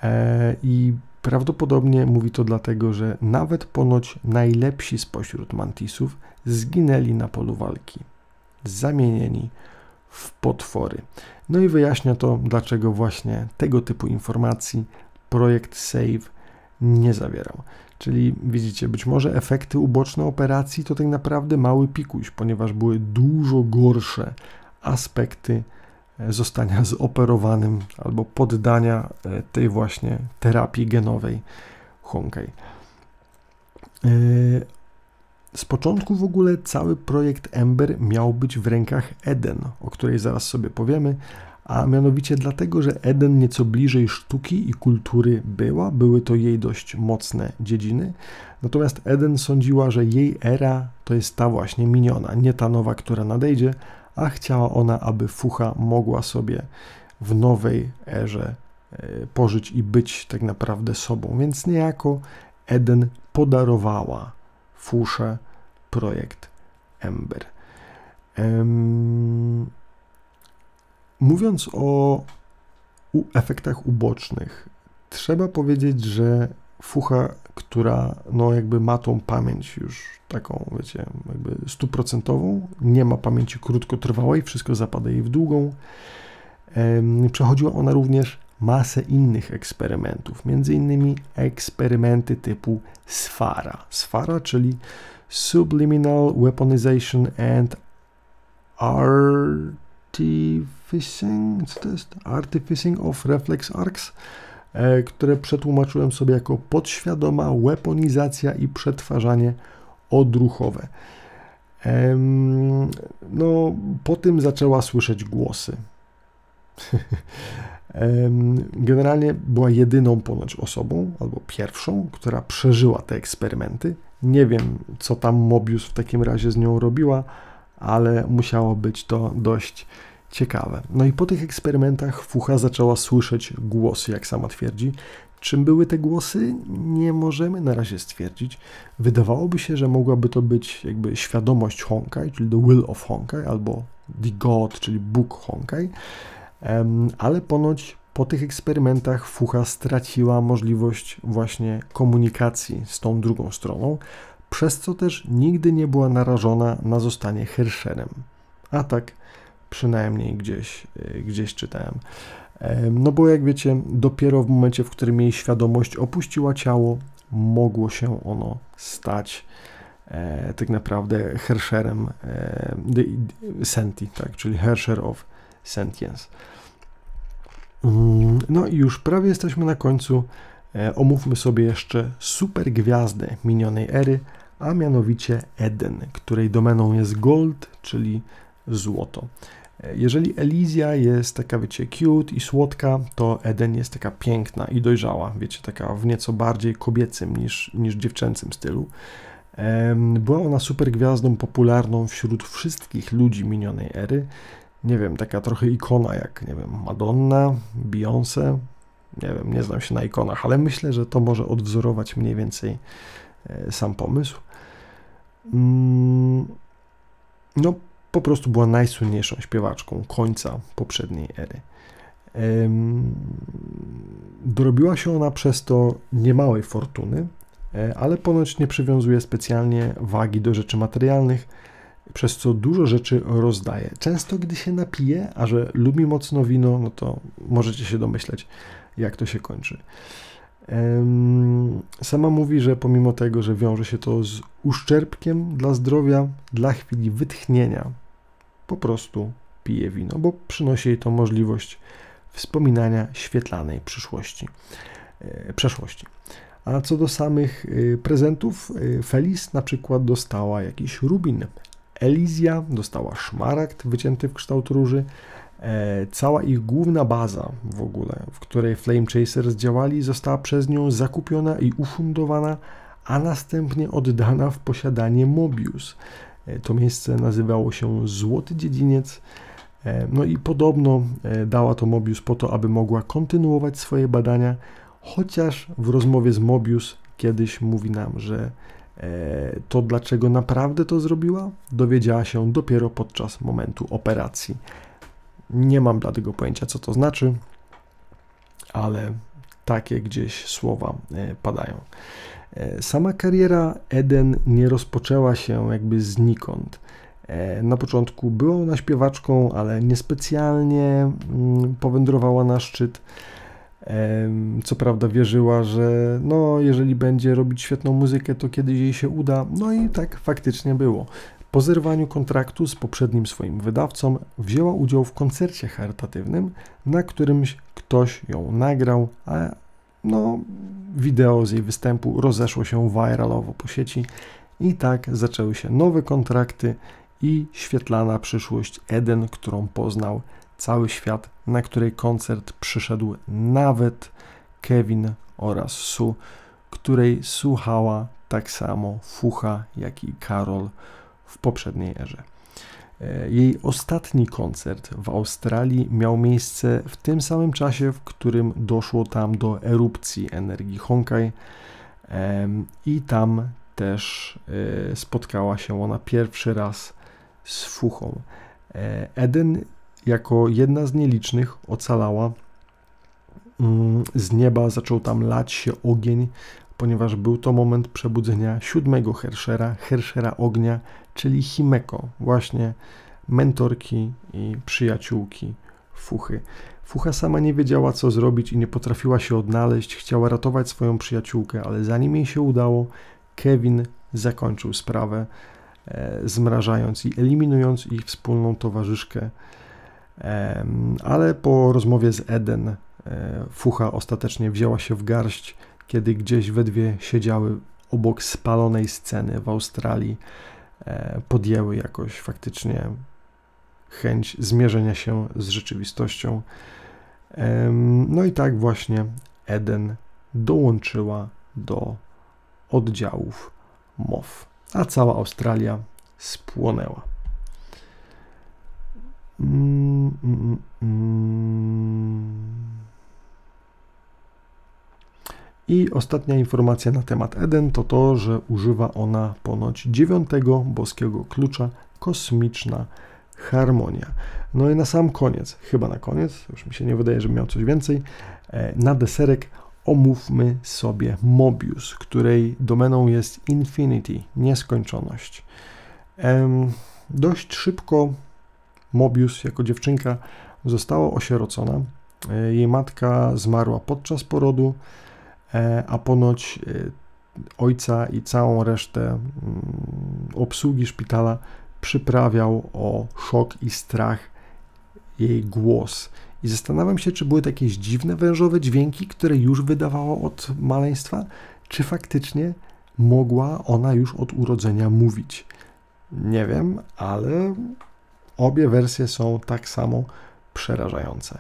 e, i prawdopodobnie mówi to dlatego, że nawet ponoć najlepsi spośród mantisów zginęli na polu walki, zamienieni w potwory. No i wyjaśnia to, dlaczego właśnie tego typu informacji projekt Save nie zawierał. Czyli widzicie, być może efekty uboczne operacji to tak naprawdę mały pikuś, ponieważ były dużo gorsze aspekty e, zostania zoperowanym albo poddania e, tej właśnie terapii genowej Honkai. Z początku w ogóle cały projekt Ember miał być w rękach Eden, o której zaraz sobie powiemy, a mianowicie dlatego, że Eden nieco bliżej sztuki i kultury była, były to jej dość mocne dziedziny. Natomiast Eden sądziła, że jej era to jest ta właśnie miniona, nie ta nowa, która nadejdzie, a chciała ona, aby Fucha mogła sobie w nowej erze e, pożyć i być tak naprawdę sobą. Więc niejako Eden podarowała Fusze projekt Ember. Mówiąc o efektach ubocznych, trzeba powiedzieć, że fucha, która no jakby ma tą pamięć już taką, wiecie, jakby stuprocentową, nie ma pamięci krótkotrwałej, wszystko zapada jej w długą. Przechodziła ona również masę innych eksperymentów, między innymi eksperymenty typu SFARA. SFARA, czyli Subliminal Weaponization and Artificing, co to jest? Artificing of Reflex Arcs, e, które przetłumaczyłem sobie jako podświadoma weaponizacja i przetwarzanie odruchowe. No, po tym zaczęła słyszeć głosy. Generalnie była jedyną ponoć osobą, albo pierwszą, która przeżyła te eksperymenty. Nie wiem, co tam Mobius w takim razie z nią robiła, ale musiało być to dość ciekawe. No i po tych eksperymentach Fucha zaczęła słyszeć głosy, jak sama twierdzi. Czym były te głosy? Nie możemy na razie stwierdzić. Wydawałoby się, że mogłaby to być jakby świadomość Honkai, czyli the will of Honkai, albo the God, czyli Bóg Honkai ale ponoć po tych eksperymentach Fucha straciła możliwość właśnie komunikacji z tą drugą stroną, przez co też nigdy nie była narażona na zostanie Hersherem. A tak przynajmniej gdzieś, y, gdzieś czytałem. No bo jak wiecie, dopiero w momencie, w którym jej świadomość opuściła ciało, mogło się ono stać e, tak naprawdę Hersherem e, Senti, tak, czyli Hersher of Sentience. Mm, no i już prawie jesteśmy na końcu. E, omówmy sobie jeszcze super gwiazdę minionej ery, a mianowicie Eden, której domeną jest gold, czyli złoto. E, jeżeli Elizja jest taka, wiecie, cute i słodka, to Eden jest taka piękna i dojrzała, wiecie, taka w nieco bardziej kobiecym niż, niż dziewczęcym stylu. Była ona super gwiazdą popularną wśród wszystkich ludzi minionej ery nie wiem, taka trochę ikona jak, nie wiem, Madonna, Beyoncé, nie wiem, nie znam się na ikonach, ale myślę, że to może odwzorować mniej więcej e, sam pomysł. Mm, no, po prostu była najsłynniejszą śpiewaczką końca poprzedniej ery. Dorobiła się ona przez to niemałej fortuny, e, ale ponoć nie przywiązuje specjalnie wagi do rzeczy materialnych, przez co dużo rzeczy rozdaje. Często, gdy się napije, a że lubi mocno wino, no to możecie się domyśleć, jak to się kończy. Sama mówi, że pomimo tego, że wiąże się to z uszczerbkiem dla zdrowia, dla chwili wytchnienia, po prostu pije wino, bo przynosi jej to możliwość wspominania świetlanej przyszłości, e, przeszłości. A co do samych e, prezentów, e, Felis na przykład dostała jakiś rubin Elizja dostała szmaragd wycięty w kształt róży. E, cała ich główna baza w ogóle, w której Flame Chasers działali, została przez nią zakupiona i ufundowana, a następnie oddana w posiadanie Mobius. E, to miejsce nazywało się Złoty Dziedziniec. E, no i podobno e, dała to Mobius po to, aby mogła kontynuować swoje badania, chociaż w rozmowie z Mobius kiedyś mówi nam, że to dlaczego naprawdę to zrobiła, dowiedziała się dopiero podczas momentu operacji. Nie mam dlatego pojęcia, co to znaczy, ale takie gdzieś słowa e, padają. E, sama kariera Eden nie rozpoczęła się jakby znikąd. Na początku była ona śpiewaczką, ale niespecjalnie mm, powędrowała na szczyt. Co prawda wierzyła, że no, jeżeli będzie robić świetną muzykę, to kiedyś jej się uda. No i tak faktycznie było. Po zerwaniu kontraktu z poprzednim swoim wydawcą wzięła udział w koncercie charytatywnym, na którymś ktoś ją nagrał, a no, wideo z jej występu rozeszło się viralowo po sieci i tak zaczęły się nowe kontrakty i świetlana przyszłość Eden, którą poznał cały świat, na której koncert przyszedł nawet Kevin oraz Sue, której słuchała tak samo Fucha, jak i Karol w poprzedniej erze. E, jej ostatni koncert w Australii miał miejsce w tym samym czasie, w którym doszło tam do erupcji energii Honkai i tam też e, spotkała się ona pierwszy raz z Fuchą. E, Eden jako jedna z nielicznych ocalała. Mm, z nieba zaczął tam lać się ogień, ponieważ był to moment przebudzenia siódmego Herschera, Herschera ognia, czyli Himeko, właśnie mentorki i przyjaciółki Fuchy. Fucha sama nie wiedziała, co zrobić i nie potrafiła się odnaleźć. Chciała ratować swoją przyjaciółkę, ale zanim jej się udało, Kevin zakończył sprawę, e, zmrażając i eliminując ich wspólną towarzyszkę. Ale po rozmowie z Eden, e, Fucha ostatecznie wzięła się w garść, kiedy gdzieś we dwie siedziały obok spalonej sceny w Australii. E, podjęły jakoś faktycznie chęć zmierzenia się z rzeczywistością. No i tak właśnie Eden dołączyła do oddziałów MOW, a cała Australia spłonęła. I ostatnia informacja na temat Eden to to, że używa ona ponoć dziewiątego boskiego klucza kosmiczna harmonia. No i na sam koniec, chyba na koniec, już mi się nie wydaje, że miał coś więcej, e, na deserek omówmy sobie Mobius, której domeną jest Infinity, nieskończoność. Dość szybko Mobius jako dziewczynka została osierocona. E, jej matka zmarła podczas porodu, e, a ponoć ojca i całą resztę mm, obsługi szpitala przyprawiał o szok i strach jej głos. I zastanawiam się, czy były to jakieś dziwne wężowe dźwięki, które już wydawała od maleństwa, czy faktycznie mogła ona już od urodzenia mówić. Nie wiem, ale obie wersje są tak samo przerażające.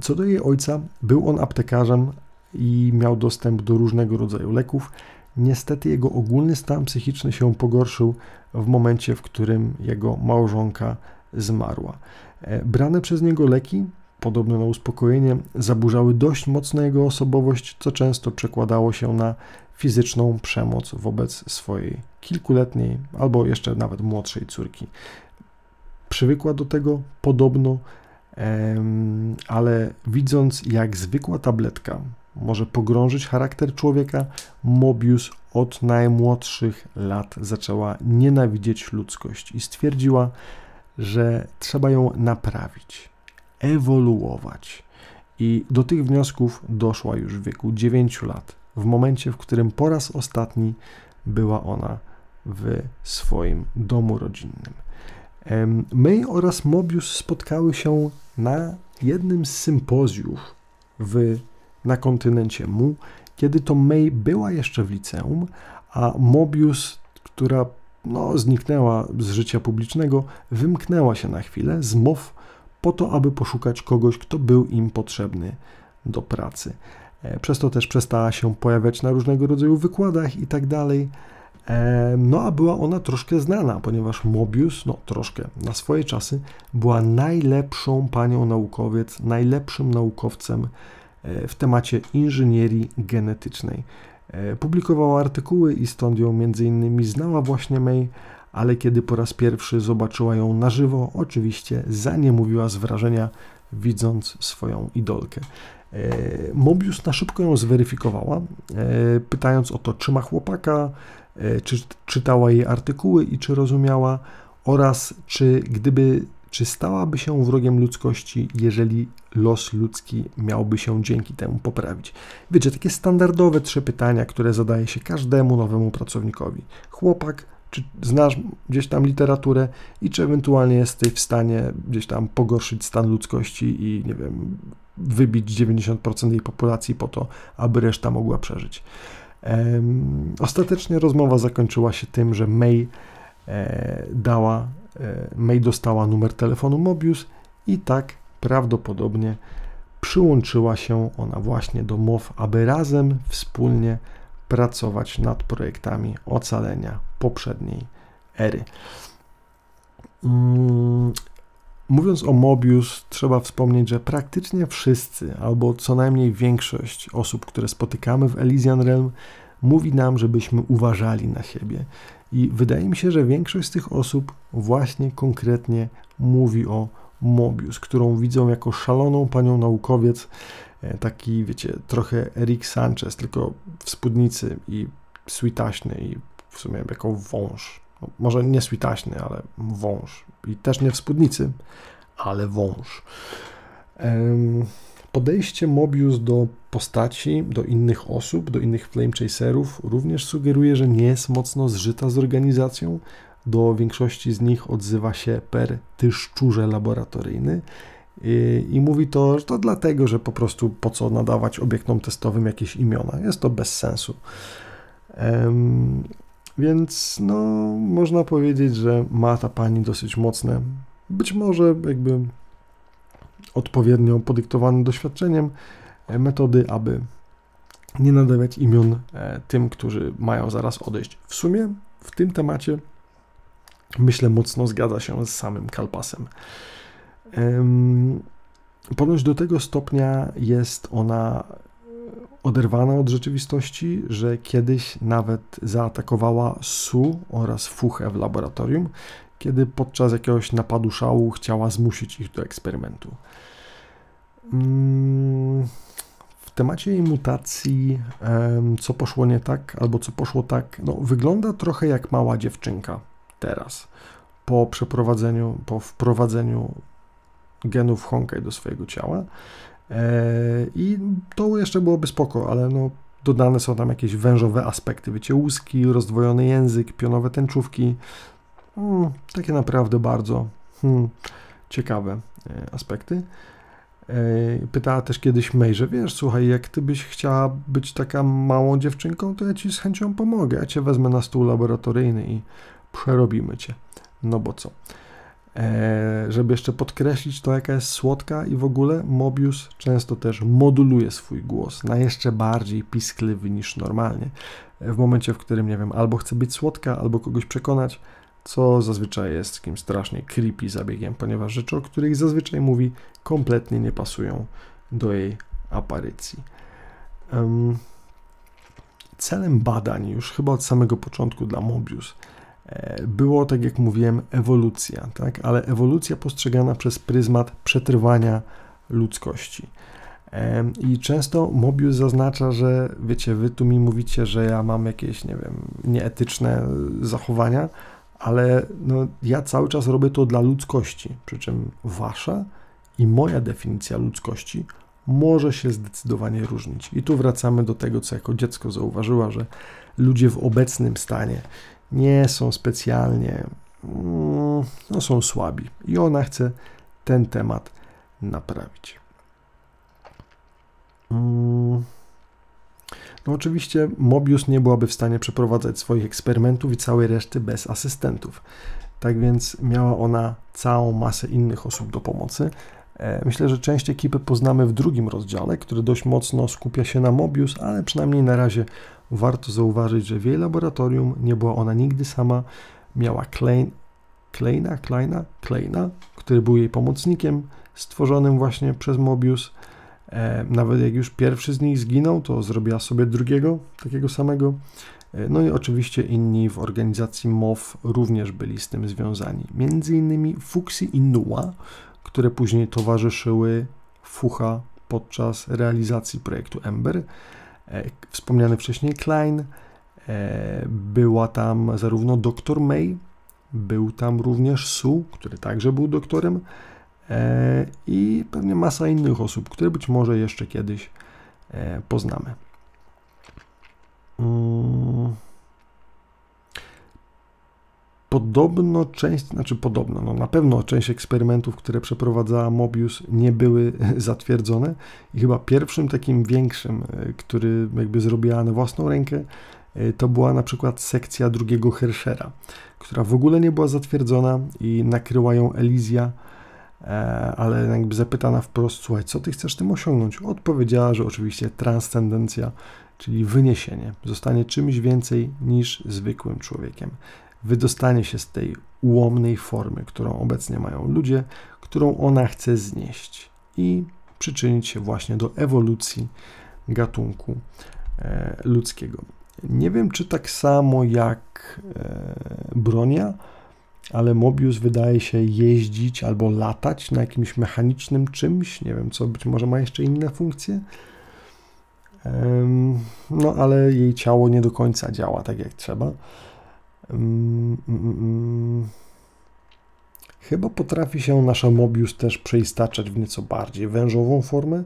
Co do jej ojca, był on aptekarzem i miał dostęp do różnego rodzaju leków. Niestety jego ogólny stan psychiczny się pogorszył w momencie, w którym jego małżonka zmarła. E, brane przez niego leki, podobne na uspokojenie, zaburzały dość mocno jego osobowość, co często przekładało się na fizyczną przemoc wobec swojej kilkuletniej albo jeszcze nawet młodszej córki. Przywykła do tego podobno, ale widząc jak zwykła tabletka może pogrążyć charakter człowieka, Mobius od najmłodszych lat zaczęła nienawidzieć ludzkość i stwierdziła, że trzeba ją naprawić, ewoluować. I do tych wniosków doszła już w wieku 9 lat, w momencie, w którym po raz ostatni była ona w swoim domu rodzinnym. May oraz Mobius spotkały się na jednym z sympozjów w na kontynencie Mu, kiedy to May była jeszcze w liceum, a Mobius, która no, zniknęła z życia publicznego, wymknęła się na chwilę z MOW po to, aby poszukać kogoś, kto był im potrzebny do pracy. E, przez to też przestała się pojawiać na różnego rodzaju wykładach i tak dalej. E, no a była ona troszkę znana, ponieważ Mobius, no troszkę, na swoje czasy była najlepszą panią naukowiec, najlepszym naukowcem E, w temacie inżynierii genetycznej. E, publikowała artykuły i stąd ją między innymi znała właśnie May, ale kiedy po raz pierwszy zobaczyła ją na żywo, oczywiście zaniemówiła z wrażenia, widząc swoją idolkę. Mobius na szybko ją zweryfikowała, pytając o to, czy ma chłopaka, czy czytała jej artykuły i czy rozumiała, oraz czy gdyby czy stałaby się wrogiem ludzkości, jeżeli los ludzki miałby się dzięki temu poprawić? Wiecie, takie standardowe trzy pytania, które zadaje się każdemu nowemu pracownikowi. Chłopak, czy znasz gdzieś tam literaturę i czy ewentualnie jesteś w stanie gdzieś tam pogorszyć stan ludzkości i nie wiem, wybić 90% jej populacji po to, aby reszta mogła przeżyć. Ostatecznie rozmowa zakończyła się tym, że May e, dała E, May dostała numer telefonu Mobius i tak prawdopodobnie przyłączyła się ona właśnie do MOW, aby razem wspólnie pracować nad projektami ocalenia poprzedniej ery. Mówiąc o Mobius, trzeba wspomnieć, że praktycznie wszyscy, albo co najmniej większość osób, które spotykamy w Elysian Realm, mówi nam, żebyśmy uważali na siebie. I wydaje mi się, że większość z tych osób właśnie konkretnie mówi o Mobius, którą widzą jako szaloną panią naukowiec, e, taki, wiecie, trochę Eric Sanchez, tylko w spódnicy i switaśny i w sumie jako wąż. Może nie switaśny, ale wąż. I też nie w spódnicy, ale wąż. Podejście Mobius do postaci, do innych osób, do innych Flame Chaserów również sugeruje, że nie jest mocno zżyta z organizacją. Do większości z nich odzywa się per ty szczurze laboratoryjny. I, I, mówi to, że to dlatego, że po prostu po co nadawać obiektom testowym jakieś imiona. Jest to bez sensu. Um, więc no, można powiedzieć, że ma ta pani dosyć mocne, być może jakby odpowiednio podyktowane doświadczeniem e, metody, aby nie nadawać imion e, tym, którzy mają zaraz odejść. W sumie w tym temacie myślę mocno zgadza się z samym Kalpasem. Ponoć do tego stopnia jest ona oderwana od rzeczywistości, że kiedyś nawet zaatakowała Su oraz Fuchę w laboratorium, kiedy podczas jakiegoś napadu szału chciała zmusić ich do eksperymentu. Mm, w temacie jej mutacji, co poszło nie tak, albo co poszło tak, no, wygląda trochę jak mała dziewczynka teraz, po przeprowadzeniu, po wprowadzeniu genów Honkai do swojego ciała. E, I to jeszcze byłoby spoko, ale no, dodane są tam jakieś wężowe aspekty, wiecie, łuski, rozdwojony język, pionowe tęczówki. Hmm, takie naprawdę bardzo hmm, ciekawe e, aspekty. E, pytała też kiedyś May, że wiesz, słuchaj, jak ty byś chciała być taka małą dziewczynką, to ja ci z chęcią pomogę. Ja cię wezmę na stół laboratoryjny i przerobimy cię. No bo co? E, żeby jeszcze podkreślić to, jaka jest słodka i w ogóle Mobius często też moduluje swój głos na jeszcze bardziej piskliwy niż normalnie. W momencie, w którym, nie wiem, albo chce być słodka, albo kogoś przekonać, co zazwyczaj jest takim strasznie creepy zabiegiem, ponieważ rzeczy, o których zazwyczaj mówi, kompletnie nie pasują do jej aparycji. Um, celem badań już chyba od samego początku dla Mobius było, tak jak mówiłem, ewolucja, tak? ale ewolucja postrzegana przez pryzmat przetrwania ludzkości. I często Mobius zaznacza, że wiecie, wy tu mi mówicie, że ja mam jakieś, nie wiem, nieetyczne zachowania, ale no, ja cały czas robię to dla ludzkości, przy czym wasza i moja definicja ludzkości może się zdecydowanie różnić. I tu wracamy do tego, co jako dziecko zauważyła, że ludzie w obecnym stanie nie są specjalnie, mm, no, są słabi. I ona chce ten temat naprawić. Hmm. No oczywiście Mobius nie byłaby w stanie przeprowadzać swoich eksperymentów i całej reszty bez asystentów. Tak więc miała ona całą masę innych osób do pomocy. E, myślę, że część ekipy poznamy w drugim rozdziale, który dość mocno skupia się na Mobius, ale przynajmniej na razie warto zauważyć, że w jej laboratorium nie była ona nigdy sama. Miała Klein, Kleina, Kleina, Kleina, który był jej pomocnikiem, stworzonym właśnie przez Mobius. E, nawet jak już pierwszy z nich zginął, to zrobiła sobie drugiego, takiego samego. E, no i oczywiście inni w organizacji MOW również byli z tym związani. Między innymi Fuxi i Nua, które później towarzyszyły Fucha podczas realizacji projektu Ember. E, wspomniany wcześniej Klein, była tam zarówno dr May, był tam również Su, który także był doktorem, E, i pewnie masa innych osób, które być może jeszcze kiedyś e, poznamy. Mm. Podobno część, znaczy podobno, no na pewno część eksperymentów, które przeprowadzała Mobius, nie były zatwierdzone i chyba pierwszym takim większym, e, który jakby zrobiła na własną rękę, to była na przykład sekcja drugiego Herschera, która w ogóle nie była zatwierdzona i nakryła ją Elizja E, ale jakby zapytana wprost, słuchaj, co ty chcesz tym osiągnąć? Odpowiedziała, że oczywiście transcendencja, czyli wyniesienie, zostanie czymś więcej niż zwykłym człowiekiem. Wydostanie się z tej ułomnej formy, którą obecnie mają ludzie, którą ona chce znieść i przyczynić się właśnie do ewolucji gatunku e, ludzkiego. Nie wiem, czy tak samo jak e, Bronia, ale Mobius wydaje się jeździć albo latać na jakimś mechanicznym czymś, nie wiem co, być może ma jeszcze inne funkcje. No, ale jej ciało nie do końca działa tak jak trzeba. Chyba potrafi się nasza Mobius też przeistaczać w nieco bardziej wężową formę.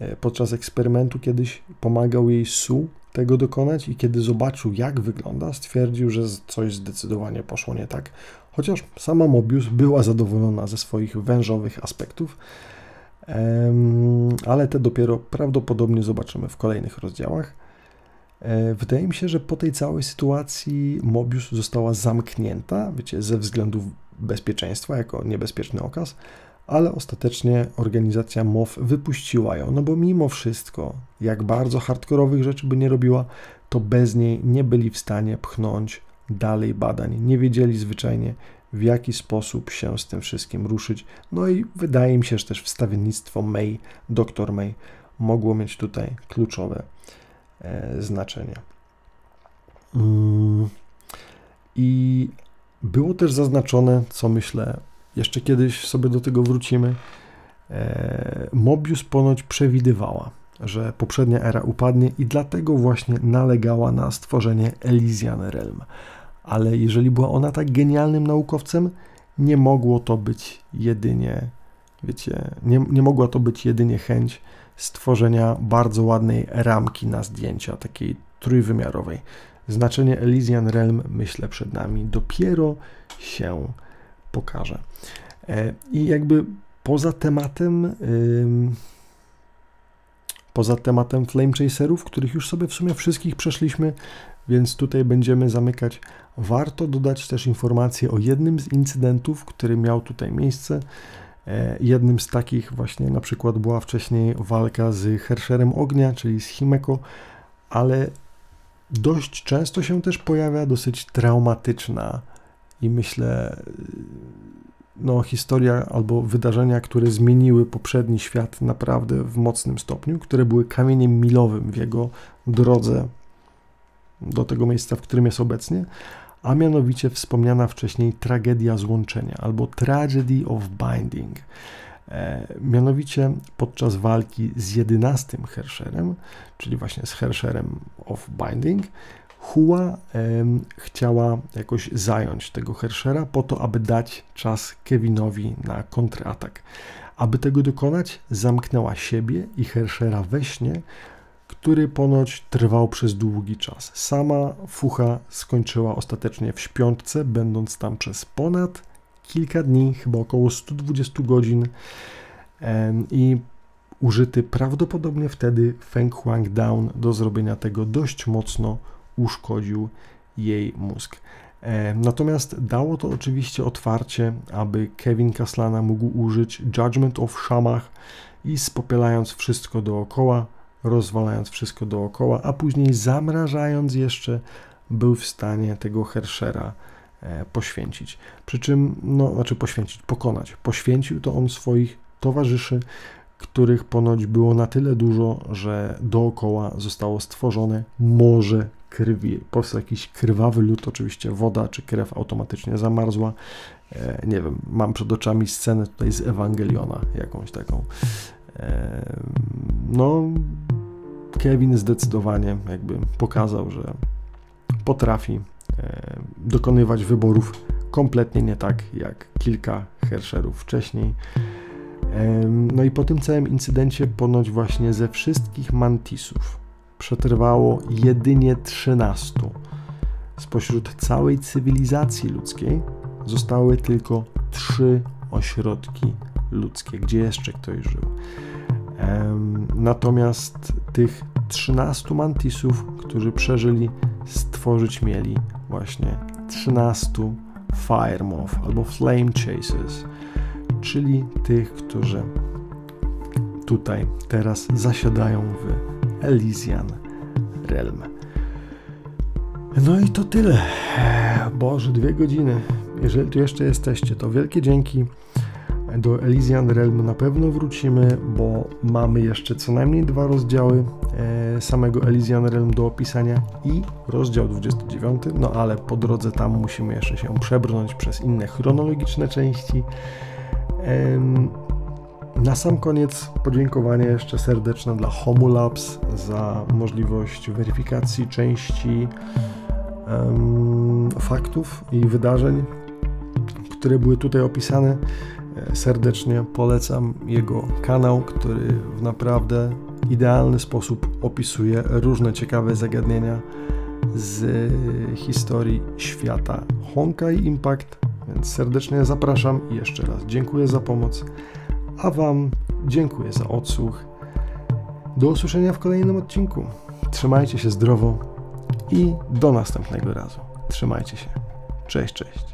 E, podczas eksperymentu kiedyś pomagał jej Su tego dokonać i kiedy zobaczył, jak wygląda, stwierdził, że coś zdecydowanie poszło nie tak. Chociaż sama Mobius była zadowolona ze swoich wężowych aspektów, ale te dopiero prawdopodobnie zobaczymy w kolejnych rozdziałach. E, wydaje mi się, że po tej całej sytuacji Mobius została zamknięta, wiecie, ze względów bezpieczeństwa, jako niebezpieczny okaz, ale ostatecznie organizacja MOF wypuściła ją, no bo mimo wszystko, jak bardzo hardkorowych rzeczy by nie robiła, to bez niej nie byli w stanie pchnąć dalej badań. Nie wiedzieli zwyczajnie, w jaki sposób się z tym wszystkim ruszyć. No i wydaje mi się, że też wstawiennictwo May, dr May, mogło mieć tutaj kluczowe znaczenie. Mm. I było też zaznaczone, co myślę, jeszcze kiedyś sobie do tego wrócimy. E, Mobius ponoć przewidywała, że poprzednia era upadnie i dlatego właśnie nalegała na stworzenie Elysian Realm. Ale jeżeli była ona tak genialnym naukowcem, nie mogło to być jedynie, wiecie, nie, nie mogła to być jedynie chęć stworzenia bardzo ładnej ramki na zdjęcia, takiej trójwymiarowej. Znaczenie Elysian Realm, myślę, przed nami dopiero się pokaże. E, I jakby poza tematem, poza tematem Flame Chaserów, których już sobie w sumie wszystkich przeszliśmy, więc tutaj będziemy zamykać. Warto dodać też informację o jednym z incydentów, który miał tutaj miejsce. E, jednym z takich właśnie na przykład była wcześniej walka z Hersherem Ognia, czyli z Himeko, ale dość często się też pojawia dosyć traumatyczna i myślę, no, historia albo wydarzenia, które zmieniły poprzedni świat naprawdę w mocnym stopniu, które były kamieniem milowym w jego drodze do tego miejsca, w którym jest obecnie, a mianowicie wspomniana wcześniej tragedia złączenia albo tragedy of binding. E, mianowicie podczas walki z jedenastym Hersherem, czyli właśnie z Hersherem of Binding, Hua e, chciała jakoś zająć tego Herschera po to, aby dać czas Kevinowi na kontratak. Aby tego dokonać, zamknęła siebie i Herschera we śnie, który ponoć trwał przez długi czas. Sama Fucha skończyła ostatecznie w śpiątce, będąc tam przez ponad kilka dni, chyba około 120 godzin i użyty prawdopodobnie wtedy Feng Huang Down do zrobienia tego dość mocno uszkodził jej mózg. Natomiast dało to oczywiście otwarcie, aby Kevin Kaslana mógł użyć Judgment of Shamach i spopielając wszystko dookoła, rozwalając wszystko dookoła, a później zamrażając jeszcze, był w stanie tego Herschera e, poświęcić. Przy czym, no, znaczy poświęcić, pokonać. Poświęcił to on swoich towarzyszy, których ponoć było na tyle dużo, że dookoła zostało stworzone morze krwi. Powstał jakiś krwawy lód, oczywiście woda czy krew automatycznie zamarzła. E, nie wiem, mam przed oczami scenę tutaj z Ewangeliona, jakąś taką. E, no, Kevin zdecydowanie jakby pokazał, że potrafi e, dokonywać wyborów kompletnie nie tak jak kilka Hersherów wcześniej. No i po tym całym incydencie ponoć właśnie ze wszystkich mantisów przetrwało jedynie 13. Spośród całej cywilizacji ludzkiej zostały tylko trzy ośrodki ludzkie, gdzie jeszcze ktoś żył. Natomiast tych 13 mantisów, którzy przeżyli, stworzyć mieli właśnie 13 Fire Moth albo Flame Chasers czyli tych, którzy tutaj teraz zasiadają w Elysian Realm. No i to tyle. Boże, dwie godziny. Jeżeli tu jeszcze jesteście, to wielkie dzięki. Do Elysian Realm na pewno wrócimy, bo mamy jeszcze co najmniej dwa rozdziały e, samego Elysian Realm do opisania i rozdział 29, no ale po drodze tam musimy jeszcze się przebrnąć przez inne chronologiczne części. Na sam koniec podziękowanie jeszcze serdeczne dla Homolabs za możliwość weryfikacji części faktów i wydarzeń, które były tutaj opisane. Serdecznie polecam jego kanał, który w naprawdę idealny sposób opisuje różne ciekawe zagadnienia z historii świata Honkai Impact. Więc serdecznie zapraszam i jeszcze raz dziękuję za pomoc, a Wam dziękuję za odsłuch. Do usłyszenia w kolejnym odcinku. Trzymajcie się zdrowo i do następnego razu. Trzymajcie się. Cześć, cześć.